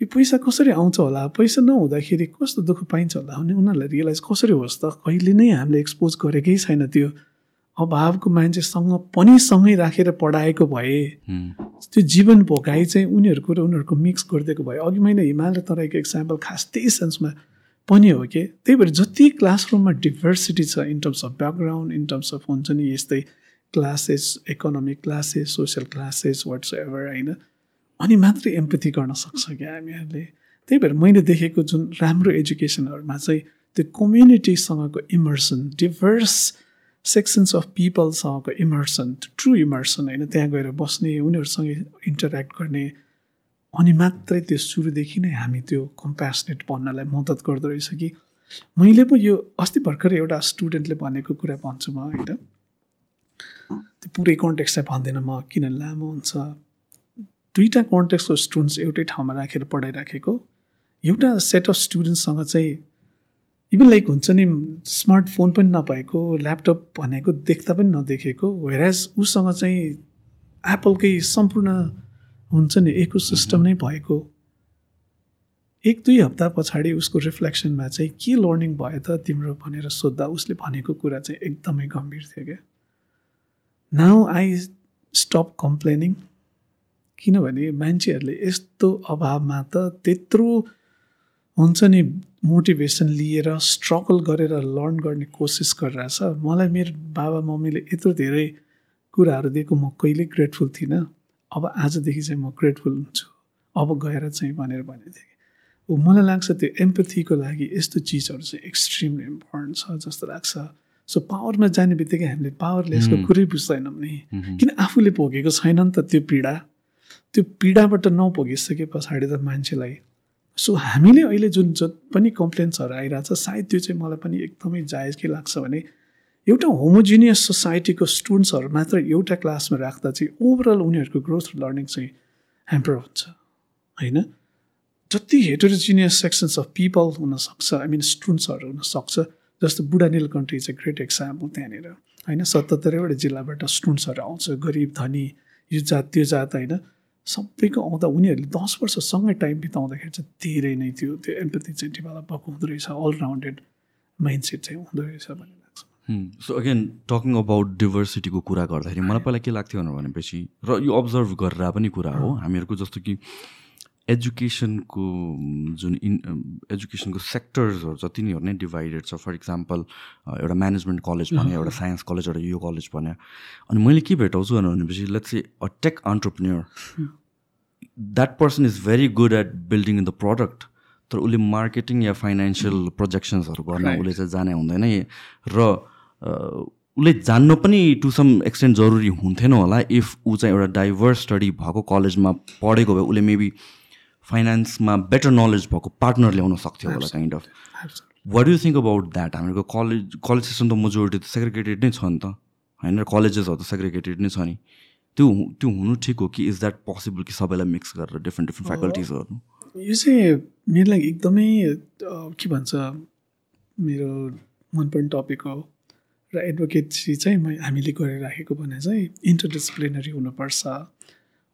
S1: यो पैसा कसरी आउँछ होला? पैसा नहुँदाखेरि कस्तो दुःख पाइन्छ होला भने उनीहरूलाई रियलाइज कसरी होस् त? कहिले नै हामीले एक्सपोज गरेकै छैन त्यो अभावको मान्छेसँग पनि सँगै राखेर पढाएको भए। त्यो जीवन भोगाइ चाहिँ उनीहरूको र उनीहरूको मिक्स गरिदिएको भए। अघि मैले हिमालय तराईको इक्जाम्पल खास त्यही सेन्समा पनि हो कि? त्यही भएर जति क्लासरुममा डिभर्सिटी छ in terms of background in terms of हुन्छ नि यस्तै classes economic classes social classes whatsoever होइन? अनि मात्रै एम्पथी गर्न सक्छ क्या हामीहरूले। त्यही भएर मैले देखेको जुन राम्रो एजुकेसनहरूमा चाहिँ त्यो कम्युनिटीसँगको इमर्सन डिभर्स सेक्सन्स अफ पिपलसँगको इमर्सन ट्रु इमर्सन होइन त्यहाँ गएर बस्ने उनीहरूसँग इन्टरेक्ट गर्ने अनि मात्रै त्यो सुरुदेखि नै हामी त्यो कम्पेसनेट बन्नलाई मद्दत गर्दो रहेछ कि। मैले पो यो अस्ति भर्खर एउटा स्टुडेन्टले भनेको कुरा भन्छु म होइन। त्यो पुरै कन्टेक्स्ट चाहिँ भन्दैन म किन लामो हुन्छ। दुईवटा कन्टेक्सको स्टुडेन्ट्स एउटै ठाउँमा राखेर पढाइराखेको। एउटा सेट अफ स्टुडेन्ट्ससँग चाहिँ इभन लाइक हुन्छ नि स्मार्टफोन पनि नपाएको ल्यापटप भनेको देख्दा पनि नदेखेको वेराज उसँग चाहिँ एप्पलकै सम्पूर्ण हुन्छ नि इको सिस्टम नै भएको। एक दुई हप्ता पछाडि उसको रिफ्लेक्सनमा चाहिँ के लर्निङ भयो त तिम्रो भनेर सोद्धा उसले भनेको कुरा चाहिँ एकदमै गम्भीर थियो क्या। नाउ आई स्टप कम्प्लेनिङ किनभने मान्छेहरूले यस्तो अभावमा त त्यत्रो हुन्छ नि मोटिभेसन लिएर स्ट्रगल गरेर लर्न गर्ने कोसिस गरिरहेछ। मलाई मेरो बाबा मम्मीले यत्रो धेरै कुराहरू दिएको म कहिल्यै ग्रेटफुल थिइनँ। अब आजदेखि चाहिँ म ग्रेटफुल हुन्छु। अब गएर चाहिँ भनेर भनेको थिएँ कि मलाई लाग्छ त्यो एम्पथीको लागि यस्तो चिजहरू चाहिँ एक्सट्रिमली इम्पोर्टेन्ट छ जस्तो लाग्छ। सो पावरमा जाने बित्तिकै हामीले पावरलेसको कुरै बुझ्दैनौँ नि। किन आफूले भोगेको छैन नि त त्यो पीडा? त्यो पीडाबाट नभोगिसके पछाडि त मान्छेलाई। सो हामीले अहिले जुन जति पनि कम्प्लेन्ट्सहरू आइरहेछ सायद त्यो चाहिँ मलाई पनि एकदमै जायज के लाग्छ भने एउटा होमोजिनियस सोसाइटीको स्टुडेन्ट्सहरू मात्र एउटा क्लासमा राख्दा चाहिँ ओभरअल उनीहरूको ग्रोथ लर्निङ चाहिँ ह्याम्पर हुन्छ होइन? जति हेटोरोजिनियस सेक्सन्स अफ पिपल हुनसक्छ आई मिन स्टुडेन्ट्सहरू हुनसक्छ जस्तो बुढा निलकण्ठी चाहिँ ग्रेट एक्जाम्पल त्यहाँनिर होइन? सतहत्तरवटा जिल्लाबाट स्टुडेन्ट्सहरू आउँछ गरिब धनी यो जात त्यो जात होइन? सबैको आउँदा उनीहरूले दस वर्षसँगै टाइम बिताउँदाखेरि चाहिँ धेरै नै त्यो त्यो एम्पथी चाहिँ डेभलप भएको हुँदो रहेछ अलराउन्डेड माइन्डसेट चाहिँ हुँदो रहेछ भन्ने
S2: सो अगेन टकिङ अबाउट डिभर्सिटीको कुरा गर्दाखेरि मलाई पहिला के लाग्थ्यो भनेपछि र यो अब्जर्भ गरेर पनि कुरा हो। हामीहरूको जस्तो कि एजुकेसनको जुन इन एजुकेसनको सेक्टर्सहरू जति नै नै डिभाइडेड छ। फर इक्जाम्पल एउटा म्यानेजमेन्ट कलेज भने एउटा साइन्स कलेज एउटा यो कलेज भने अनि मैले के भेटाउँछु भनेपछि let's say a take entrepreneur that person is very good at building in the product तर उसले मार्केटिङ या फाइनेन्सियल प्रोजेक्सन्सहरू गर्न उसले चाहिँ जाने हुँदैन। र उसले जान्नु पनि टु सम एक्सटेन्ट जरुरी हुन्थेन होला। इफ ऊ चाहिँ एउटा डाइभर्स स्टडी भएको कलेजमा पढेको भए उसले मेबी फाइनेन्समा बेटर नलेज भएको पार्टनर ल्याउन सक्थ्यो होला kind of what you think about that हामीहरूको कलेज कलेज सेसन त मेजोरिटी त सेग्रिगेटेड नै छ नि त. होइन कलेजेसहरू त सेग्रिगेटेड नै छ नि. त्यो त्यो हुनु ठिक हो कि इज द्याट पोसिबल कि सबैलाई मिक्स गरेर डिफ्रेन्ट डिफ्रेन्ट फ्याकल्टिजहरू
S1: यो चाहिँ मेरो लागि एकदमै के भन्छ मेरो मनपर्ने टपिक हो। र एडभोकेसी चाहिँ हामीले गरिराखेको भने चाहिँ इन्टरडिसिप्लिनरी हुनुपर्छ।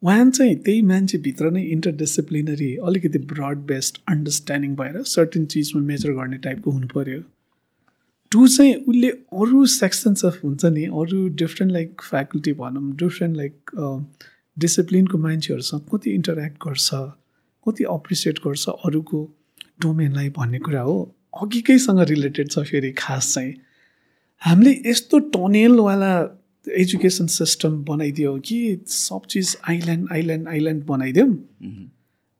S1: उहाँ चाहिँ त्यही मान्छेभित्र नै इन्टरडिसिप्लिनरी अलिकति ब्रड बेस्ड अन्डरस्ट्यान्डिङ भएर सर्टेन चिजमा मेजर गर्ने टाइपको हुनु पऱ्यो टु चाहिँ उसले अरू सेक्सन्स अफ हुन्छ नि अरू डिफ्रेन्ट लाइक फ्याकल्टी भनौँ डिफ्रेन्ट लाइक डिसिप्लिनको मान्छेहरूसँग कति इन्टरेक्ट गर्छ कति अप्रिसिएट गर्छ अरूको डोमेनलाई भन्ने कुरा हो। अघिकैसँग रिलेटेड छ फेरि खास चाहिँ। हामीले यस्तो टनेलवाला एजुकेसन सिस्टम बनाइदियो कि सब चिज आइल्यान्ड आइल्यान्ड आइल्यान्ड बनाइदिउँ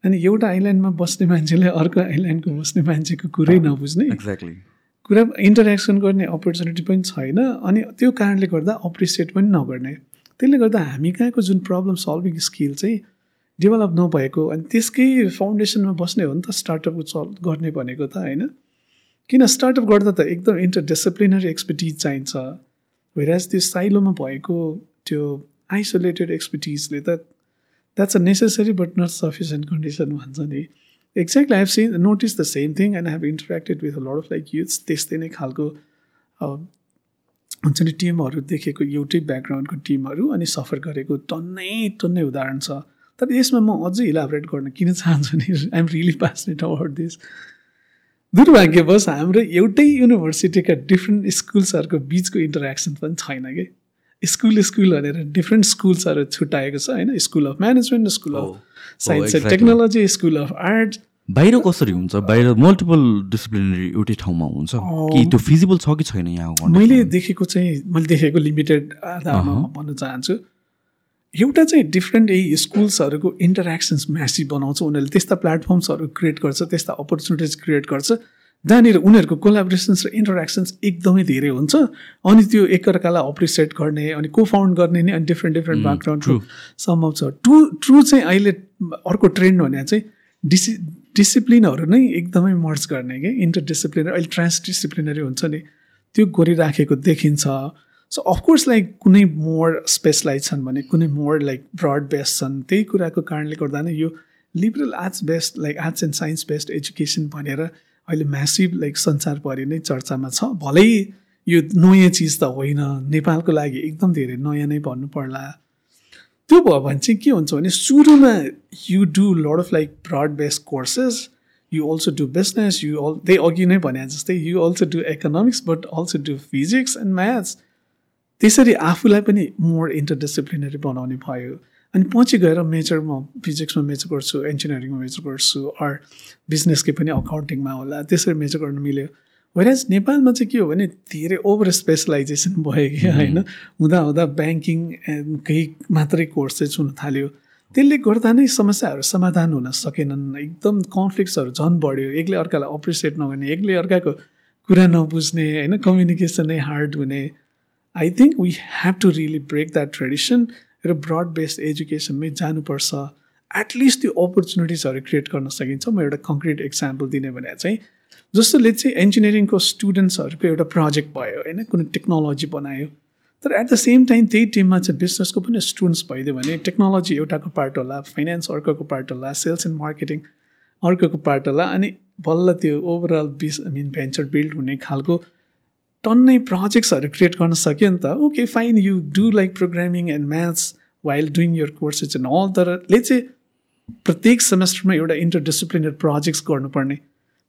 S1: अनि एउटा आइल्यान्डमा बस्ने मान्छेले अर्को आइल्यान्डको बस्ने मान्छेको कुरै नबुझ्ने।
S2: एक्ज्याक्टली
S1: कुरा इन्टरेक्सन गर्ने अपर्च्युनिटी पनि छैन अनि त्यो कारणले गर्दा अप्रिसिएट पनि नगर्ने। त्यसले गर्दा हामी कहाँको जुन प्रब्लम सल्भिङ स्किल चाहिँ डेभलप नभएको अनि त्यसकै फाउन्डेसनमा बस्ने हो नि त स्टार्टअप चल गर्ने भनेको त होइन? किन स्टार्टअप गर्दा त एकदम इन्टरडिसिप्लिनरी एक्सपर्टिज चाहिन्छ। भेराज त्यो साइलोमा भएको त्यो आइसोलेटेड एक्सपर्टिजले त that's a necessary but not sufficient condition भन्छ नि exactly I have seen notice the same thing and have interacted with lot of like youths त्यस्तै नै खालको हुन्छ नि टिमहरू देखेको एउटै ब्याकग्राउन्डको टिमहरू अनि सफर गरेको टन्नै टन्नै उदाहरण छ तर यसमा म अझै इलाबरेट गर्न किन चाहन्छु नि I am really passionate about this दुर्भाग्यवश हाम्रो एउटै युनिभर्सिटीका डिफ्रेन्ट स्कुल्सहरूको बिचको इन्टरेक्सन पनि छैन कि? स्कुल स्कुल भनेर डिफ्रेन्ट स्कुल्सहरू छुट्याएको छ होइन? School of management school of science and technology school of art
S2: बाहिर कसरी हुन्छ? बाहिर मल्टिपल डिसिप्लिनरी एउटै ठाउँमा हुन्छ? कि त्यो फिजिबल छ कि छैन यहाँ
S1: मैले देखेको चाहिँ मैले देखेको लिमिटेड आधारमा भन्न चाहन्छु एउटा चाहिँ डिफ्रेन्ट यही स्कुल्सहरूको इन्टरेक्सन्स म्यासिभ बनाउँछ उनीहरूले त्यस्ता प्लेटफर्म्सहरू क्रिएट गर्छ त्यस्ता अपर्च्युनिटिज क्रिएट गर्छ। जहाँनिर उनीहरूको कोलाबोरेसन्स र इन्टरेक्सन्स एकदमै धेरै हुन्छ। अनि त्यो एकअर्कालाई अप्रिसिएट गर्ने अनि को फाउन्ड गर्ने नि अनि डिफ्रेन्ट डिफ्रेन्ट ब्याकग्राउन्डको सम्भव छ। ट्रु ट्रु चाहिँ अहिले अर्को ट्रेन्ड भने चाहिँ डिसि डिसिप्लिनहरू नै एकदमै मर्ज गर्ने कि? इन्टर डिसिप्लिनरी अहिले ट्रान्स डिसिप्लिनरी हुन्छ नि। त्यो गरिराखेको देखिन्छ। सो अफकोर्स लाइक कुनै मोर स्पेसलाइज छन् भने कुनै मोर लाइक ब्रड बेस्ड छन् त्यही कुराको कारणले गर्दा नै यो liberal arts based like arts and science based education भनेर अहिले म्यासिभ लाइक संसारभरि नै चर्चामा छ। भलै यो नयाँ चिज त होइन। नेपालको लागि एकदम धेरै नयाँ नै भन्नु पर्ला। त्यो भयो भने चाहिँ के हुन्छ भने सुरुमा you do lot of like broad based courses you also do business you all त्यही अघि नै भने जस्तै you also do economics but also do physics and maths त्यसरी आफूलाई पनि मोर इन्टरडिसिप्लिनरी बनाउने भयो। अनि पछि गएर मेजर म फिजिक्समा मेजर गर्छु इन्जिनियरिङमा मेजर गर्छु अर बिजनेसकै पनि अकाउन्टिङमा होला त्यसरी मेजर गर्नु मिल्यो। वेराज नेपालमा चाहिँ के हो भने धेरै ओभर स्पेसलाइजेसन भयो कि होइन हुँदा हुँदा ब्याङ्किङ केही मात्रै कोर्स चाहिँ छुन थाल्यो। त्यसले गर्दा नै समस्याहरू समाधान हुन सकेनन्। एकदम कन्फ्लिक्ट्सहरू झन् बढ्यो। एकले अर्कालाई अप्रिसिएट नगर्ने एकले अर्काको कुरा नबुझ्ने होइन कम्युनिकेसन नै हार्ड हुने। I think we have to really break that tradition र ब्रड बेस्ड एजुकेसनमै जानुपर्छ. एटलिस्ट त्यो अपर्च्युनिटिजहरू क्रिएट गर्न सकिन्छ. म एउटा कङ्क्रिट इक्जाम्पल दिने भने चाहिँ जस्तोले चाहिँ इन्जिनियरिङको स्टुडेन्ट्सहरूको एउटा प्रोजेक्ट भयो होइन? कुनै टेक्नोलोजी बनायो. तर एट द सेम टाइम त्यही टिममा चाहिँ बिजनेसको पनि स्टुडेन्ट्स भइदियो भने टेक्नोलोजी एउटाको पार्ट होला फाइनेन्स अर्कोको पार्ट होला सेल्स एन्ड मार्केटिङ अर्कोको पार्ट होला अनि बल्ल त्यो ओभरअल बिस आई मिन भेन्चर बिल्ड हुने खालको टन्नै प्रोजेक्ट्सहरू क्रिएट गर्न सक्यो नि त। Okay fine you do like programming and maths while doing your courses and all तर ले चाहिँ प्रत्येक सेमेस्टरमा एउटा इन्टरडिसिप्लिनर प्रोजेक्ट्स गर्नुपर्ने।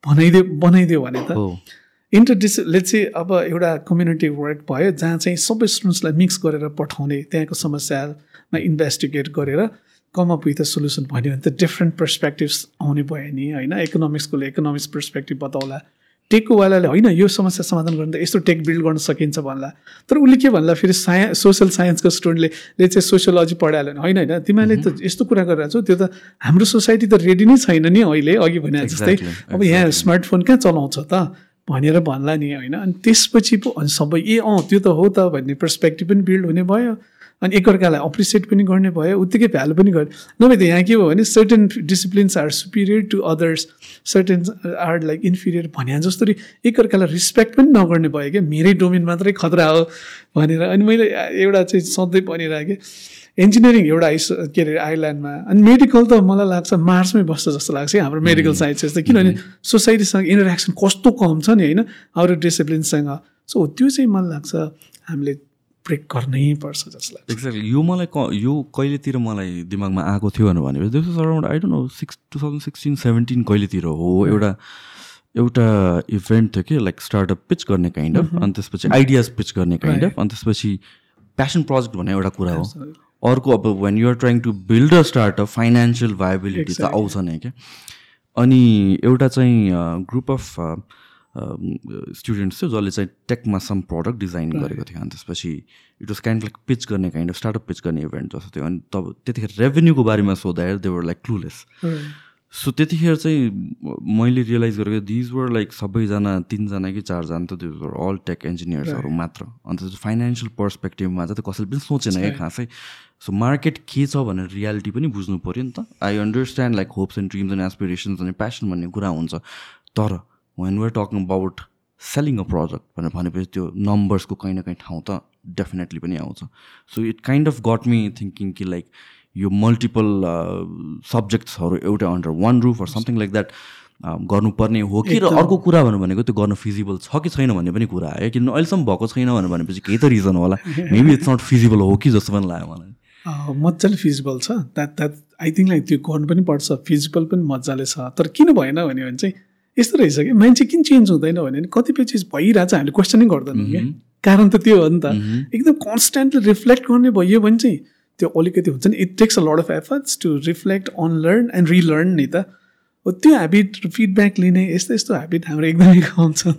S1: भनाइदियो बनाइदियो भने त। इन्टरडिसिप्लिन चाहिँ अब एउटा कम्युनिटी वर्क भयो जहाँ चाहिँ सबै स्टुडेन्ट्सलाई मिक्स गरेर पठाउने त्यहाँको समस्यामा इन्भेस्टिगेट गरेर come up with a solution भन्यो भने त डिफ्रेन्ट पर्सपेक्टिभ्स आउने भयो नि होइन? इकोनोमिक्सकोले इकोनोमिक्स पर्सपेक्टिभ बताउला। टेककोवालाले होइन यो समस्या समाधान गर्नु त यस्तो टेक बिल्ड गर्न सकिन्छ भन्ला। तर उसले के भन्ला फेरि साइन्स सोसियल साइन्सको स्टुडेन्टले चाहिँ सोसियोलोजी पढायो भने होइन होइन तिमीहरूले त यस्तो कुरा गरिरहेको छौ त्यो त हाम्रो सोसाइटी त रेडी नै छैन नि अहिले अघि भने जस्तै। अब यहाँ स्मार्टफोन कहाँ चलाउँछ त? भनेर भन्ला नि होइन अनि त्यसपछि पो सबै ए अँ त्यो त हो त भन्ने पर्सपेक्टिभ पनि बिल्ड हुने भयो। अनि एकअर्कालाई अप्रिसिएट पनि गर्ने भयो उत्तिकै भ्यालु पनि गर्ने। नभए त यहाँ के भयो भने certain disciplines are superior to others certain are like inferior भने जस्तो एकअर्कालाई रिस्पेक्ट पनि नगर्ने भयो क्या। मेरै डोमेन मात्रै खतरा हो भनेर। अनि मैले एउटा चाहिँ सधैँ भनिरहेको इन्जिनियरिङ एउटा आइस के अरे आइल्यान्डमा अनि मेडिकल त मलाई लाग्छ मार्समै बस्छ जस्तो लाग्छ है हाम्रो मेडिकल साइन्सेस त किनभने सोसाइटीसँग इन्टरेक्सन कस्तो कम छ नि होइन अरू डिसिप्लिनसँग सो त्यो चाहिँ मलाई लाग्छ हामीले ब्रेक गर्नै पर्छ जस्तो लाग्छ
S2: एक्ज्याक्टली यो मलाई क यो कहिलेतिर मलाई दिमागमा आएको थियो भनेपछि this is around I don't know six two thousand sixteen seventeen कहिलेतिर हो एउटा एउटा इभेन्ट थियो कि लाइक स्टार्टअप पिच गर्ने काइन्ड अफ अनि त्यसपछि आइडियाज पिच गर्ने काइन्ड अफ अनि त्यसपछि प्यासन प्रोजेक्ट भन्ने एउटा कुरा हो। अर्को अब when you're trying to build a startup financial viability त आउँछ नै क्या। अनि एउटा चाहिँ ग्रुप अफ स्टुडेन्ट्स थियो जसले चाहिँ टेकमा सम प्रडक्ट डिजाइन गरेको थियो। अनि त्यसपछि it was kind like pitch गर्ने काइन्ड अफ स्टार्टअप पिच गर्ने इभेन्ट जस्तो थियो। अनि तब त्यतिखेर रेभेन्यूको बारेमा सोद्धाखेरि देवर लाइक क्लुलेस सो त्यतिखेर चाहिँ मैले रियलाइज गरेको दिज वर लाइक सबैजना तिनजना कि चारजना त दिज वर अल टेक इन्जिनियर्सहरू मात्र। अन्त फाइनेन्सियल पर्सपेक्टिभमा चाहिँ कसैले पनि सोचेन है खासै। सो मार्केट के छ भनेर रियालिटी पनि बुझ्नु पऱ्यो नि त। I understand like hopes and dreams and aspirations अनि प्यासन भन्ने कुरा हुन्छ। तर when we're talking about selling a product भनेर भनेपछि त्यो नम्बर्सको कहीँ न कहीँ ठाउँ त डेफिनेटली पनि आउँछ। So it kind of got me thinking कि लाइक यो मल्टिपल सब्जेक्ट्सहरू एउटा under one roof or something like that गर्नुपर्ने हो कि र अर्को कुरा भन्नु भनेको त्यो गर्न फिजिबल छ कि छैन भन्ने पनि कुरा आयो। किनभने अहिलेसम्म भएको छैन भनेर भनेपछि केही त रिजन होला। मेबी इट्स नट फिजिबल हो कि जस्तो पनि लाग्यो मलाई।
S1: मजाले फिजिबल छ। That that I think like त्यो गर्नु पनि पर्छ। फिजिबल पनि मजाले छ। तर किन भएन भने चाहिँ यस्तो रहेछ कि? मान्छे किन चेन्ज हुँदैन भने कतिपय चिज भइरहेछ हामीले क्वेसनै गर्दैनौँ क्या कारण त त्यो हो नि त। एकदम कन्सटेन्टली रिफ्लेक्ट गर्ने भयो भने चाहिँ त्यो अलिकति हुन्छ नि it takes a lot of efforts to reflect on learn and relearn नि त। हो त्यो ह्याबिट फिडब्याक लिने यस्तो यस्तो ह्याबिट हाम्रो एकदमै कम छ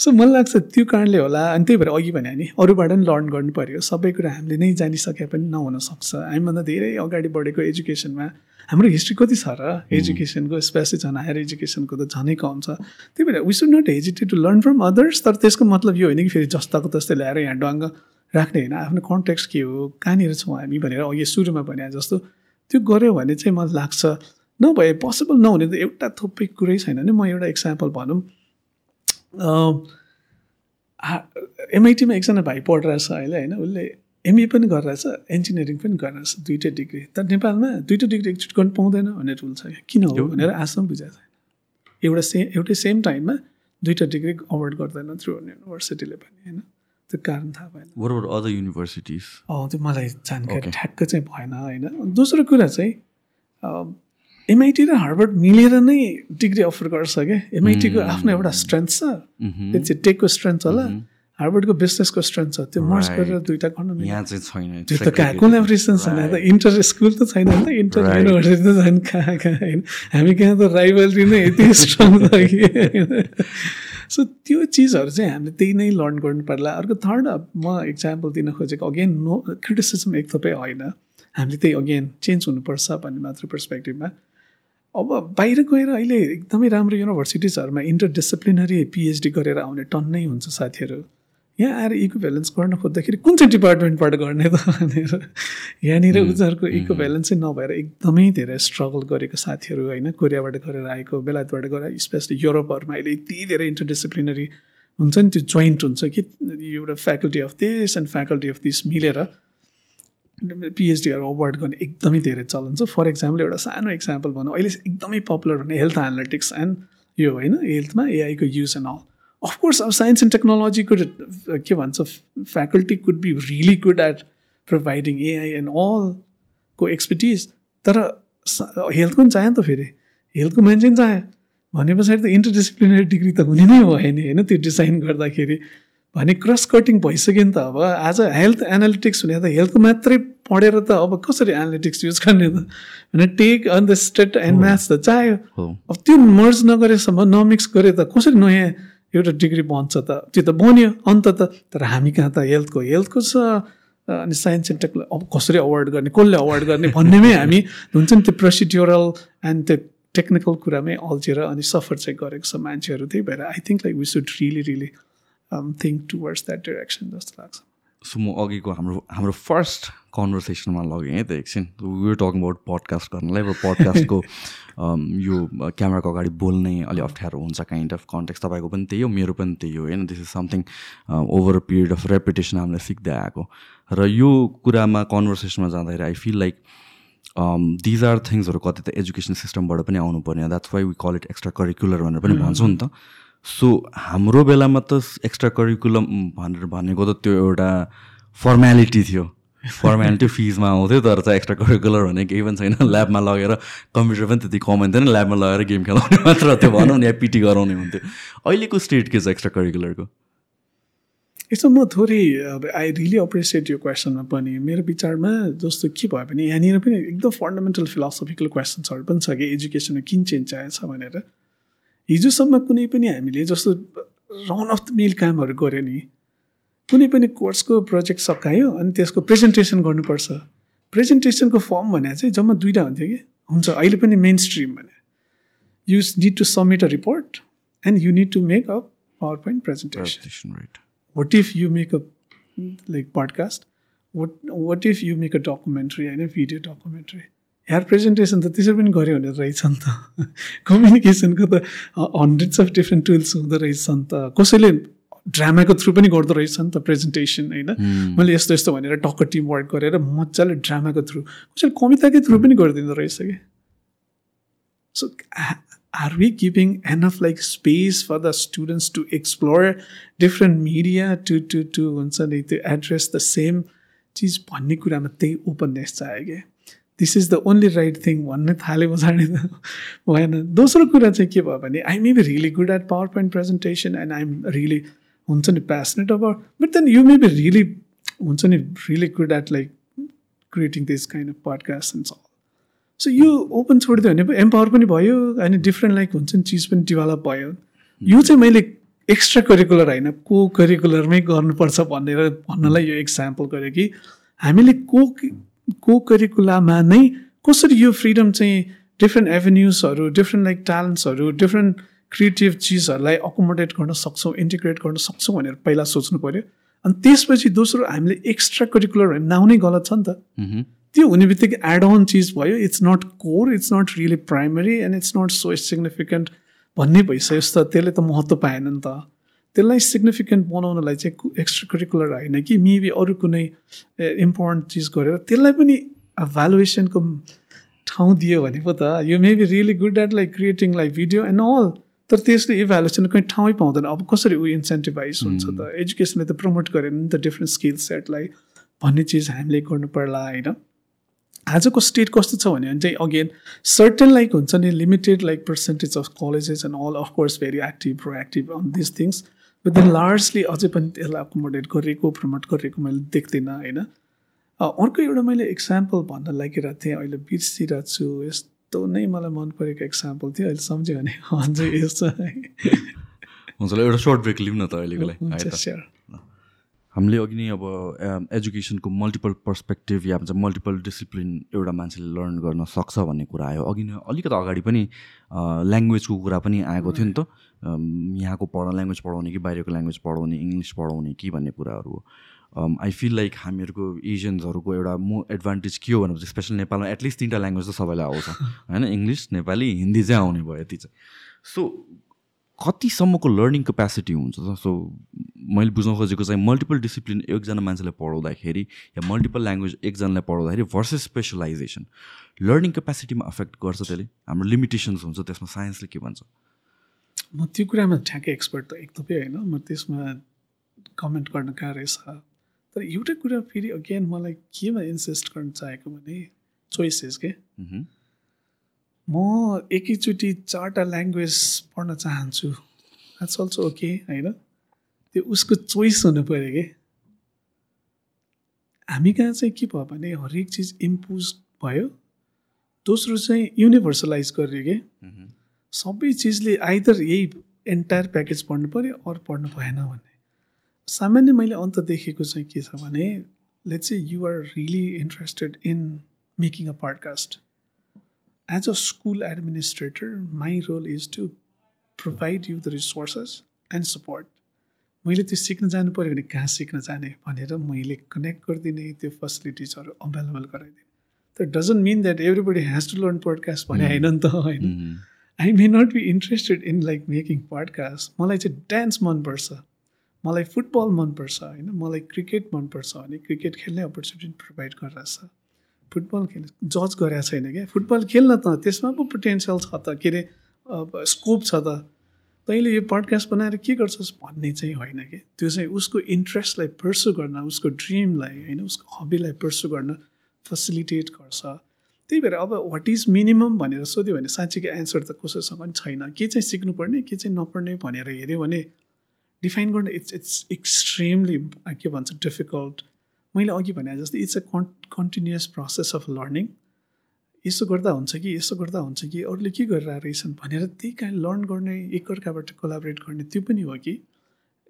S1: सो मलाई लाग्छ त्यो कारणले होला। अनि त्यही भएर अघि भने नि अरूबाट पनि लर्न गर्नु पऱ्यो सबै कुरा हामीले नै जानिसके पनि नहुनसक्छ हामीभन्दा धेरै अगाडि बढेको एजुकेसनमा हाम्रो हिस्ट्री कति छ र एजुकेसनको स्पेसली झन् हायर एजुकेसनको त झनै कम छ त्यही भएर we should not hesitated to learn from others तर त्यसको मतलब यो होइन कि फेरि जस्ताको तस्तै ल्याएर यहाँ डङ्ग राख्ने होइन। आफ्नो कन्टेक्स्ट के हो? कहाँनिर छौँ हामी भनेर अघि सुरुमा भने जस्तो त्यो गऱ्यो भने चाहिँ मलाई लाग्छ नभए पोसिबल नहुने त एउटा थुप्रै कुरै छैन नि। म एउटा इक्जाम्पल भनौँ। एमआइटीमा एकजना भाइ पढिरहेछ अहिले होइन? उसले एमए पनि गरिरहेछ इन्जिनियरिङ पनि गरिरहेछ दुइटै डिग्री तर नेपालमा दुइटै डिग्री एकचोटि गर्नु पाउँदैन भन्ने रुल छ किन हो भनेर आजसम्म बुझाएको छैन। एउटा सेम एउटै सेम टाइममा दुइटा डिग्री अवार्ड गर्दैन थ्रु युनिभर्सिटीले पनि होइन? त्यो कारण थाहा भएन।
S2: अदर युनिभर्सिटिज
S1: त्यो मलाई जानकारी ठ्याक्क चाहिँ भएन होइन? दोस्रो कुरा चाहिँ एमआइटी र हार्वर्ड मिलेर नै डिग्री अफर गर्छ क्या। एमआइटीको आफ्नो एउटा स्ट्रेन्थ छ। त्यो चाहिँ टेकको स्ट्रेन्थ होला। हार्वर्डको बिजनेसको स्ट्रेन्थ छ। त्यो मर्स गरेर दुइटा गर्नु
S2: यहाँ चाहिँ छैन।
S1: त्यो त कहाँ? कोलाब्रेसन छैन। त इन्टर स्कुल त छैन नि त। इन्टर युनिभर्सिटी त झन् कहाँ कहाँ होइन? हामी कहाँ त राइभलरी नै यति स्ट्रङ छ कि? सो त्यो चिजहरू चाहिँ हामीले त्यही नै लर्न गर्नु पर्ला। अर्को थर्ड म इक्जाम्पल दिन खोजेको अगेन नो क्रिटिसिजम एक थोपै होइन। हामीले त्यही अगेन चेन्ज हुनुपर्छ भन्ने मात्र पर्सपेक्टिभमा अब बाहिर गएर अहिले एकदमै राम्रो युनिभर्सिटिजहरूमा इन्टर डिसिप्लिनरी पिएचडी गरेर आउने टन्नै हुन्छ साथीहरू। यहाँ आएर इको ब्यालेन्स गर्न खोज्दाखेरि कुन चाहिँ डिपार्टमेन्टबाट गर्ने त भनेर यहाँनिर उनीहरूको इको ब्यालेन्सै नभएर एकदमै धेरै स्ट्रगल गरेको साथीहरू होइन कोरियाबाट गरेर आएको बेलायतबाट गएर स्पेसली युरोपहरूमा अहिले यति धेरै इन्टरडिसिप्लिनरी हुन्छ नि त्यो जोइन्ट हुन्छ कि एउटा faculty of this and faculty of this मिलेर पिएचडीहरू अवार्ड गर्ने एकदमै धेरै चलन छ। फर इक्जाम्पल एउटा सानो इक्जाम्पल भनौँ अहिले एकदमै पपुलर भन्ने हेल्थ एनालिटिक्स एन्ड यो होइन हेल्थमा एआईको use and all of course अब साइन्स एन्ड टेक्नोलोजीको के भन्छ faculty could be really good at providing AI and अलको expertise तर हेल्थको पनि चाह्यो नि त फेरि। हेल्थको मान्छे पनि चाह्यो भने पछाडि त इन्टरडिसिप्लिनरी डिग्री त हुने नै भयो नि होइन त्यो डिजाइन गर्दाखेरि। भने क्रस कटिङ भइसक्यो नि त अब। आज हेल्थ एनालिटिक्स हुने त हेल्थको मात्रै पढेर त अब कसरी एनालिटिक्स युज गर्ने त? भने take on the state and maths त चाह्यो अब त्यो मर्ज नगरेसम्म नमिक्स गरे त कसरी नयाँ एउटा डिग्री बन्छ त। त्यो त बन्यो अन्त त तर हामी कहाँ त? हेल्थको हेल्थको छ। अनि साइन्स एन्ड टेक्नो अब कसरी अवार्ड गर्ने कसले अवार्ड गर्ने भन्नेमै हामी हुन्छ नि त्यो प्रोसिड्युरल एन्ड त्यो टेक्निकल कुरामै अल्झेर अनि सफर चाहिँ गरेको छ मान्छेहरू त्यही भएर I think like we should really really think towards that direction जस्तो लाग्छ।
S2: सो म अघिको हाम्रो हाम्रो फर्स्ट कन्भर्सेसनमा लगेँ है त एकछिन। वी टकिङ अबाउट पडकास्ट गर्नलाई पडकास्टको यो क्यामेराको अगाडि बोल्नै अलिक अप्ठ्यारो हुन्छ काइन्ड अफ कन्टेक्स्ट तपाईँको पनि त्यही हो मेरो पनि त्यही हो होइन? This is something over a period of reputation हामीले सिक्दै आएको। र यो कुरामा कन्भर्सेसनमा जाँदाखेरि I feel like these are थिङ्सहरू कति त एजुकेसन सिस्टमबाट पनि आउनुपर्ने that's why we call it extra curricular भनेर पनि भन्छौँ नि त। सो हाम्रो बेलामा त एक्स्ट्रा करिकुलम भनेर भनेको त त्यो एउटा फर्मेलिटी थियो। फर्मेलिटी फिजमा आउँथ्यो तर चाहिँ एक्स्ट्रा करिकुलर भने केही पनि छैन। ल्याबमा लगेर कम्प्युटर पनि त्यति कमाइन थिएन ल्याबमा लगेर गेम खेलाउने मात्र त्यो भनौँ या पिटी गराउने हुन्थ्यो। अहिलेको स्टेट के छ एक्स्ट्रा करिकुलरको
S1: यसो म थोरै अब आई रियली अप्रिसिएट यो क्वेसनमा पनि। मेरो विचारमा जस्तो के भयो भने यहाँनिर पनि एकदम फन्डामेन्टल फिलोसफिकल क्वेसन्सहरू पनि छ कि एजुकेसनमा किन चेन्ज आएछ भनेर। हिजोसम्म कुनै पनि हामीले जस्तो रन अफ द मिल कामहरू गऱ्यो नि कुनै पनि कोर्सको प्रोजेक्ट सकायो अनि त्यसको प्रेजेन्टेसन गर्नुपर्छ। प्रेजेन्टेसनको फर्म भने चाहिँ जम्मा दुइटा हुन्थ्यो कि? हुन्छ अहिले पनि मेन स्ट्रिम भने। You need to submit a report and you need to make a power point presentation
S2: right
S1: what if you make a like podcast? What what if you make a documentary होइन भिडियो डकुमेन्ट्री हेयर प्रेजेन्टेसन त त्यसरी पनि गऱ्यो भने रहेछ नि त। कम्युनिकेसनको त हन्ड्रेड्स अफ डिफ्रेन्ट टुल्स हुँदो रहेछ नि त। कसैले ड्रामाको थ्रु पनि गर्दो रहेछ नि त प्रेजेन्टेसन होइन? मैले यस्तो यस्तो भनेर टक्क टिम वर्क गरेर मजाले ड्रामाको थ्रु कसैले कविताकै थ्रु पनि गरिदिँदो रहेछ कि? So are we giving enough like space for the students to explore different media to to to हुन्छ नि to address the same चिज भन्ने कुरामा त्यही ओपननेस चाहियो कि? This is the only right thing भन्ने थाले पछाडि त। भएन। दोस्रो कुरा चाहिँ के भयो भने I may be really good at power point presentation and I'm really हुन्छ नि passionate about but then you may be really हुन्छ नि really good at like creating this kind of podcast and so यो ओपन छोडिदियो भने एम्पावर पनि भयो अनि डिफ्रेन्ट लाइक हुन्छ नि चिज पनि डेभलप भयो। यो चाहिँ मैले एक्स्ट्रा करिकुलर होइन को करिकुलरमै गर्नुपर्छ भनेर भन्नलाई यो एक्जाम्पल गरेँ कि हामीले को को करिकुलामा नै कसरी यो फ्रिडम चाहिँ डिफ्रेन्ट एभेन्युजहरू डिफ्रेन्ट लाइक ट्यालेन्ट्सहरू डिफ्रेन्ट क्रिएटिभ चिजहरूलाई अकोमोडेट गर्न सक्छौँ इन्टिग्रेट गर्न सक्छौँ भनेर पहिला सोच्नु पऱ्यो अनि त्यसपछि दोस्रो हामीले एक्स्ट्रा करिकुलर नाउनै गलत छ नि त। त्यो हुने बित्तिकै एड अन चिज भयो। It's not core it's not really primary and it's not so significant भन्ने भइसक्यो त त्यसले त महत्त्व पाएन नि त। त्यसलाई सिग्निफिकेन्ट बनाउनलाई चाहिँ एक्स्ट्रा करिकुलर होइन कि? मेबी अरू कुनै इम्पोर्टेन्ट चिज गरेर त्यसलाई पनि भ्यालुएसनको ठाउँ दियो भने पो त। यो maybe really good at like creating like video and all तर त्यसले इभ्यालुएसन कहीँ ठाउँै पाउँदैन। अब कसरी ऊ इन्सेन्टिभाइज हुन्छ त? एजुकेसनले त प्रमोट गरेन नि त डिफ्रेन्ट स्किल सेटलाई भन्ने चिज हामीले गर्नु पर्ला होइन? आजको स्टेट कस्तो छ भने चाहिँ अगेन सर्टन लाइक हुन्छ नि limited like percentage of colleges and all of course very active proactive on this things but then largely अझै पनि त्यसलाई अकोमोडेट गरेको प्रमोट गरेको मैले देख्दिनँ होइन? अर्को एउटा मैले इक्जाम्पल भन्न लागिरहेको थिएँ अहिले बिर्सिरहेको छु यस्तो नै मलाई मन परेको इक्जाम्पल थियो अहिले सम्झ्यो भने हजुर यस्तो
S2: हुन्छ एउटा सर्ट ब्रेक लिउँ न त अहिलेको लागि। हामीले अघि नै अब एजुकेसनको मल्टिपल पर्सपेक्टिभ या भन्छ मल्टिपल डिसिप्लिन एउटा मान्छेले लर्न गर्न सक्छ भन्ने कुरा आयो। अघि नै अलिकति अगाडि पनि ल्याङ्ग्वेजको कुरा पनि आएको थियो नि त। यहाँको पढ ल्याङ्ग्वेज पढाउने कि बाहिरको ल्याङ्ग्वेज पढाउने इङ्ग्लिस पढाउने कि भन्ने कुराहरू हो। आई फिल लाइक हामीहरूको एजियन्सहरूको एउटा मो एडभान्टेज के हो भनेपछि स्पेसली नेपालमा एटलिस्ट तिनवटा ल्याङ्ग्वेज त सबैलाई आउँछ। होइन? इङ्ग्लिस नेपाली हिन्दी चाहिँ आउने भयो यति चाहिँ। सो कतिसम्मको लर्निङ क्यापेसिटी हुन्छ त? सो मैले बुझ्न खोजेको चाहिँ मल्टिपल डिसिप्लिन एकजना मान्छेलाई पढाउँदाखेरि या मल्टिपल ल्याङ्ग्वेज एकजनालाई पढाउँदाखेरि भर्सेस स्पेसलाइजेसन लर्निङ क्यापेसिटीमा अफेक्ट गर्छ त्यसले? हाम्रो लिमिटेसन्स हुन्छ त्यसमा साइन्सले के भन्छ?
S1: म त्यो कुरामा ठ्याक्कै एक्सपर्ट त एकदमै होइन। म त्यसमा कमेन्ट गर्न गाह्रै छ तर एउटा कुरा फेरि अगेन मलाई केमा इन्सिस्ट गर्न चाहेको भने चोइसेस के? म एकैचोटि चारवटा ल्याङ्ग्वेज पढ्न चाहन्छु। द्याट्स अल्सो ओके होइन? त्यो उसको चोइस हुनु पऱ्यो कि? हामी कहाँ चाहिँ के भयो भने हरेक चिज इम्पोज भयो। दोस्रो चाहिँ युनिभर्सलाइज गरियो कि? सबै चिजले आइदर यही एन्टायर प्याकेज पढ्नु पऱ्यो अरू पढ्नु भएन भन्ने सामान्य मैले अन्त देखेको चाहिँ के छ भने लेट चाहिँ you're really interested in making a podcast as a school administrator, my role is to provide you the resources and support. मैले त्यो सिक्न जानु पऱ्यो भने कहाँ सिक्न जाने भनेर मैले कनेक्ट गरिदिने त्यो फेसिलिटिजहरू अभाइलेबल गराइदिने तर doesn't mean that everybody has to learn podcast भने होइन नि त होइन। I may not be interested in like making podcast मलाई चाहिँ डान्स मनपर्छ। मलाई फुटबल मनपर्छ होइन? मलाई क्रिकेट मनपर्छ भने क्रिकेट खेल्ने अपर्च्युनिटी प्रोभाइड गरिरहेछ फुटबल खेल जज गरेको छैन क्या? फुटबल खेल्न त त्यसमा पो पोटेन्सियल छ त। के अरे स्कोप छ त। तैँले यो पडकास्ट बनाएर के गर्छस् भन्ने चाहिँ होइन कि? त्यो चाहिँ उसको इन्ट्रेस्टलाई पर्सु गर्न उसको ड्रिमलाई होइन? उसको हबीलाई पर्सु गर्न फेसिलिटेट गर्छ। त्यही भएर अब वाट इज मिनिमम भनेर सोध्यो भने साँच्चीको एन्सर त कसैसँग पनि छैन। के चाहिँ सिक्नुपर्ने के चाहिँ नपर्ने भनेर हेऱ्यो भने डिफाइन गर्न इट्स इट्स एक्सट्रिमली के भन्छ डिफिकल्ट मैले अघि भने जस्तै it's a con continuous process of learning यसो गर्दा हुन्छ कि यसो गर्दा हुन्छ कि अरूले के गरिरहेको रहेछन् भनेर त्यही कारण लर्न गर्ने एकअर्काबाट कोलाबरेट गर्ने त्यो पनि हो कि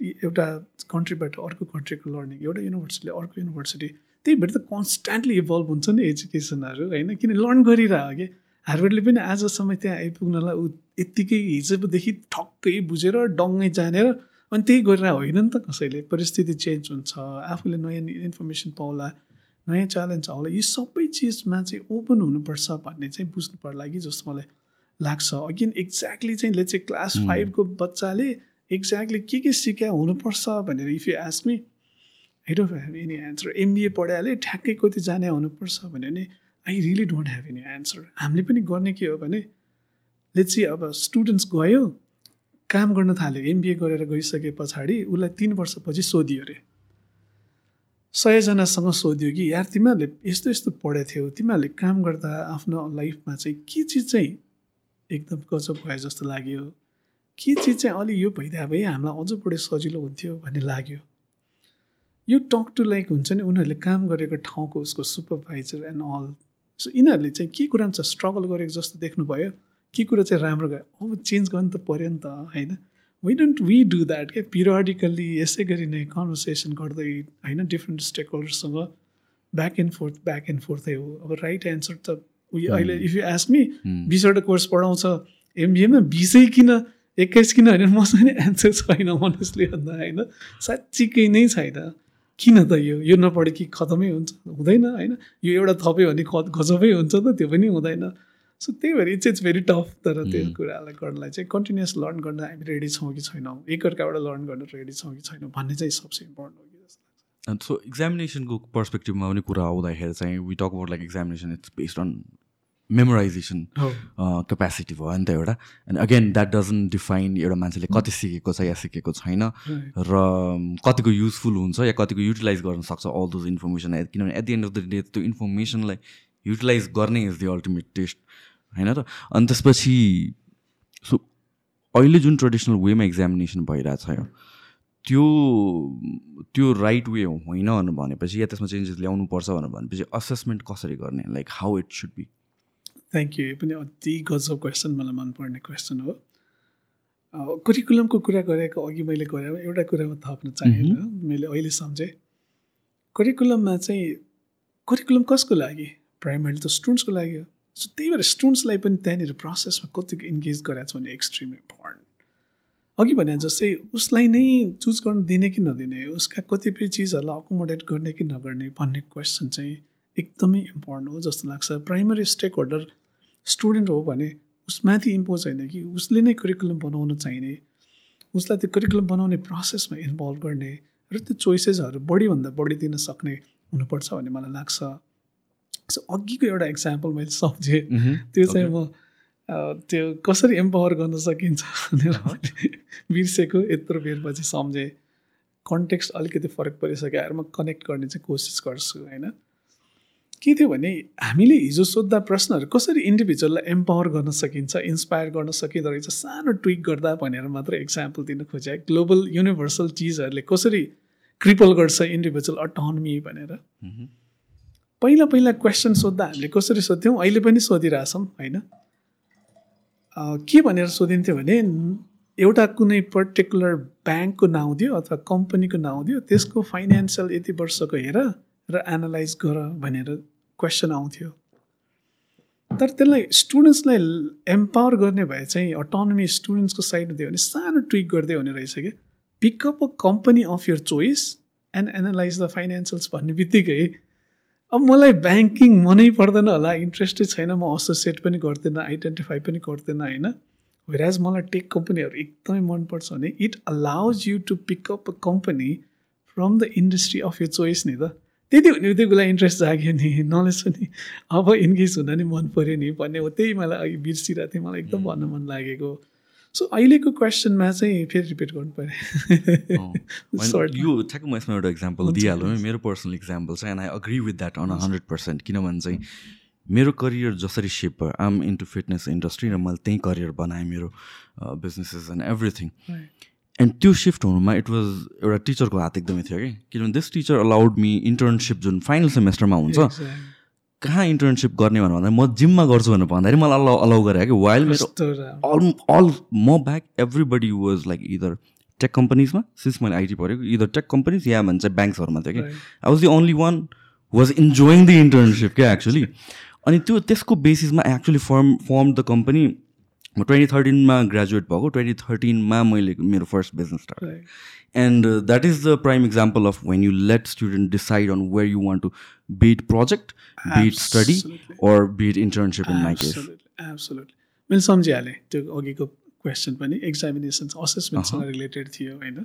S1: एउटा कन्ट्रीबाट अर्को कन्ट्रीको लर्निङ एउटा युनिभर्सिटीले अर्को युनिभर्सिटी त्यही भएर त कन्सट्यान्टली इभल्भ हुन्छ नि एजुकेसनहरू होइन? किन लर्न गरिरह कि हार्वर्डले पनि आजसम्म त्यहाँ आइपुग्नलाई ऊ यत्तिकै हिजोदेखि ठक्कै बुझेर डङ्गै जानेर अनि त्यही गरेर होइन नि त कसैले। परिस्थिति चेन्ज हुन्छ आफूले नयाँ इन्फर्मेसन पाउला नयाँ च्यालेन्ज होला यी सबै चिजमा चाहिँ ओपन हुनुपर्छ भन्ने चाहिँ बुझ्नु पर्ला कि जस्तो मलाई लाग्छ। अगेन एक्ज्याक्टली चाहिँ ले चाहिँ क्लास फाइभको बच्चाले एक्ज्याक्टली के के सिक्या हुनुपर्छ भनेर if you ask me I don't have any answer MBA पढाइहाले ठ्याक्कै कति जाने हुनुपर्छ भने नि I really don't have any answer हामीले पनि गर्ने के हो भने ले चाहिँ अब स्टुडेन्ट्स गयो काम गर्न थाल्यो एमबिए गरेर गइसके पछाडि उसलाई तिन वर्षपछि सोधियो अरे सयजनासँग सोध्यो कि यार तिमीहरूले यस्तो यस्तो पढेको थियौ तिमीहरूले काम गर्दा आफ्नो लाइफमा चाहिँ के चिज चाहिँ एकदम गजब भयो जस्तो लाग्यो? के चिज चाहिँ अलि यो भइदियो भए हामीलाई अझ बढी सजिलो हुन्थ्यो भन्ने लाग्यो। यो टक टु लाइक हुन्छ नि उनीहरूले काम गरेको ठाउँको उसको सुपरभाइजर एन्ड अल सो यिनीहरूले चाहिँ के कुरामा चाहिँ स्ट्रगल गरेको जस्तो देख्नुभयो? के कुरा चाहिँ राम्रो गयो अब चेन्ज गर्नु त पऱ्यो नि त होइन? We don't we do that क्या? पिरियडिकल्ली यसै गरी नै कन्भर्सेसन गर्दै होइन? Different stake होल्डरसँग back and forth back and फोर्थै हो। अब राइट एन्सर त उयो अहिले इफ यु एस्क मी बिसवटा कोर्स पढाउँछ एमबिएमा बिसै किन एक्काइस किन होइन? मसँग नै एन्सर छैन मनसले भन्दा होइन? साँच्चीकै नै छैन। किन त यो? यो नपढे कि खतमै हुन्छ? हुँदैन होइन? यो एउटा थप्यो भने गजबै हुन्छ त त्यो पनि हुँदैन। सो त्यही भएर इट्स इट्स भेरी टफ तर त्यो कुरालाई गर्नलाई चाहिँ कन्टिन्युस लर्न गर्न हामी रेडी छौँ कि छैनौँ? एकअर्काबाट लर्न गर्न रेडी छौँ कि छैनौँ भन्ने चाहिँ सबसे इम्पोर्टेन्ट हो कि जस्तो
S2: लाग्छ। सो इक्जामिनेसनको पर्सपेक्टिभमा पनि कुरा आउँदाखेरि चाहिँ we talk about like examination it's based on memorisation capacity भयो नि त एउटा। And again that doesn't define एउटा मान्छेले कति सिकेको छ या सिकेको छैन। र कतिको युजफुल हुन्छ या कतिको युटिलाइज गर्न सक्छ अल दोज इन्फर्मेसन किनभने at the end of the day त्यो इन्फर्मेसनलाई युटिलाइज गर्ने इज द अल्टिमेट टेस्ट होइन र अनि त्यसपछि सो अहिले जुन ट्रेडिसनल वेमा एक्जामिनेसन भइरहेछ त्यो त्यो राइट वे होइन भनेपछि या त्यसमा चेन्जेस ल्याउनु पर्छ भनेर भनेपछि असेसमेन्ट कसरी गर्ने? Like how it should be
S1: thank you यो पनि अति गजब क्वेसन मलाई मनपर्ने क्वेसन हो। करिकुलमको कुरा गरेको अघि मैले गरे एउटा कुरामा थप्न चाहेन। मैले अहिले सम्झेँ। करिकुलममा चाहिँ करिकुलम कसको लागि? प्राइमरी त स्टुडेन्ट्सको लागि हो। सो त्यही भएर स्टुडेन्ट्सलाई पनि त्यहाँनिर प्रोसेसमा कतिको इन्गेज गरेको छ भने एक्सट्रिम इम्पोर्टेन्ट अघि भने जस्तै उसलाई नै चुज गर्न दिने कि नदिने उसका कतिपय चिजहरूलाई अकोमोडेट गर्ने कि नगर्ने भन्ने क्वेसन चाहिँ एकदमै इम्पोर्टेन्ट हो जस्तो लाग्छ प्राइमरी स्टेक होल्डर स्टुडेन्ट हो भने उसमाथि इम्पोज होइन कि उसले नै करिकुलम बनाउन चाहिने उसलाई त्यो करिकुलम बनाउने प्रोसेसमा इन्भल्भ गर्ने र त्यो चोइसेसहरू बढीभन्दा बढी दिन सक्ने हुनुपर्छ भन्ने मलाई लाग्छ सो अघिको एउटा इक्जाम्पल मैले सम्झेँ। त्यो चाहिँ म त्यो कसरी एम्पावर गर्न सकिन्छ भनेर बिर्सेको यत्रो बेरपछि सम्झेँ। कन्टेक्स्ट अलिकति फरक परिसक्यो। आएर म कनेक्ट गर्ने चाहिँ कोसिस गर्छु होइन? के थियो भने हामीले हिजो सोद्धा प्रश्नहरू कसरी इन्डिभिजुअललाई एम्पावर गर्न सकिन्छ इन्सपायर गर्न सकिँदो रहेछ सानो ट्विक गर्दा भनेर मात्र इक्जाम्पल दिन खोजेँ। ग्लोबल युनिभर्सल चिजहरूले कसरी क्रिपल गर्छ इन्डिभिजुअल अटोनमी भनेर। पहिला पहिला क्वेसन सोद्धा हामीले कसरी सोध्थ्यौँ? अहिले पनि सोधिरहेछौँ होइन? के भनेर सोधिन्थ्यो भने एउटा कुनै पर्टिकुलर ब्याङ्कको नाउँ दियो अथवा कम्पनीको नाउँ दियो त्यसको फाइनेन्सियल यति वर्षको हेर र एनालाइज गर भनेर क्वेसन आउँथ्यो। तर त्यसलाई स्टुडेन्ट्सलाई एम्पावर गर्ने भए चाहिँ अटोनोमी स्टुडेन्ट्सको साइड दियो भने सानो ट्विक गर्दै हुने रहेछ क्या। Pick up a company of your choice and analyse the financials भन्ने बित्तिकै अब मलाई ब्याङ्किङ मनै पर्दैन होला इन्ट्रेस्टै छैन म एसोसिएट पनि गर्दिनँ आइडेन्टिफाई पनि गर्दिनँ होइन? वेराज मलाई टेक कम्पनीहरू एकदमै मनपर्छ भने it allows you to pick up a company from the industry of your choice नि त। त्यति हुने कुरा इन्ट्रेस्ट जाग्यो नि नलेज पनि अब इन्गेज हुन नि मन पऱ्यो नि भन्ने हो त्यही मलाई अघि बिर्सिरहेको थिएँ मलाई एकदम भन्न मन लागेको। सो अहिलेको क्वेसनमा चाहिँ फेरि रिपिट गर्नु
S2: पऱ्यो यो ठ्याक्क म यसमा एउटा इक्जाम्पल दिइहालौँ मेरो पर्सनल इक्जाम्पल चाहिँ and I agree with that on hundred percent किनभने चाहिँ मेरो करियर जसरी सेप भयो आम इन्टु फिटनेस इन्डस्ट्री र मैले त्यहीँ करियर बनाएँ मेरो बिजनेसेस एन्ड एभ्रिथिङ एन्ड त्यो सिफ्ट हुनुमा इट वाज एउटा टिचरको हात एकदमै थियो कि? किनभने this teacher allowed me internship जुन फाइनल सेमेस्टरमा हुन्छ कहाँ इन्टर्नसिप गर्ने भनेर भन्दा म जिममा गर्छु भनेर भन्दाखेरि मलाई अलाउ अलाउ गरे कि वाइल मेरो अल अल म back everybody was like either tech कम्पनीजमा since मैले आइटी पढेको इदर टेक कम्पनीज या भन्छ ब्याङ्क्सहरूमा थियो कि I was the only one was enjoying the internship क्या एक्चुली अनि त्यो त्यसको बेसिसमा actually firm firm the company म ट्वेन्टी थर्टिनमा ग्रेजुएट भएको ट्वेन्टी थर्टिनमा मैले मेरो first business start and that is the prime example of when you let student decide on where you want to bit project bit study or bit internship in my case
S1: मैले सम्झिहालेँ त्यो अघिको क्वेसन पनि एक्जामिनेसन असेसमेन्टसँग रिलेटेड थियो होइन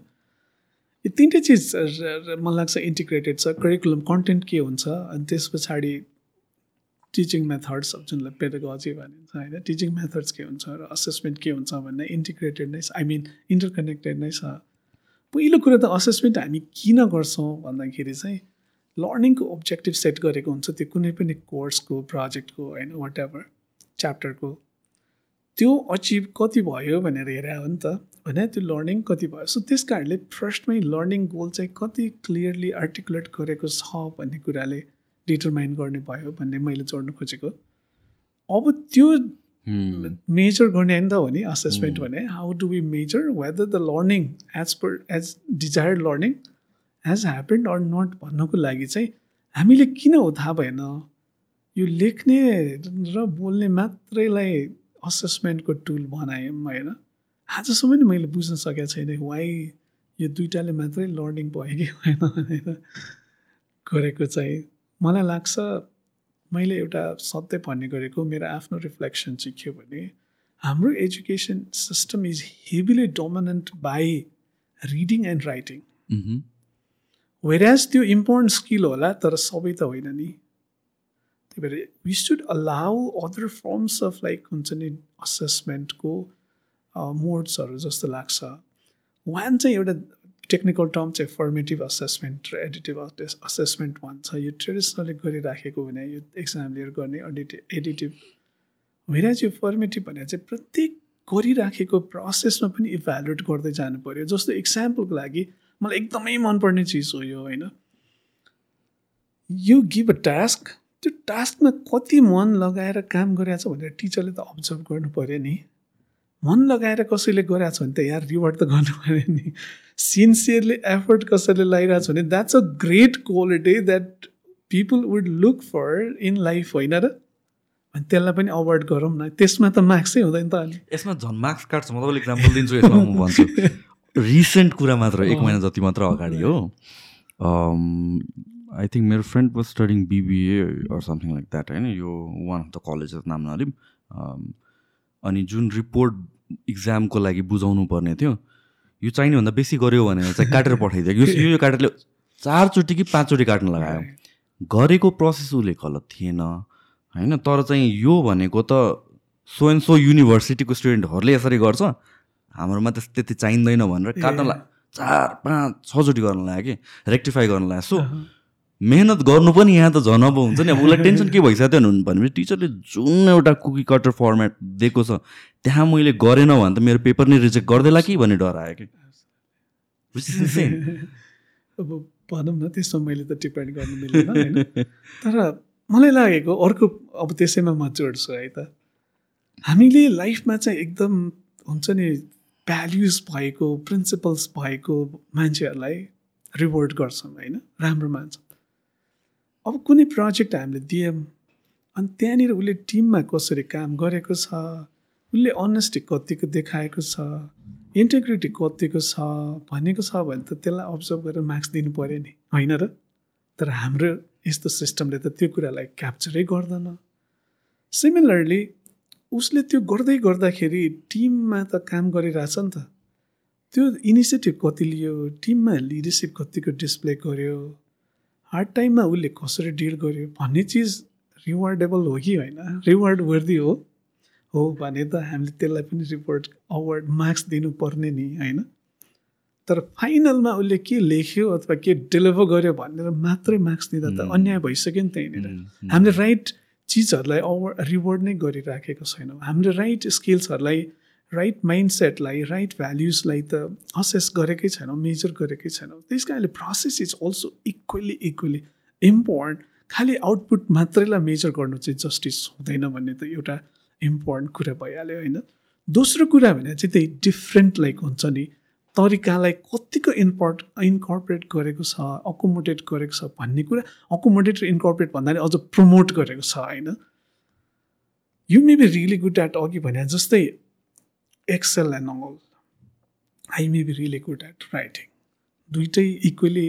S1: यो तिनटै चिज मलाई लाग्छ इन्टिग्रेटेड छ करिकुलम कन्टेन्ट के हुन्छ अनि त्यस पछाडि टिचिङ मेथड्स जुनलाई पेडागोजी भनिन्छ होइन टिचिङ मेथड्स के हुन्छ र असेसमेन्ट के हुन्छ भन्ने इन्टिग्रेटेड नै छ आई मिन इन्टरकनेक्टेड नै छ। पहिलो कुरो त असेसमेन्ट हामी किन गर्छौँ भन्दाखेरि चाहिँ लर्निङको अब्जेक्टिभ सेट गरेको हुन्छ त्यो कुनै पनि कोर्सको प्रोजेक्टको होइन वाट एभर च्याप्टरको त्यो अचिभ कति भयो भनेर हेरे हो नि त होइन त्यो लर्निङ कति भयो? सो त्यस कारणले फर्स्टमै लर्निङ गोल चाहिँ कति क्लियरली आर्टिकुलेट गरेको छ भन्ने कुराले डिटरमाइन गर्ने भयो भन्ने मैले जोड्नु खोजेको। अब त्यो मेजर गर्ने होइन त हो नि असेसमेन्ट भने how do we measure whether the learning as per as desired learning as happened or not भन्नको लागि चाहिँ हामीले किन हो थाहा भएन? यो लेख्ने र बोल्ने मात्रैलाई असेसमेन्टको टुल बनायौँ होइन आजसम्म नि मैले बुझ्न सकेको छैन वाइ यो दुइटाले मात्रै लर्निङ भयो कि भएन भनेर गरेको चाहिँ मलाई लाग्छ मैले एउटा सत्य भन्ने गरेको मेरो आफ्नो रिफ्लेक्सन चाहिँ के भने हाम्रो education system is heavily dominant by reading and writing whereas त्यो इम्पोर्टेन्ट स्किल होला तर सबै त होइन नि। त्यही भएर we should allow other forms of like हुन्छ नि असेसमेन्टको मोड्सहरू जस्तो लाग्छ। वान चाहिँ एउटा टेक्निकल टर्म चाहिँ फर्मेटिभ असेसमेन्ट र एडिटिभ असेसमेन्ट भन्छ। यो ट्रेडिसनली गरिराखेको भने यो एक्जाम लिएर गर्ने एडिटिभ एडिटिभ होइन यो फर्मेटिभ भने चाहिँ प्रत्येक गरिराखेको प्रोसेसमा पनि इभ्यालुएट गर्दै जानु पऱ्यो जस्तो इक्जाम्पलको लागि मलाई एकदमै मनपर्ने चिज हो यो होइन? यु गिभ अ टास्क त्यो टास्कमा कति मन लगाएर काम गरिरहेको छ भनेर टिचरले त अब्जर्भ गर्नु पऱ्यो नि। मन लगाएर कसैले गरिरहेको छ भने त यहाँ रिवार्ड त गर्नु पऱ्यो नि। सिन्सियरली एफर्ट कसैले लगाइरहेको छ भने that's a great quality that people would look for in life होइन र? अनि त्यसलाई पनि अवार्ड गरौँ न। त्यसमा त मार्क्सै हुँदैन त अनि
S2: यसमा झन् मार्क्स काट्छ। म तपाईँले इक्जाम्पल दिन्छु यसमा म भन्छु। रिसेन्ट कुरा मात्र एक महिना जति मात्र अगाडि हो। आई थिङ्क मेरो friend was studying BBA or something like that होइन? यो वान अफ द कलेजेस नाम नलिम। अनि जुन रिपोर्ट इक्जामको लागि बुझाउनु पर्ने थियो यो चाहिने भन्दा बेसी गऱ्यो भनेर चाहिँ काटेर पठाइदियो। यो यो काटेरले चारचोटि कि पाँचचोटि काट्न लगायो। गरेको प्रोसेस उसले गलत थिएन होइन? तर चाहिँ यो भनेको त सो एन्ड सो युनिभर्सिटीको स्टुडेन्टहरूले यसरी गर्छ। हाम्रोमा त त्यति चाहिँदैन भनेर काट्न ला चार पाँच छचोटि गर्न लाग्यो कि रेक्टिफाई गर्न लाग्यो सो मेहनत गर्नु पनि यहाँ त झन अब हुन्छ नि। अब उसलाई टेन्सन के भइसक्यो थियो भने टिचरले जुन एउटा कुकी कटर फर्मेट दिएको छ त्यहाँ मैले गरेन भने त मेरो पेपर नै रिजेक्ट गरिदिएला कि भन्ने डर आयो कि?
S1: अब भनौँ न त्यसमा मैले त टिप्पणी गर्नु मिलेन तर मलाई लागेको अर्को अब त्यसैमा म जोड्छु है त। हामीले लाइफमा चाहिँ एकदम हुन्छ नि भ्याल्युज भएको प्रिन्सिपल्स भएको मान्छेहरूलाई रिवार्ड गर्छौँ होइन? राम्रो मान्छौँ। अब कुनै प्रोजेक्ट हामीले दियौँ अनि त्यहाँनिर उसले टिममा कसरी काम गरेको छ उसले अनेस्टी कतिको देखाएको छ इन्टिग्रिटी कतिको छ भनेको छ भने त त्यसलाई अब्जर्भ गरेर मार्क्स दिनु पऱ्यो नि होइन र? तर हाम्रो यस्तो सिस्टमले त त्यो कुरालाई क्याप्चरै गर्दैन। सिमिलरली उसले त्यो गर्दै गर्दाखेरि टिममा त काम गरिरहेछ नि त। त्यो इनिसिएटिभ कति लियो टिममा लिडरसिप कतिको डिस्प्ले गर्यो हार्ड टाइममा उसले कसरी डिल गर्यो भन्ने चिज रिवार्डेबल हो कि होइन? रिवार्ड वर्दी हो। हो भने त हामीले त्यसलाई पनि रिपोर्ट अवार्ड मार्क्स दिनुपर्ने नि होइन? तर फाइनलमा उसले के लेख्यो अथवा के डेलिभर गर्यो भनेर मात्रै मार्क्स दिँदा त अन्याय भइसक्यो नि त्यहीँनिर हामीले राइट चिजहरूलाई अवार्ड रिवार्ड नै गरिराखेको छैनौँ। हामीले राइट स्किल्सहरूलाई राइट माइन्ड सेटलाई राइट भ्याल्युजलाई त असेस गरेकै छैनौँ मेजर गरेकै छैनौँ. त्यस कारणले process is also equally equally important खालि आउटपुट मात्रैलाई मेजर गर्नु चाहिँ जस्टिस हुँदैन भन्ने त एउटा इम्पोर्टेन्ट कुरा भइहाल्यो होइन? दोस्रो कुरा भने चाहिँ त्यही डिफ्रेन्ट लाइक हुन्छ नि तरिकालाई कतिको इन्पर्ट इन्कर्पोरेट गरेको छ अकोमोडेट गरेको छ भन्ने कुरा अकोमोडेट र इन्कर्पोरेट भन्दा अझ प्रमोट गरेको छ होइन? You may be really good at अघि भने जस्तै Excel and all I may be really good at writing दुइटै इक्वली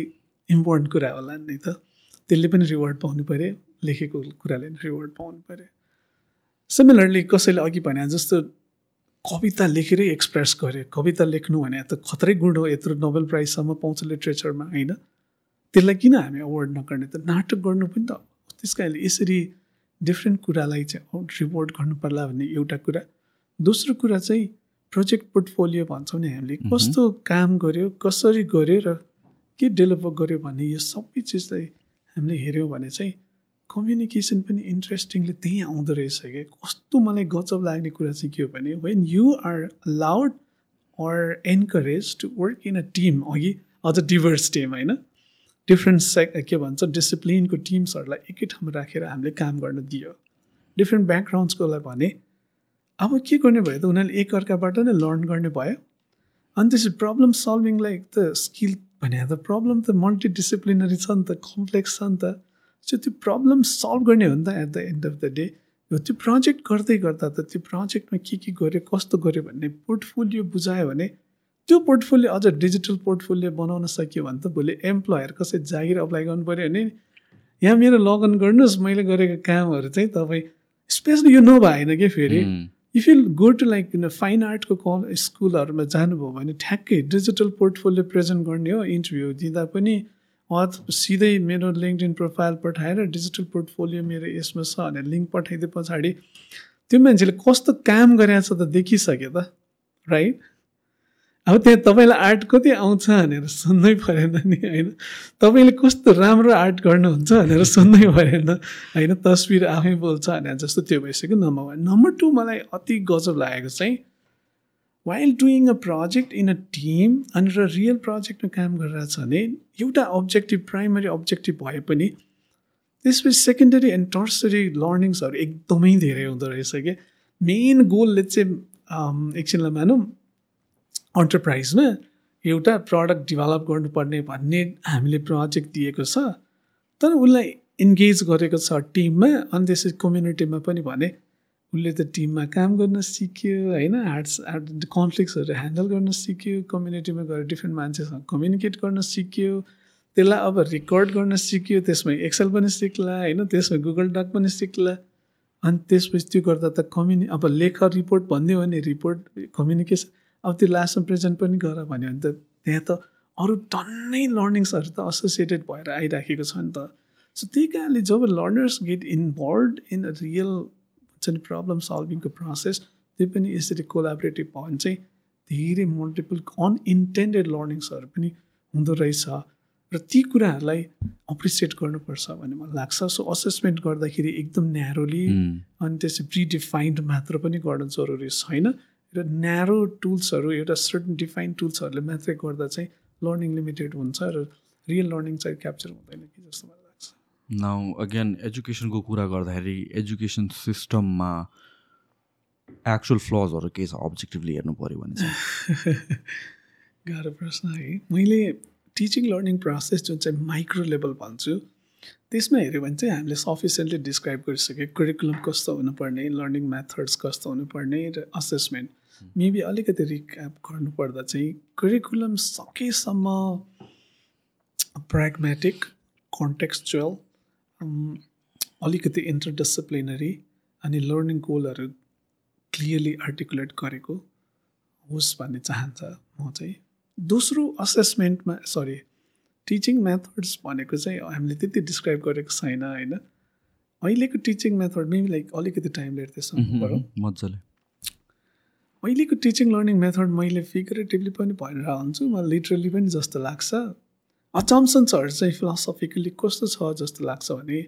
S1: इम्पोर्टेन्ट कुरा होला नि त। त्यसले पनि रिवार्ड पाउनु पऱ्यो लेखेको कुराले पनि रिवार्ड पाउनु पऱ्यो। सिमिलरली कसैले अघि भने जस्तो कविता लेखेरै एक्सप्रेस गरे कविता लेख्नु भने त खतरै गुण हो यत्रो नोबेल प्राइजसम्म पाउँछ लिट्रेचरमा होइन? त्यसलाई किन हामी अवार्ड नगर्ने त? नाटक गर्नु पनि त त्यस कारणले यसरी डिफ्रेन्ट कुरालाई चाहिँ रिपोर्ट गर्नु पर्ला भन्ने एउटा कुरा। दोस्रो कुरा चाहिँ प्रोजेक्ट पोर्टफोलियो भन्छौँ नि हामीले। कस्तो काम गर्यो कसरी गर्यो र के डेभलप गर्यो भन्ने यो सबै चिजलाई हामीले हेऱ्यौँ भने चाहिँ कम्युनिकेसन पनि इन्ट्रेस्टिङली त्यहीँ आउँदो रहेछ कि। कस्तो मलाई गजब लाग्ने कुरा चाहिँ के हो भने when you are loud or encourage to work in a team अघि अझ डिभर्स टिम होइन? डिफ्रेन्ट सेक के भन्छ डिसिप्लिनको टिम्सहरूलाई एकै ठाउँमा राखेर हामीले काम गर्न दियो। डिफ्रेन्ट ब्याकग्राउन्ड्सकोलाई भने अब के गर्ने भयो त? उनीहरूले एकअर्काबाट नै लर्न गर्ने भयो। अनि त्यसरी प्रब्लम सल्भिङलाई त स्किल भने त प्रब्लम त मल्टिडिसिप्लिनरी छ नि त कम्प्लेक्स छ नि त। सो त्यो प्रब्लम सल्भ गर्ने हो नि त at the end of the day त्यो प्रोजेक्ट गर्दै गर्दा त त्यो प्रोजेक्टमा के के गर्यो कस्तो गर्यो भन्ने पोर्टफोलियो बुझायो भने त्यो पोर्टफोलियो अझ डिजिटल पोर्टफोलियो बनाउन सक्यो भने त भोलि एम्प्लोयर कसै जागिर अप्लाई गर्नु पऱ्यो भने यहाँ मेरो लगन गर्नुहोस् मैले गरेको कामहरू चाहिँ तपाईँ स्पेसली यो नभएन कि फेरि? If you go to like किन फाइन आर्टको कल स्कुलहरूमा जानुभयो भने ठ्याक्कै डिजिटल पोर्टफोलियो प्रेजेन्ट गर्ने हो इन्टरभ्यू दिँदा पनि सिधै मेरो लिङ्कडिन प्रोफाइल पठाएर डिजिटल पोर्टफोलियो मेरो यसमा छ भनेर लिङ्क पठाइदिए पछाडि त्यो मान्छेले कस्तो काम गरेको छ त देखिसक्यो त राइट अब त्यहाँ तपाईँलाई आर्ट कति आउँछ भनेर सुन्नै परेन नि होइन? तपाईँले कस्तो राम्रो आर्ट गर्नुहुन्छ भनेर सुन्नै परेन होइन? तस्विर आफै बोल्छ भनेर जस्तो त्यो भइसक्यो। नम्बर वान नम्बर टू मलाई अति गजब लागेको चाहिँ while doing a project in a team अनि र रियल प्रोजेक्टमा काम गरिरहेछ भने एउटा अब्जेक्टिभ प्राइमरी अब्जेक्टिभ भए पनि त्यसपछि सेकेन्डरी एन्ड टर्सरी लर्निङ्सहरू एकदमै धेरै हुँदो रहेछ क्या मेन गोलले चाहिँ एकछिनलाई मानौँ अन्टरप्राइजमा एउटा प्रडक्ट डेभलप गर्नुपर्ने भन्ने हामीले प्रोजेक्ट दिएको छ। तर उसलाई इन्गेज गरेको छ टिममा अनि त्यसपछि कम्युनिटीमा पनि भने उसले त टिममा काम गर्न सिक्यो होइन? आर्ट्स आर्ट कन्फ्लिक्ट्सहरू ह्यान्डल गर्न सिक्यो कम्युनिटीमा गएर डिफ्रेन्ट मान्छेसँग कम्युनिकेट गर्न सिक्यो। त्यसलाई अब रेकर्ड गर्न सिक्यो त्यसमा एक्सेल पनि सिक्ला होइन? त्यसमा गुगल डक पनि सिक्ला। अनि त्यसपछि त्यो गर्दा त कम्युनि अब लेख रिपोर्ट भनिदियो भने रिपोर्ट कम्युनिकेसन अब त्यो लास्टमा प्रेजेन्ट पनि गर भन्यो भने त त्यहाँ त अरू टन्नै लर्निङ्सहरू त एसोसिएटेड भएर आइराखेको छ नि त। सो त्यही कारणले जब learners get involve in a real हुन्छ नि प्रब्लम सल्भिङको प्रोसेस त्यो पनि यसरी कोलाबरेटिभ भयो भने चाहिँ धेरै मल्टिपल अनइन्टेन्डेड लर्निङ्सहरू पनि हुँदो रहेछ र ती कुराहरूलाई अप्रिसिएट गर्नुपर्छ भन्ने मलाई लाग्छ। सो असेसमेन्ट गर्दाखेरि एकदम न्यारोली अनि त्यसै प्रिडिफाइन्ड मात्र पनि गर्नु जरुरी छैन। र न्यारो टुल्सहरू एउटा सर्टन डिफाइन्ड टुल्सहरूले मात्रै गर्दा चाहिँ लर्निङ लिमिटेड हुन्छ र रियल लर्निङ चाहिँ क्याप्चर हुँदैन कि जस्तो मलाई
S2: नाउ अगेन एजुकेसनको कुरा गर्दाखेरि एजुकेसन सिस्टममा एक्चुअल फ्लजहरू के छ? अब्जेक्टिभली हेर्नु पऱ्यो भने चाहिँ।
S1: गाह्रो प्रश्न है। मैले टिचिङ लर्निङ प्रोसेस जुन चाहिँ माइक्रो लेभल भन्छु त्यसमा हेऱ्यो भने चाहिँ हामीले सफिसियन्टली डिस्क्राइब गरिसक्यो करिकुलम कस्तो हुनुपर्ने लर्निङ मेथड्स कस्तो हुनुपर्ने र असेसमेन्ट मेबी अलिकति रिक्याप गर्नुपर्दा चाहिँ करिकुलम सकेसम्म प्र्याग्मेटिक कन्टेक्चुअल अलिकति इन्टरडिसिप्लिनरी अनि लर्निङ गोलहरू क्लियरली आर्टिकुलेट गरेको होस् भन्ने चाहन्छ म चाहिँ। दोस्रो असेसमेन्टमा सरी टिचिङ मेथड्स भनेको चाहिँ हामीले त्यति डिस्क्राइब गरेको छैन होइन? अहिलेको टिचिङ मेथड मेबी लाइक अलिकति टाइम लिएर त्यसो
S2: मजाले।
S1: अहिलेको टिचिङ लर्निङ मेथड मैले फिगरेटिभली पनि भनेर हुन्छु। मलाई लिटरली पनि जस्तो लाग्छ। अचम्सन्सहरू चाहिँ फिलोसफिकली कस्तो छ जस्तो लाग्छ भने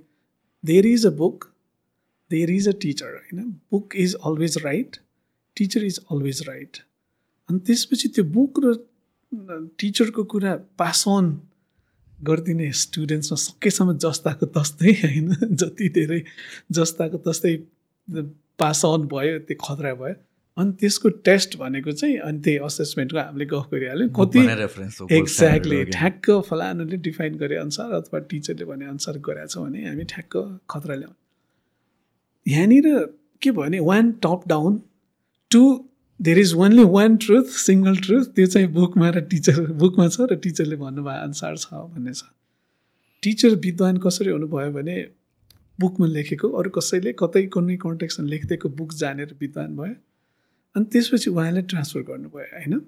S1: there is a book there is a teacher होइन? Book is always right teacher is always right अनि त्यसपछि त्यो बुक र टिचरको कुरा पास अन गरिदिने स्टुडेन्ट्समा सकेसम्म जस्ताको तस्तै होइन? जति धेरै जस्ताको तस्तै पास अन भयो त्यो खतरा भयो। अनि त्यसको टेस्ट भनेको चाहिँ अनि त्यही असेसमेन्टको हामीले गफ गरिहाल्यौँ कति एक्ज्याक्टली ठ्याक्क फलानुले डिफाइन गरे अनुसार अथवा टिचरले भने अनुसार गरेको छ भने हामी ठ्याक्क खतरा ल्याउँ। यहाँनिर के भयो भने one top down to there is only one truth single truth त्यो चाहिँ बुकमा र टिचर बुकमा छ र टिचरले भन्नुभयो अनुसार छ भन्ने छ। टिचर विद्वान कसरी हुनुभयो भने बुकमा लेखेको अरू कसैले कतै कुनै कन्टेक्समा लेखिदिएको बुक जानेर विद्वान भयो। अनि त्यसपछि उहाँले ट्रान्सफर गर्नुभयो होइन?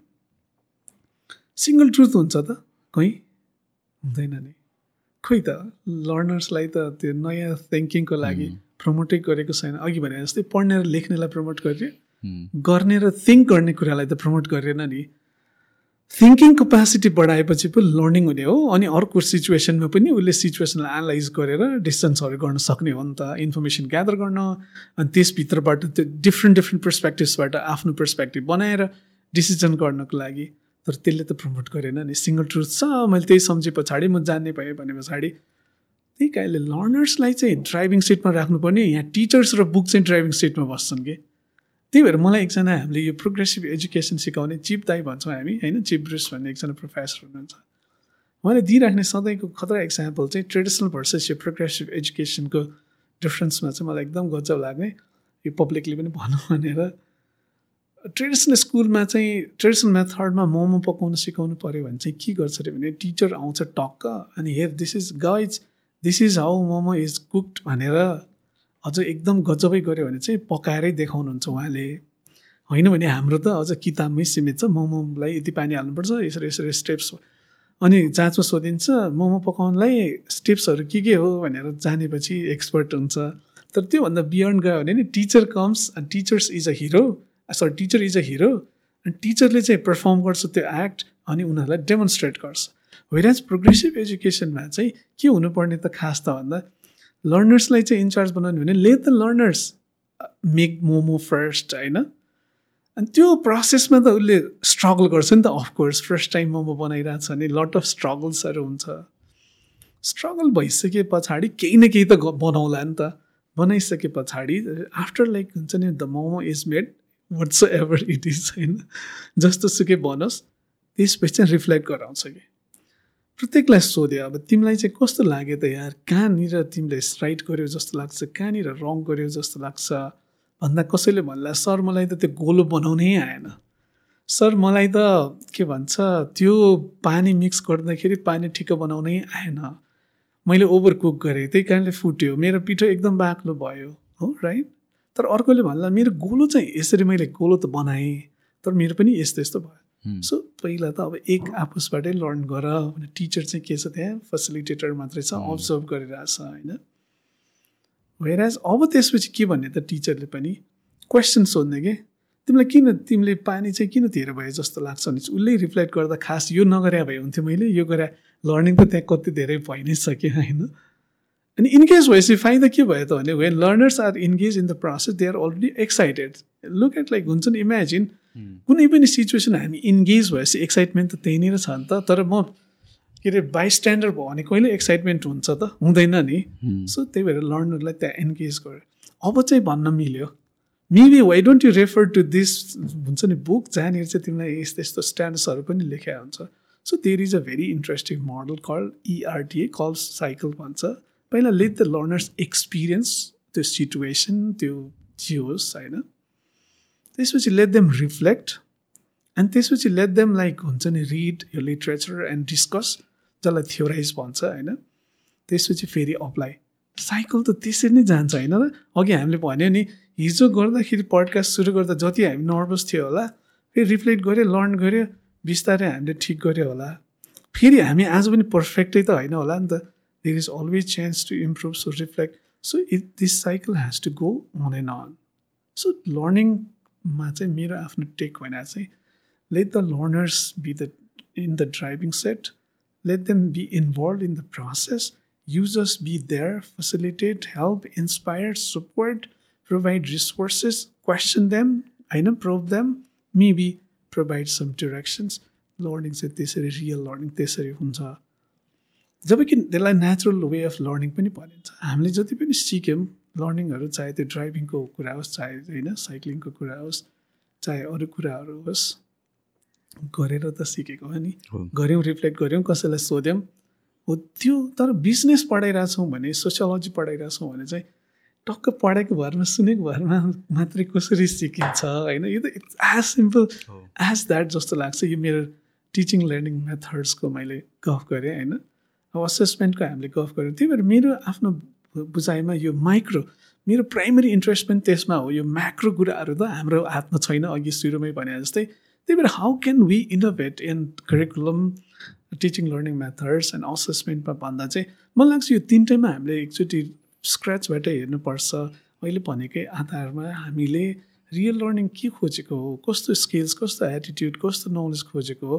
S1: सिङ्गल ट्रुथ हुन्छ त कहीँ हुँदैन नि। खोइ त लर्नर्सलाई त त्यो नयाँ थिङ्किङको लागि प्रमोटै गरेको छैन। अघि भने जस्तै पढ्ने र लेख्नेलाई प्रमोट गरियो। गर्ने र थिङ्क गर्ने कुरालाई त प्रमोट गरेन नि। थिङ्किङ कपेसिटी बढाएपछि पो लर्निङ हुने हो। अनि अर्को सिचुएसनमा पनि उसले सिचुएसनलाई एनालाइज गरेर डिस्टेन्सहरू गर्न सक्ने हो नि त इन्फर्मेसन ग्यादर गर्न। अनि त्यसभित्रबाट त्यो डिफ्रेन्ट डिफ्रेन्ट पर्सपेक्टिभ्सबाट आफ्नो पर्सपेक्टिभ बनाएर डिसिजन गर्नको लागि। तर त्यसले त प्रमोट गरेन नि। सिङ्गल ट्रुथ छ मैले त्यही सम्झे पछाडि म जान्ने भएँ भने पछाडि। त्यही कारणले लर्नर्सलाई चाहिँ ड्राइभिङ सिटमा राख्नुपर्ने। यहाँ टिचर्स र बुक चाहिँ ड्राइभिङ सिटमा बस्छन् कि। त्यही भएर मलाई एकजना हामीले यो प्रोग्रेसिभ एजुकेसन सिकाउने चिप दाई भन्छौँ हामी होइन? चिप ब्रुस भन्ने एकजना प्रोफेसर हुनुहुन्छ। उहाँले दिइराख्ने सधैँको खतरा इक्जाम्पल चाहिँ ट्रेडिसनल भर्सेस यो प्रोग्रेसिभ एजुकेसनको डिफ्रेन्समा चाहिँ मलाई एकदम गजब लाग्ने। यो पब्लिकली पनि भनौँ भनेर। ट्रेडिसनल स्कुलमा चाहिँ ट्रेडिसनल मेथडमा मोमो पकाउनु सिकाउनु पऱ्यो भने चाहिँ के गर्छ अरे भने टिचर आउँछ टक्क अनि हेर this is guys this is how momo is cooked भनेर अझ एकदम गजबै गऱ्यो भने चाहिँ पकाएरै देखाउनुहुन्छ उहाँले। होइन भने हाम्रो त अझ किताबमै सीमित छ। मोमोलाई यति पानी हाल्नुपर्छ यसरी यसरी स्टेप्स। अनि जाँचमा सोधिन्छ मोमो पकाउनलाई स्टेप्सहरू के के हो भनेर जानेपछि एक्सपर्ट हुन्छ। तर त्योभन्दा बियन्ड गयो भने नि teacher comes teachers is a hero. Sorry teacher is a hero. अनि टिचरले चाहिँ पर्फर्म गर्छ त्यो एक्ट अनि उनीहरूलाई डेमोन्स्ट्रेट गर्छ। वेराज प्रोग्रेसिभ एजुकेसनमा चाहिँ के हुनुपर्ने त खास त भन्दा लर्नर्सलाई चाहिँ इन्चार्ज बनाउने भने let the learners make momo first होइन? अनि त्यो प्रोसेसमा त उसले स्ट्रगल गर्छ नि त अफकोर्स फर्स्ट टाइम मोमो बनाइरहेको छ भने लट अफ स्ट्रगल्सहरू हुन्छ। स्ट्रगल भइसके पछाडि केही न केही त बनाउला नि त। बनाइसके पछाडि आफ्टर लाइक हुन्छ नि the momo is made whatsoever it is होइन? जस्तो सुकै बनोस् त्यसपछि चाहिँ रिफ्लेक्ट गराउँछ कि। प्रत्येकलाई सोध्यो अब तिमीलाई चाहिँ कस्तो लाग्यो त यार? कहाँनिर तिमीले राइट गर्यो जस्तो लाग्छ? कहाँनिर रङ गर्यो जस्तो लाग्छ? भन्दा कसैले भन्ला सर मलाई त त्यो गोलो बनाउनै आएन। सर मलाई त के भन्छ त्यो पानी मिक्स गर्दाखेरि पानी ठिक्क बनाउनै आएन। मैले ओभर कुक गरेँ त्यही कारणले फुट्यो। मेरो पिठो एकदम बाक्लो भयो हो राइट तर अर्कोले भन्ला मेरो गोलो चाहिँ यसरी मैले गोलो त बनाएँ तर मेरो पनि यस्तो यस्तो भयो। सो पहिला त अब एक आपसबाटै लर्न गर भने टिचर चाहिँ के छ त्यहाँ? फेसिलिटेटर मात्रै छ अब्जर्भ गरिरहेछ होइन? वेराज अब त्यसपछि के भन्ने त टिचरले पनि क्वेसन सोध्ने कि? तिमीलाई किन तिमीले पानी चाहिँ किन धेरै भयो जस्तो लाग्छ भने उसले रिफ्लेक्ट गर्दा खास यो नगरे भए हुन्थ्यो मैले यो गरे लर्निङ त त्यहाँ कति धेरै भइ नै सक्यो होइन? अनि इनकेस भएपछि फाइदा के भयो त भने when learners are engage in the process they are already excited look at like हुन्छ नि इमेजिन कुनै पनि सिचुएसन हामी इन्गेज भएपछि एक्साइटमेन्ट त त्यहीँनिर छ नि त। तर म के अरे बाई स्ट्यान्डर्ड भयो भने कहिले एक्साइटमेन्ट हुन्छ त? हुँदैन नि। सो त्यही भएर लर्नरलाई त्यहाँ इन्गेज गर्यो अब चाहिँ भन्न मिल्यो maybe why don't you refer to this हुन्छ नि बुक जहाँनिर चाहिँ तिमीलाई यस्तो यस्तो स्ट्यान्डर्सहरू पनि लेखा हुन्छ। So there is a very interesting model call ERTA call cycle भन्छ। पहिला लेट द लर्नर्स एक्सपिरियन्स त्यो सिचुएसन त्यो जे होस् होइन। त्यसपछि लेट देम रिफ्लेक्ट एन्ड त्यसपछि लेट देम लाइक हुन्छ नि रिड यो लिट्रेचर एन्ड डिस्कस जसलाई थियोराइज भन्छ होइन? त्यसपछि फेरि अप्लाई साइकल त त्यसरी नै जान्छ होइन र? अघि हामीले भन्यो नि हिजो गर्दाखेरि पडकास्ट सुरु गर्दा जति हामी नर्भस थियो होला फेरि रिफ्लेक्ट गऱ्यो लर्न गऱ्यो बिस्तारै हामीले ठिक गऱ्यो होला। फेरि हामी आज पनि पर्फेक्टै त होइन होला नि त। There is always chance to improve so reflect so it this cycle has to go on and on so मा चाहिँ मेरो आफ्नो टेक भनेर चाहिँ let the learners be the in the driving seat let them be involve in the process users be there facilitated help inspire support provide resources question them होइन prove them maybe provide some directions learning चाहिँ त्यसरी रियल लर्निङ त्यसरी हुन्छ। जबकि त्यसलाई नेचुरल वे अफ लर्निङ पनि भनिन्छ। हामीले जति पनि सिक्यौँ लर्निङहरू चाहे त्यो ड्राइभिङको कुरा होस् चाहे होइन साइक्लिङको कुरा होस् चाहे अरू कुराहरू होस् गरेर त सिकेको हो नि। गऱ्यौँ रिफ्लेक्ट गऱ्यौँ कसैलाई सोध्यौँ हो त्यो तर बिजनेस पढाइरहेछौँ भने सोसियोलोजी पढाइरहेछौँ भने चाहिँ टक्क पढाइको भरमा सुनेको भरमा मात्रै कसरी सिकिन्छ होइन? यो त it's as simple as that जस्तो लाग्छ। यो मेरो टिचिङ लर्निङ मेथड्सको मैले गफ गरेँ होइन? अब असेसमेन्टको हामीले गफ गऱ्यौँ त्यही भएर मेरो आफ्नो बुझाइमा यो माइक्रो मेरो प्राइमरी इन्ट्रेस्ट पनि त्यसमा हो। यो म्याक्रो कुराहरू त हाम्रो हातमा छैन अघि सुरुमै भने जस्तै त्यही भएर how can we innovate in curriculum teaching learning methods and असेसमेन्टमा भन्दा चाहिँ मलाई लाग्छ यो तिनटैमा हामीले एकचोटि स्क्रचबाट हेर्नुपर्छ। अहिले भनेकै आधारमा हामीले रियल लर्निङ के खोजेको हो कस्तो स्किल्स कस्तो एटिट्युड कस्तो नलेज खोजेको हो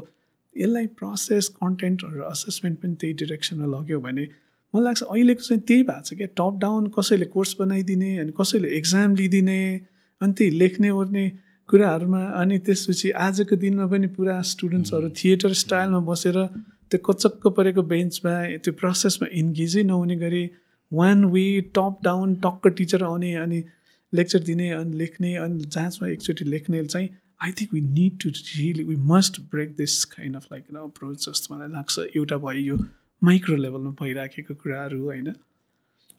S1: यसलाई प्रोसेस कन्टेन्टहरू असेसमेन्ट पनि त्यही डिरेक्सनमा लग्यो भने मलाई लाग्छ अहिलेको चाहिँ त्यही भएको छ क्या। टप डाउन कसैले कोर्स बनाइदिने अनि कसैले एक्जाम लिइदिने अनि त्यही लेख्ने ओर्ने कुराहरूमा अनि त्यसपछि आजको दिनमा पनि पुरा स्टुडेन्ट्सहरू थिएटर स्टाइलमा बसेर त्यो कचक्क परेको बेन्चमा त्यो प्रोसेसमा इन्गेजै नहुने गरी वान वे टप डाउन टक्क टिचर आउने अनि लेक्चर दिने अनि लेख्ने अनि जाँचमा एकचोटि लेख्ने चाहिँ I think we need to really we must break this kind of like approach जस्तो मलाई लाग्छ। एउटा भयो यो। माइक्रो लेभलमा भइराखेको कुराहरू होइन?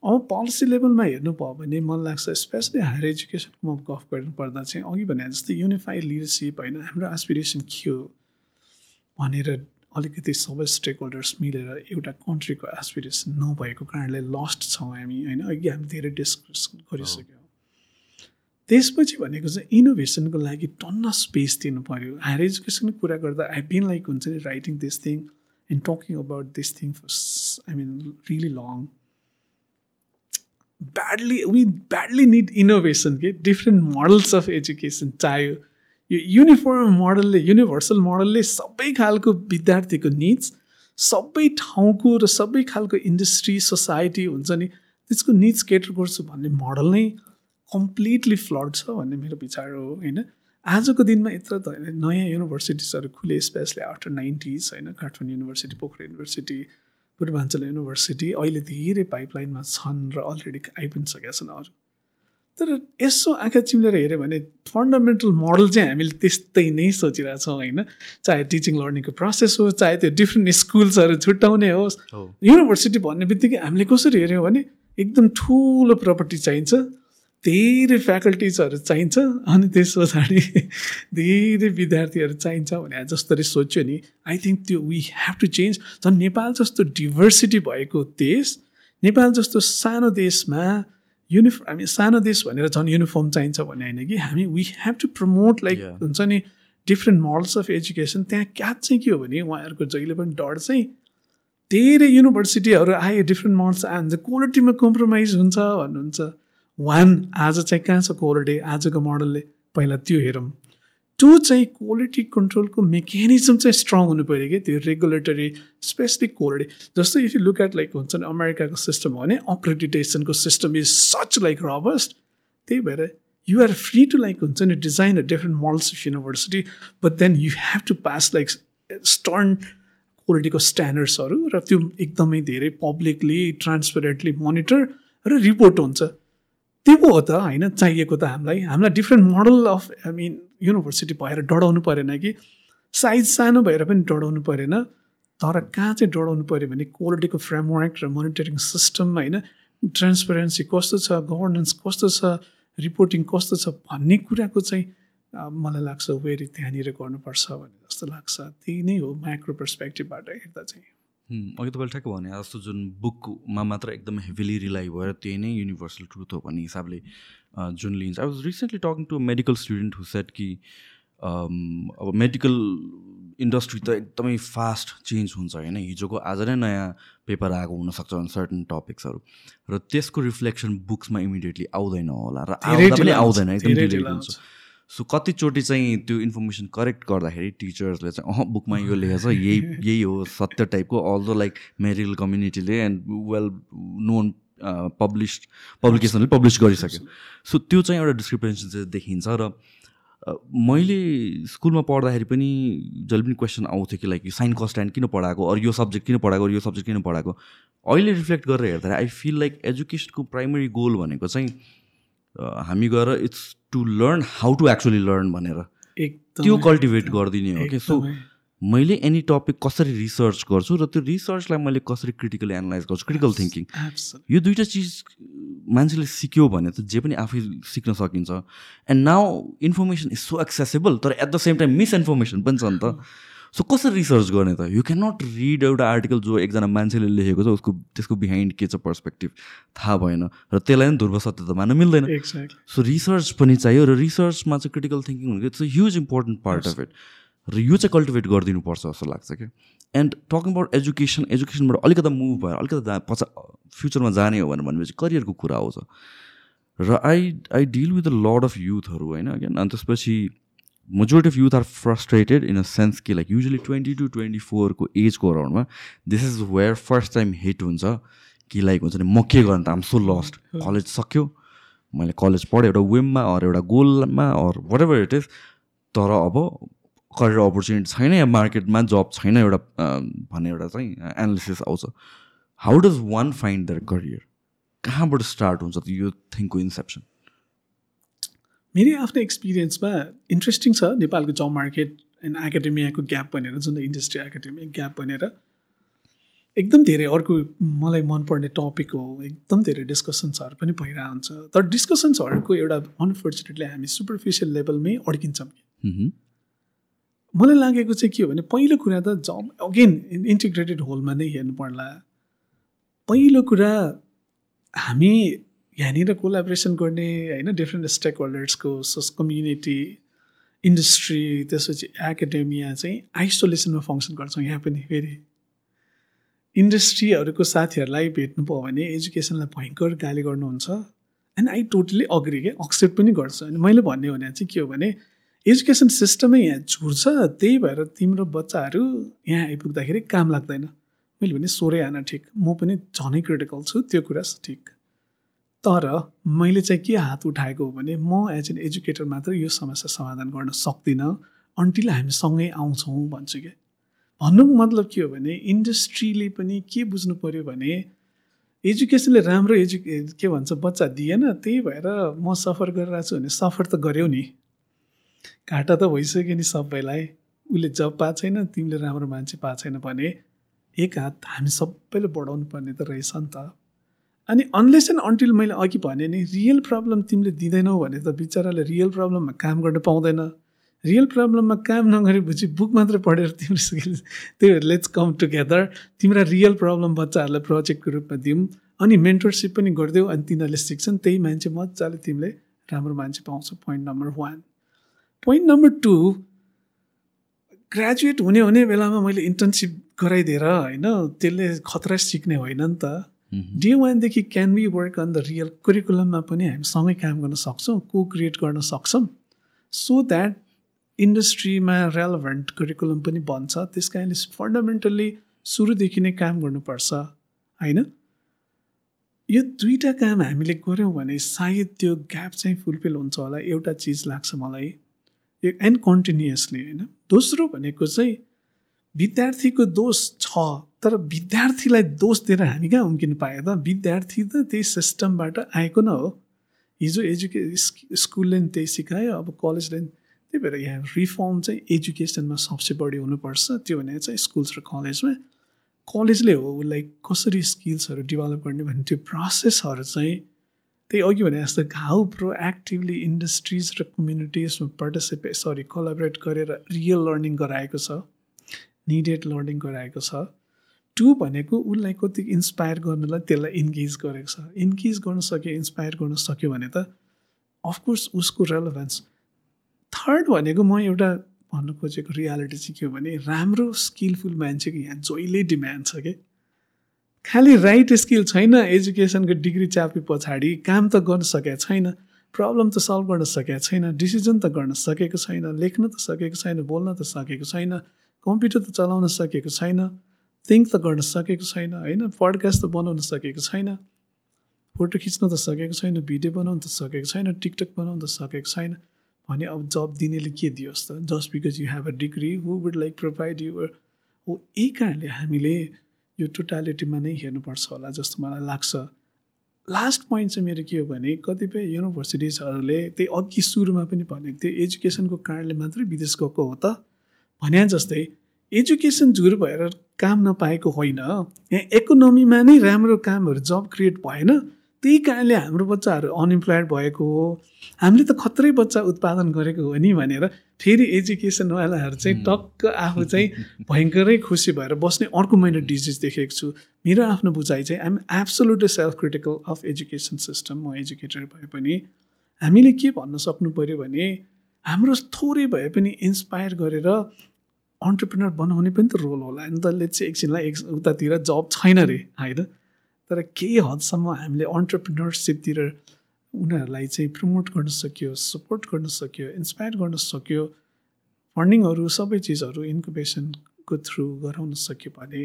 S1: अब पोलिसी लेभलमा हेर्नु भयो भने मलाई लाग्छ स्पेसली हायर एजुकेसनको म गफ गर्नुपर्दा चाहिँ अघि भने जस्तै युनिफाइड लिडरसिप होइन? हाम्रो एसपिरेसन के हो भनेर अलिकति सबै स्टेक होल्डर्स मिलेर एउटा कन्ट्रीको एसपिरेसन नभएको कारणले लस्ट छौँ हामी होइन? अघि हामी धेरै डिस्कस गरिसक्यौँ। त्यसपछि भनेको चाहिँ इनोभेसनको लागि टन्न स्पेस दिनु पऱ्यो हायर एजुकेसनको कुरा गर्दा आई बिन लाइक हुन्छ नि writing this thing and talking about this thing for I mean really long badly we badly need innovation के डिफ्रेन्ट मोडल्स अफ एजुकेसन चाह्यो यो युनिफर्म मोडलले युनिभर्सल मोडलले सबै खालको विद्यार्थीको निड्स सबै ठाउँको र सबै खालको इन्डस्ट्री सोसाइटी हुन्छ नि त्यसको निड्स केटर गर्छु भन्ने मोडल नै कम्प्लिटली फ्लड छ भन्ने मेरो विचार हो होइन आजको दिनमा यत्र त नयाँ युनिभर्सिटिजहरू खुले स्पेसली आफ्टर नाइन्टिज होइन Kathmandu university Pokhara university Purbanchal university अहिले धेरै पाइपलाइनमा छन् र अलरेडी आइ पनि सकेका छन् अरू। तर यसो आँखा चिम्लेर हेऱ्यो भने फन्डामेन्टल मोडल चाहिँ हामीले त्यस्तै नै सोचिरहेछौँ होइन। चाहे टिचिङ लर्निङको प्रोसेस होस् चाहे त्यो डिफ्रेन्ट स्कुल्सहरू छुट्याउने होस् युनिभर्सिटी भन्ने बित्तिकै हामीले कसरी हेऱ्यौँ भने एकदम ठुलो प्रपर्टी चाहिन्छ। धेरै फ्याकल्टिजहरू चाहिन्छ अनि त्यस पछाडि धेरै विद्यार्थीहरू चाहिन्छ भने जसरी सोच्यो नि आई थिङ्क त्यो वी हेभ टु चेन्ज झन् नेपाल जस्तो डिभर्सिटी भएको देश नेपाल जस्तो सानो देशमा युनिफर्म हामी सानो देश भनेर झन् युनिफर्म चाहिन्छ भन्ने होइन कि हामी we have to promote like हुन्छ नि डिफ्रेन्ट मोडल्स अफ एजुकेसन त्यहाँ क्याच चाहिँ के हो भने उहाँहरूको जहिले पनि डर चाहिँ धेरै युनिभर्सिटीहरू आयो डिफ्रेन्ट मोडल्स आयो क्वालिटीमा कम्प्रोमाइज हुन्छ भन्नुहुन्छ। वान आज चाहिँ कहाँ छ क्वालिटी आजको मोडलले पहिला त्यो हेरौँ। टु चाहिँ क्वालिटी कन्ट्रोलको मेकानिजम चाहिँ स्ट्रङ हुनु पऱ्यो कि त्यो रेगुलेटरी स्पेसिफिक क्वालिटी जस्तो if you look at like हुन्छ नि अमेरिकाको सिस्टम हो भने अक्रेडिटेसनको system is such like robust त्यही भएर you are free to like हुन्छ नि design a different models of university but then you have to pass like stern क्वालिटीको स्ट्यान्डर्ड्सहरू र त्यो एकदमै धेरै पब्लिकली ट्रान्सपेरेन्टली मोनिटर र रिपोर्ट हुन्छ। त्यो पो हो त होइन? चाहिएको त हामीलाई। हामीलाई different model of I mean university भएर डढाउनु परेन कि? साइज सानो भएर पनि डढाउनु परेन। तर कहाँ चाहिँ डढाउनु पऱ्यो भने क्वालिटीको फ्रेमवर्क र मोनिटरिङ सिस्टम होइन? ट्रान्सपेरेन्सी कस्तो छ? गभर्नेन्स कस्तो छ? रिपोर्टिङ कस्तो छ? भन्ने कुराको चाहिँ मलाई लाग्छ वेरी त्यहाँनिर गर्नुपर्छ भन्ने जस्तो लाग्छ। त्यही नै हो माइक्रो पर्सपेक्टिभबाट हेर्दा चाहिँ।
S2: अघि तपाईँले ठ्याक्क भने जस्तो जुन बुकमा मात्र एकदम हेभिली रिलाइ भएर त्यही नै युनिभर्सल ट्रुथ हो भन्ने हिसाबले जुन लिन्छ। I was recently talking to medical student who said कि अब मेडिकल इन्डस्ट्री त एकदमै फास्ट चेन्ज हुन्छ होइन। हिजोको आज नै नयाँ पेपर आएको हुनसक्छ सर्टन टपिक्सहरू र त्यसको रिफ्लेक्सन बुक्समा इमिडिएटली आउँदैन होला र आउँदा पनि आउँदैन एकदम हुन्छ। सो कतिचोटि चाहिँ त्यो इन्फर्मेसन करेक्ट गर्दाखेरि टिचर्सले चाहिँ अह बुकमा यो लेखेछ यही यही हो सत्य टाइपको अल्दो लाइक मेरिकल कम्युनिटीले एन्ड वेल नोन पब्लिस पब्लिकेसनले पब्लिस गरिसक्यो. सो त्यो चाहिँ एउटा डिस्क्रिपेन्सी चाहिँ देखिन्छ र मैले स्कुलमा पढ्दाखेरि पनि जहिले पनि क्वेसन आउँथ्यो कि लाइक यो साइन कस्ट्यान्ड किन पढाएको? अरू यो सब्जेक्ट किन पढाएको? अरू यो सब्जेक्ट किन पढाएको? अहिले रिफ्लेक्ट गरेर हेर्दाखेरि आई फिल लाइक एजुकेसनको प्राइमरी गोल भनेको चाहिँ हामी गएर it's to learn how to actually learn भनेर त्यो कल्टिभेट गरिदिने हो कि? सो मैले एनी टपिक कसरी रिसर्च गर्छु र त्यो रिसर्चलाई मैले कसरी क्रिटिकली एनालाइज गर्छु? क्रिटिकल थिङ्किङ यो दुइटा चिज मान्छेले सिक्यो भने त जे पनि आफै सिक्न सकिन्छ। And now information is so accessible तर at the same time misinformation पनि छ नि त। सो कसरी रिसर्च गर्ने त? यु क्यान नट रिड एउटा आर्टिकल जो एकजना मान्छेले लेखेको छ उसको त्यसको बिहाइन्ड के छ पर्सपेक्टिभ थाहा भएन। र त्यसलाई पनि ध्रुव सत्य त मान्न मिल्दैन। सो रिसर्च पनि चाहियो र रिसर्चमा चाहिँ क्रिटिकल थिङ्किङ भनेको it's a huge important part of it र यो चाहिँ कल्टिभेट गरिदिनुपर्छ जस्तो लाग्छ क्या। एन्ड टकिङ अबाउट एजुकेसन एजुकेसनबाट अलिकति मुभ भएर अलिकति पछा फ्युचरमा जाने हो भनेर भनेपछि करियरको कुरा आउँछ। र I I deal with a lot of युथहरू होइन अनि त्यसपछि majority of youth are frustrated in a sense कि like usually twenty to twenty फोरको एजको अराउन्डमा this is where first time hit हुन्छ कि लाइक हुन्छ नि म के गर्नु त? आम सो लस्ट कलेज सक्यो? मैले कलेज पढेँ एउटा वेममा अरू एउटा गोलमा अरू वाट एभर इट इज तर अब करियर अपर्च्युनिटी छैन या मार्केटमा जब छैन एउटा भन्ने एउटा चाहिँ एनालिसिस आउँछ। How does one find their career कहाँबाट स्टार्ट हुन्छ यो थिङ्कको इन्सेप्सन
S1: मेरो आफ्नो एक्सपिरियन्समा इन्ट्रेस्टिङ छ नेपालको जब मार्केट एन्ड एकाडेमियाको ग्याप भनेर जुन इन्डस्ट्री एकाडेमिक ग्याप भनेर। एकदम धेरै अर्को मलाई मनपर्ने टपिक हो। एकदम धेरै डिस्कसन्सहरू पनि भइरहेको हुन्छ तर डिस्कसन्सहरूको एउटा अनफर्चुनेटली हामी सुपरफिसियल लेभलमै अड्किन्छौँ। मलाई लागेको चाहिँ के हो भने पहिलो कुरा त जब अगेन इन्टिग्रेटेड होलमा नै हेर्नु पर्ला। पहिलो कुरा हामी यहाँनिर कोलाबरेसन गर्ने होइन डिफ्रेन्ट स्टेक होल्डर्सको सोस कम्युनिटी इन्डस्ट्री त्यसपछि एकाडेमिया चाहिँ आइसोलेसनमा फङ्सन गर्छौँ यहाँ पनि फेरि। इन्डस्ट्रीहरूको साथीहरूलाई भेट्नु पायो भने एजुकेसनलाई भयङ्कर गाली गर्नुहुन्छ। एन्ड आई टोटली अग्री के एक्सेप्ट पनि गर्छु। अनि मैले भन्ने भने चाहिँ के हो भने एजुकेसन सिस्टमै यहाँ झुर्छ त्यही भएर तिम्रो बच्चाहरू यहाँ आइपुग्दाखेरि काम लाग्दैन। मैले भने सोरै आन ठिक। म पनि झनै क्रिटिकल छु। त्यो कुरा ठिक। तर मैले चाहिँ के हात उठाएको हो भने म एज एन एजुकेटर मात्र यो समस्या समाधान गर्न सक्दिनँ अन्टिल हामी सँगै आउँछौँ भन्छु कि। भन्नुको मतलब के हो भने इन्डस्ट्रीले पनि के बुझ्नु पऱ्यो भने एजुकेसनले राम्रो एजुके के भन्छ बच्चा दिएन त्यही भएर म सफर गरिरहेको छु भने सफर त गऱ्यौ नि। घाटा त भइसक्यो नि सबैलाई। उसले जब पाएको छैन तिमीले राम्रो मान्छे पाएको छैन भने एक हात हामी सबैले बढाउनु पर्ने त रहेछ नि त। अनि अनलेस एन्ड अन्टिल मैले अघि भने नि रियल प्रब्लम तिमीले दिँदैनौ भने त बिचराले रियल प्रब्लममा काम गर्न पाउँदैन। रियल प्रब्लममा काम नगरेपछि बुक मात्रै पढेर तिम्रो त्यही लेट्स कम टुगेदर तिम्रो रियल प्रब्लम बच्चाहरूलाई प्रोजेक्टको रूपमा दिउँ। अनि मेन्टरसिप पनि गरिदेऊ अनि तिनीहरूले सिक्छन् त्यही मान्छे मजाले तिमीले राम्रो मान्छे पाउँछ। Point number one point number two graduate हुने हुने बेलामा मैले इन्टर्नसिप गराइदिएर होइन त्यसले खतरा सिक्ने होइन नि त। डे वानदेखि can be work on the real करिकुलममा पनि हामी सँगै काम गर्न सक्छौँ को क्रिएट गर्न सक्छौँ सो द्याट इन्डस्ट्रीमा रेलेभेन्ट करिकुलम पनि बन्छ। त्यस कारणले फन्डामेन्टल्ली सुरुदेखि नै काम गर्नुपर्छ होइन? यो दुईवटा काम हामीले गऱ्यौँ भने सायद त्यो ग्याप चाहिँ फुलफिल हुन्छ होला एउटा चिज लाग्छ मलाई। एन्ड कन्टिन्युसली होइन? दोस्रो भनेको चाहिँ विद्यार्थीको दोष छ। तर विद्यार्थीलाई दोष दिएर हामी कहाँ उम्किनु पायो त? विद्यार्थी त त्यही सिस्टमबाट आएको न हो। हिजो एजुके स्कुलले नि त्यही सिकायो अब कलेजले नि त्यही भएर यहाँ रिफर्म चाहिँ एजुकेसनमा सबसे बढी हुनुपर्छ। त्यो भने चाहिँ स्कुल्स र कलेजमा। कलेजले हो उसलाई कसरी स्किल्सहरू डेभलप गर्ने भन्ने त्यो प्रोसेसहरू चाहिँ त्यही अघि भने जस्तो हाउ प्रो एक्टिभली इन्डस्ट्रिज र कम्युनिटिजमा पार्टिसिपेट सरी कोलाबरेट गरेर रियल लर्निङ गराएको छ। निडेड लर्निङ गराएको छ। टु भनेको उसलाई कति इन्सपायर गर्नलाई त्यसलाई इन्गेज गरेको छ। इन्गेज गर्न सक्यो इन्सपायर गर्न सक्यो भने त अफकोर्स उसको रेलोभेन्स थर्ड भनेको म एउटा भन्नु खोजेको रियालिटी चाहिँ के हो भने राम्रो स्किलफुल मान्छेको यहाँ जहिले डिमान्ड छ कि? खालि राइट स्किल छैन एजुकेसनको डिग्री चापे पछाडि काम त गर्न सकेको छैन प्रब्लम त सल्भ गर्न सकेको छैन डिसिजन त गर्न सकेको छैन लेख्न त सकेको छैन बोल्न त सकेको छैन कम्प्युटर त चलाउन सकेको छैन। थिङ्क त गर्न सकेको छैन होइन? पडकास्ट त बनाउन सकेको छैन फोटो खिच्न त सकेको छैन भिडियो बनाउन त सकेको छैन टिकटक बनाउन त सकेको छैन। भने अब जब दिनेले के दियोस् त? Just because you have a degree who would like provide you हो यही कारणले हामीले यो टोटालिटीमा नै हेर्नुपर्छ होला जस्तो मलाई लाग्छ। लास्ट पोइन्ट चाहिँ मेरो के हो भने कतिपय युनिभर्सिटिजहरूले त्यही अघि सुरुमा पनि भनेको थियो एजुकेसनको कारणले मात्रै विदेश गएको हो त। भने जस्तै एजुकेसन झुर भएर काम नपाएको होइन। यहाँ इकोनोमीमा नै राम्रो कामहरू जब क्रिएट भएन। त्यही कारणले हाम्रो बच्चाहरू अनइम्प्लोइड भएको हो। हामीले त खत्रै बच्चा उत्पादन गरेको हो नि भनेर फेरि एजुकेसनवालाहरू चाहिँ टक्क आफू चाहिँ भयङ्करै खुसी भएर बस्ने अर्को मैले डिजिज देखेको छु। मेरो आफ्नो बुझाइ चाहिँ I'm absolutely self critical of education system म एजुकेटर भए पनि हामीले के भन्न सक्नु पऱ्यो भने हाम्रो थोरै भए पनि इन्सपायर गरेर अन्टरप्रिनर बनाउने पनि त रोल होला। नि त चाहिँ एकछिनलाई एक उतातिर जब छैन रे होइन? तर केही हदसम्म हामीले अन्टरप्रिनरसिपतिर उनीहरूलाई चाहिँ प्रमोट गर्न सक्यो सपोर्ट गर्न सक्यो इन्सपायर गर्न सक्यो फन्डिङहरू सबै चिजहरू इन्कुबेसनको थ्रु गराउन सक्यो भने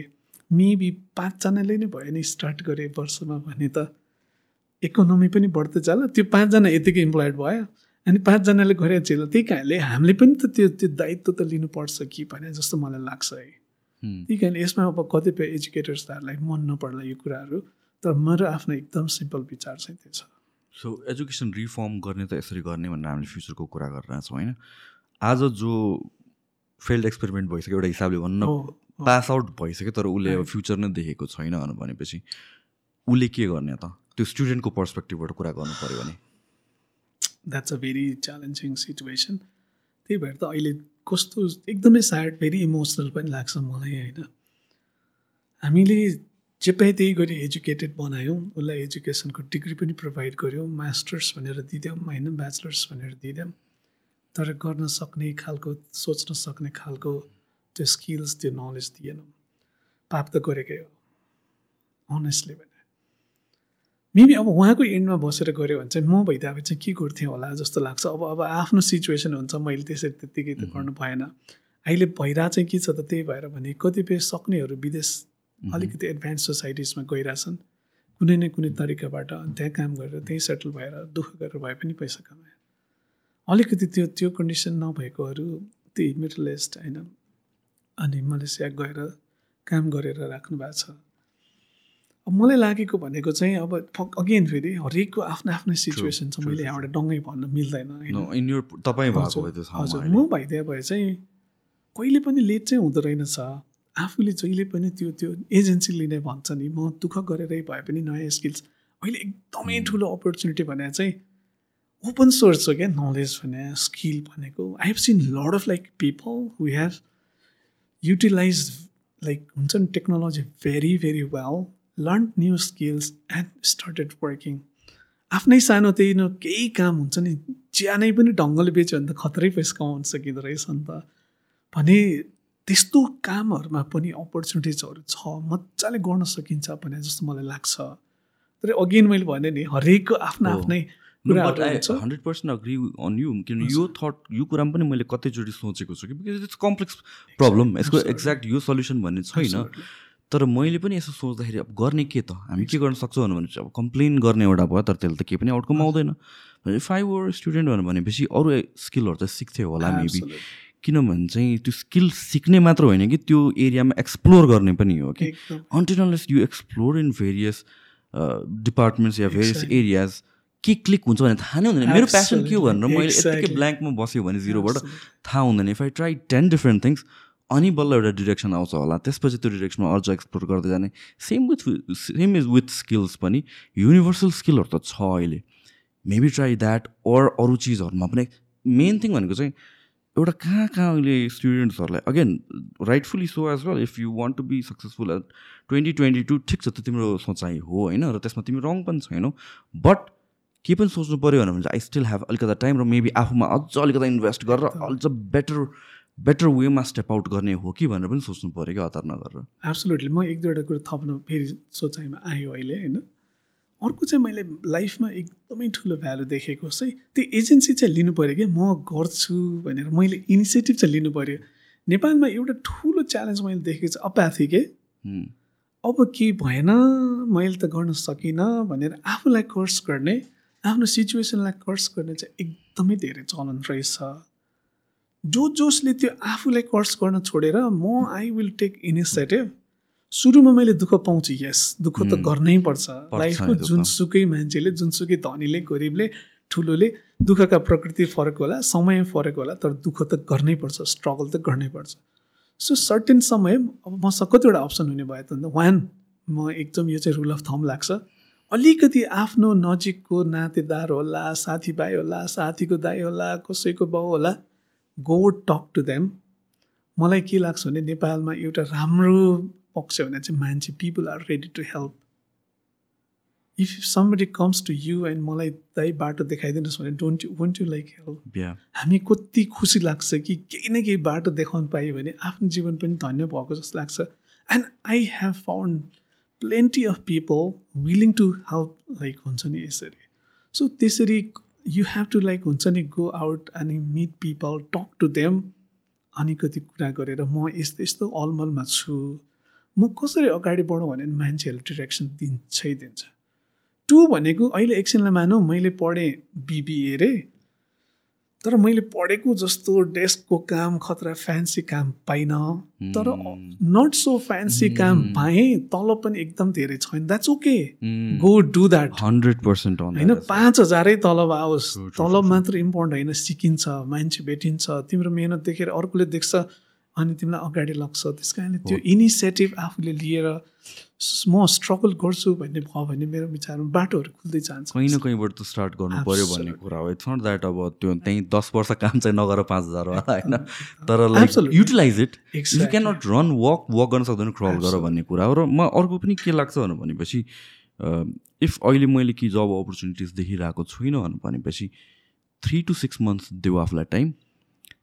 S1: मेबी पाँचजनाले नै भयो नि स्टार्ट गरे वर्षमा भने त इकोनोमी पनि बढ्दै जाला। त्यो पाँचजना यतिकै इम्प्लोइड भयो। अनि पाँचजनाले गरेर चाहिँ त्यही कारणले हामीले पनि त त्यो त्यो दायित्व त लिनुपर्छ कि भने जस्तो मलाई लाग्छ है। त्यही कारण यसमा अब कतिपय एजुकेटर्सहरूलाई मन नपर्ला यो कुराहरू तर मेरो आफ्नो एकदम सिम्पल विचार चाहिँ त्यो छ।
S2: सो एजुकेसन रिफर्म गर्ने त यसरी गर्ने भनेर हामीले फ्युचरको कुरा गरिरहेछौँ होइन? आज जो फेल्ड एक्सपेरिमेन्ट भइसक्यो एउटा हिसाबले भन्न पास आउट भइसक्यो तर उसले अब फ्युचर नै देखेको छैन भनेपछि उसले के गर्ने त? त्यो स्टुडेन्टको पर्सपेक्टिभबाट कुरा गर्नु पऱ्यो भने।
S1: That's a very challenging situation त्यही भएर त अहिले कस्तो एकदमै स्याड भेरी इमोसनल पनि लाग्छ मलाई होइन? हामीले जे पाए त्यही गरी एजुकेटेड बनायौँ उसलाई एजुकेसनको डिग्री पनि प्रोभाइड गऱ्यौँ मास्टर्स भनेर दिँद्यौँ होइन? ब्याचलर्स भनेर दिँद्यौँ तर गर्न सक्ने खालको सोच्न सक्ने खालको त्यो स्किल्स त्यो नलेज दिएनौँ। पाप त गरेकै हो। अनेस्टली मेबी अब उहाँको एन्डमा बसेर गऱ्यो भने चाहिँ म भइदिए चाहिँ के गर्थेँ होला जस्तो लाग्छ। अब अब आफ्नो सिचुएसन हुन्छ मैले त्यसरी त्यत्तिकै त गर्नु भएन। अहिले भइरहेको चाहिँ के छ त त्यही भएर भने कतिपय सक्नेहरू विदेश अलिकति एडभान्स सोसाइटिजमा गइरहेछन्। कुनै न कुनै तरिकाबाट त्यहाँ काम गरेर त्यहीँ सेटल भएर दुःख गरेर भए पनि पैसा कमाए। अलिकति त्यो त्यो कन्डिसन नभएकोहरू त्यही मिडल होइन अनि मलेसिया गएर काम गरेर राख्नु भएको छ। अब मलाई लागेको भनेको चाहिँ अब अगेन फेरि हरेकको आफ्नो आफ्नो सिचुएसन छ। मैले यहाँबाट डङ्गै भन्न मिल्दैन हजुर म भइदिए भए चाहिँ कहिले पनि लेट चाहिँ हुँदो रहेनछ। आफूले जहिले पनि त्यो त्यो एजेन्सीले नै भन्छ नि म दुःख गरेरै भए पनि नयाँ स्किल्स अहिले एकदमै ठुलो अपर्च्युनिटी भने चाहिँ ओपन सोर्स हो क्या नलेज भने स्किल भनेको। I have seen lot of like people who have utilise like हुन्छ नि technology very very well learn new skills and started working आफ्नै सानो त्यही न केही काम हुन्छ नि ज्यानै पनि ढङ्गले बेच्यो भने त खतरै पैसा कमाउन सकिँदो रहेछ नि त। भने त्यस्तो कामहरूमा पनि अपर्च्युनिटिजहरू छ मजाले गर्न सकिन्छ भने जस्तो मलाई लाग्छ। तर अगेन मैले भने नि हरेकको आफ्नो आफ्नै
S2: hundred percent agree on you किन यो थट यो कुरामा पनि मैले कतैचोटि सोचेको छु कि बिकज इट्स कम्प्लेक्स प्रब्लम यसको एक्ज्याक्ट यो सल्युसन भन्ने छैन। तर मैले पनि यसो सोच्दाखेरि अब गर्ने के त? हामी के गर्न सक्छौँ? भने अब कम्प्लेन गर्ने एउटा भयो तर त्यसले त केही पनि आउटकम आउँदैन। फाइभ वर स्टुडेन्ट भनेपछि अरू स्किलहरू त सिक्थ्यो होला मेबी किनभने चाहिँ त्यो स्किल सिक्ने मात्र होइन कि त्यो एरियामा एक्सप्लोर गर्ने पनि हो कि। Until unless you explore in various departments yeah various areas के क्लिक हुन्छ भने थाहा नै हुँदैन। मेरो प्यासन के हो भनेर मैले यत्तिकै ब्ल्याङ्कमा बस्यो भने जिरोबाट थाहा हुँदैन। If I try ten different things अनि बल्ल एउटा डिरेक्सन आउँछ होला। त्यसपछि त्यो डिरेक्सनमा अझ एक्सप्लोर गर्दै जाने। Same with same is with skills पनि युनिभर्सल स्किलहरू त छ अहिले। मेबी ट्राई द्याट अर अरू चिजहरूमा पनि। मेन थिङ भनेको चाहिँ एउटा कहाँ कहाँ अहिले स्टुडेन्ट्सहरूलाई again rightfully so as well if you want to be successful at twenty twenty two ठिक छ त तिम्रो सोचाइ हो होइन? र त्यसमा तिमी रङ पनि छैनौ। बट के पनि सोच्नु पऱ्यो भने चाहिँ आई स्टिल हेभ अलिकति टाइम र मेबी आफूमा अझ अलिकति इन्भेस्ट गरेर अझ बेटर बेटर वेमा स्टेप आउट गर्ने हो कि भनेर पनि सोच्नु पऱ्यो क्या हतार नगरेर।
S1: एब्सोल्युटली म एक दुईवटा कुरो थप्न फेरि सोचाइमा आयो अहिले होइन? अर्को चाहिँ मैले लाइफमा एकदमै ठुलो भ्यालु देखेको चाहिँ त्यो एजेन्सी चाहिँ लिनु पऱ्यो कि म गर्छु भनेर मैले इनिसिएटिभ चाहिँ लिनु पऱ्यो। नेपालमा एउटा ठुलो च्यालेन्ज मैले देखेको चाहिँ अप्याथी के? अब के भएन मैले त गर्न सकिनँ भनेर आफूलाई कर्स गर्ने आफ्नो सिचुएसनलाई कर्स गर्ने चाहिँ एकदमै धेरै चलन रहेछ। जो जोसले त्यो आफूलाई कर्स गर्न छोडेर म आई विल टेक इनिसिएटिभ सुरुमा मैले दुःख पाउँछु यस दुःख त गर्नै पर्छ। लाइफको जुनसुकै मान्छेले जुनसुकै धनीले गरिबले ठुलोले दुःखका प्रकृति फरक होला समय फरक होला तर दुःख त गर्नै पर्छ स्ट्रगल त गर्नै पर्छ। सो सर्टेन समय अब मसँग कतिवटा अप्सन हुने भयो त वान म एकदम यो चाहिँ रुल अफ थम लाग्छ। अलिकति आफ्नो नजिकको नातेदार होला साथीभाइ होला साथीको दाई होला कसैको बाउ होला गो टक टु देम मलाई के लाग्छ भने नेपालमा एउटा राम्रो पक्ष भने चाहिँ मान्छे people are ready to help if somebody comes to you and मलाई दाइ बाटो देखाइदिनुहोस् भने don't you want you like help हामी कति खुसी लाग्छ कि केही न केही बाटो देखाउनु पायो भने आफ्नो जीवन पनि धन्य भएको जस्तो लाग्छ. And I have found plenty of people willing to help like हुन्छ नि यसरी। सो त्यसरी यु हेभ टु लाइक हुन्छ नि गो आउट अनि meet people talk to them अनि कति कुरा गरेर म यस्तो यस्तो अलमलमा छु। म कसरी अगाडि बढौँ भने मान्छेहरूले डिरेक्सन दिन्छै दिन्छ। टु भनेको अहिले एकछिनलाई मानौँ मैले पढेँ बिबिए रे। तर मैले पढेको जस्तो डेस्कको काम खतरा फ्यान्सी काम पाइनँ। तर नट सो फ्यान्सी काम पाएँ तलब पनि एकदम धेरै छैन। That's okay go do that
S2: hundred percent
S1: होइन पाँच हजारै तलब आओस्। तलब मात्र इम्पोर्टेन्ट होइन सिकिन्छ मान्छे भेटिन्छ। तिम्रो मेहनत देखेर अर्कोले देख्छ अनि तिमीलाई अगाडि लाग्छ। त्यस कारणले त्यो इनिसिएटिभ आफूले लिएर म स्ट्रगल गर्छु भन्ने भयो भने मेरो विचारमा बाटोहरू खुल्दै जान्छ।
S2: कहीँ न कहीँबाट त स्टार्ट गर्नु पऱ्यो भन्ने कुरा हो। इट्स नट द्याट अब त्यो त्यहीँ दस वर्ष काम चाहिँ नगर पाँच हजार होला होइन? तर like utilise it you can not run walk walk गर्न सक्दैन क्रल गर भन्ने कुरा हो। र म अर्को पनि के लाग्छ भनेपछि इफ अहिले मैले कि जब अपर्च्युनिटिज देखिरहेको छुइनँ भनेपछि थ्री टु सिक्स मन्थ्स देऊ आफूलाई time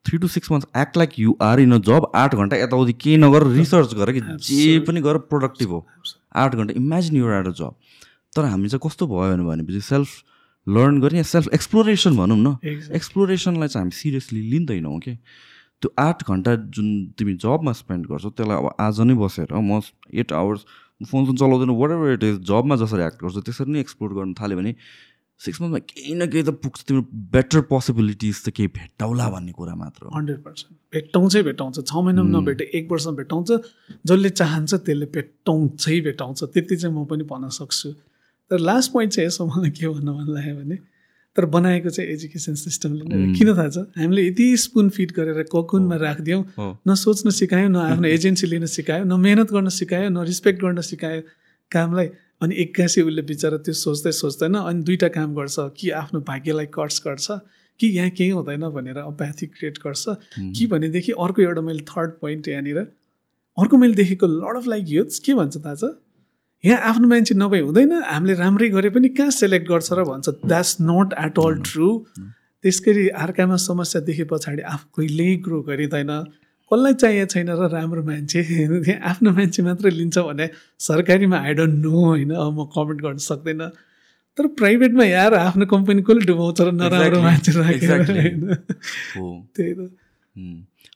S2: three to six months act like you are in a job आठ घन्टा यताउति केही नगर रिसर्च गर कि जे पनि गर प्रोडक्टिभ हो। आठ घन्टा imagine you're at a job तर हामी चाहिँ कस्तो भयो भनेपछि सेल्फ लर्न गर्ने सेल्फ एक्सप्लोरेसन भनौँ न। एक्सप्लोरेसनलाई चाहिँ हामी सिरियसली लिँदैनौँ कि त्यो आठ घन्टा जुन तिमी जबमा स्पेन्ड गर्छौ त्यसलाई अब आज नै बसेर म एट आवर्स फोन फोन चलाउँदैन वाट एभर इट इज जबमा जसरी एक्ट गर्छु त्यसरी नै एक्सप्लोर गर्नु थाल्यो भने सिक्स मन्थमा केही न केही त पुग्छ तिम्रो बेटर पोसिबिलिटिज त केही भेट्टाउला भन्ने कुरा मात्र
S1: हन्ड्रेड पर्सेन्ट। भेट्टाउँछै भेट्टाउँछ छ महिनामा नभेटे एक वर्षमा भेट्टाउँछ जसले चाहन्छ त्यसले भेट्टाउँछै भेट्टाउँछ त्यति चाहिँ म पनि भन्न सक्छु। तर लास्ट पोइन्ट चाहिँ यसो मलाई के भन्नु मन लाग्यो भने तर बनाएको चाहिँ एजुकेसन सिस्टमले नै किन थाहा छ? हामीले यति स्पुन फिट गरेर ककुनमा राखिदियौँ न सोच्न सिकायो न आफ्नो एजेन्सी लिन सिकायो न मेहनत गर्न सिकायो न रिस्पेक्ट गर्न सिकायो कामलाई। अनि एक्कासी उसले बिचरा त्यो सोच्दै सोच्दैन अनि दुइटा काम गर्छ। कि आफ्नो भाग्यलाई कर्स गर्छ कि यहाँ केही हुँदैन भनेर अप्याथी क्रिएट गर्छ। कि भनेदेखि अर्को एउटा मैले थर्ड पोइन्ट यहाँनिर अर्को मैले देखेको लड अफ लाइक युथ्स के भन्छ थाहा छ यहाँ आफ्नो मान्छे नभए हुँदैन हामीले राम्रै गरे पनि कहाँ सेलेक्ट गर्छ र भन्छ that's not at all true त्यस गरी अर्कामा समस्या देखे पछाडि आफू कहिल्यै ग्रो गरिँदैन। कसलाई चाहिएको छैन र राम्रो मान्छे? आफ्नो मान्छे मात्र लिन्छ भने सरकारीमा आई डोन्ट नो होइन? अब म कमेन्ट गर्न सक्दैन। तर प्राइभेटमा यार आफ्नो कम्पनी कसले डुबाउँछ र नराम्रो मान्छे राखेर त्यही त।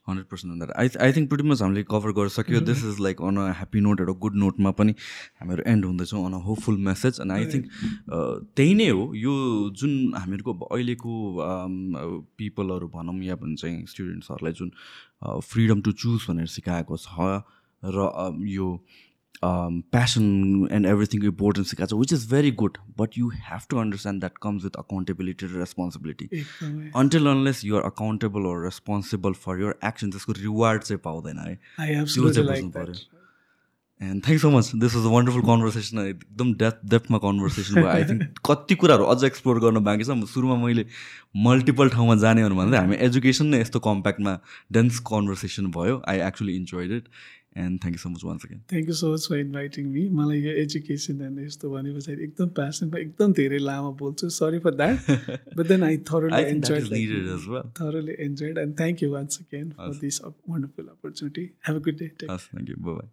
S2: Hundred percent that I I think pretty much हामीले कभर गरिसक्यो. This is like on a happy note एउटा गुड नोटमा पनि हामीहरू and हुँदैछौँ on a hopeful message and I think त्यही नै हो यो जुन हामीहरूको अहिलेको पिपलहरू भनौँ या भन्छ स्टुडेन्ट्सहरूलाई जुन फ्रिडम टु चुज भनेर सिकाएको छ र यो प्यासन एन्ड एभ्रिथिङको इम्पोर्टेन्स सिकाएको छ which is very good but you have to understand that comes with accountability र responsibility until unless you're accountable or responsible for your action त्यसको रिवार्ड चाहिँ पाउँदैन है
S1: त्यो चाहिँ बुझ्नु पऱ्यो
S2: and thank so much this was a wonderful conversation एकदम डेप्थ डेप्थमा कन्भर्सेसन भयो आई थिङ्क कति कुराहरू अझ एक्सप्लोर गर्न बाँकी छ। सुरुमा मैले मल्टिपल ठाउँमा जाने भन्दा हामी एजुकेसन नै यस्तो कम्प्याक्टमा डेन्स कन्भर्सेसन भयो। I actually enjoyed it and thank you so much once again
S1: thank you so much for inviting me मलाई यो एजुकेसन एन्ड यस्तो भने पछाडि एकदम प्यासनमा एकदम धेरै लामो बोल्छु। Sorry for that but then I thoroughly enjoyed thoroughly enjoyed and thank you once again for this wonderful opportunity have a good day
S2: thank you bye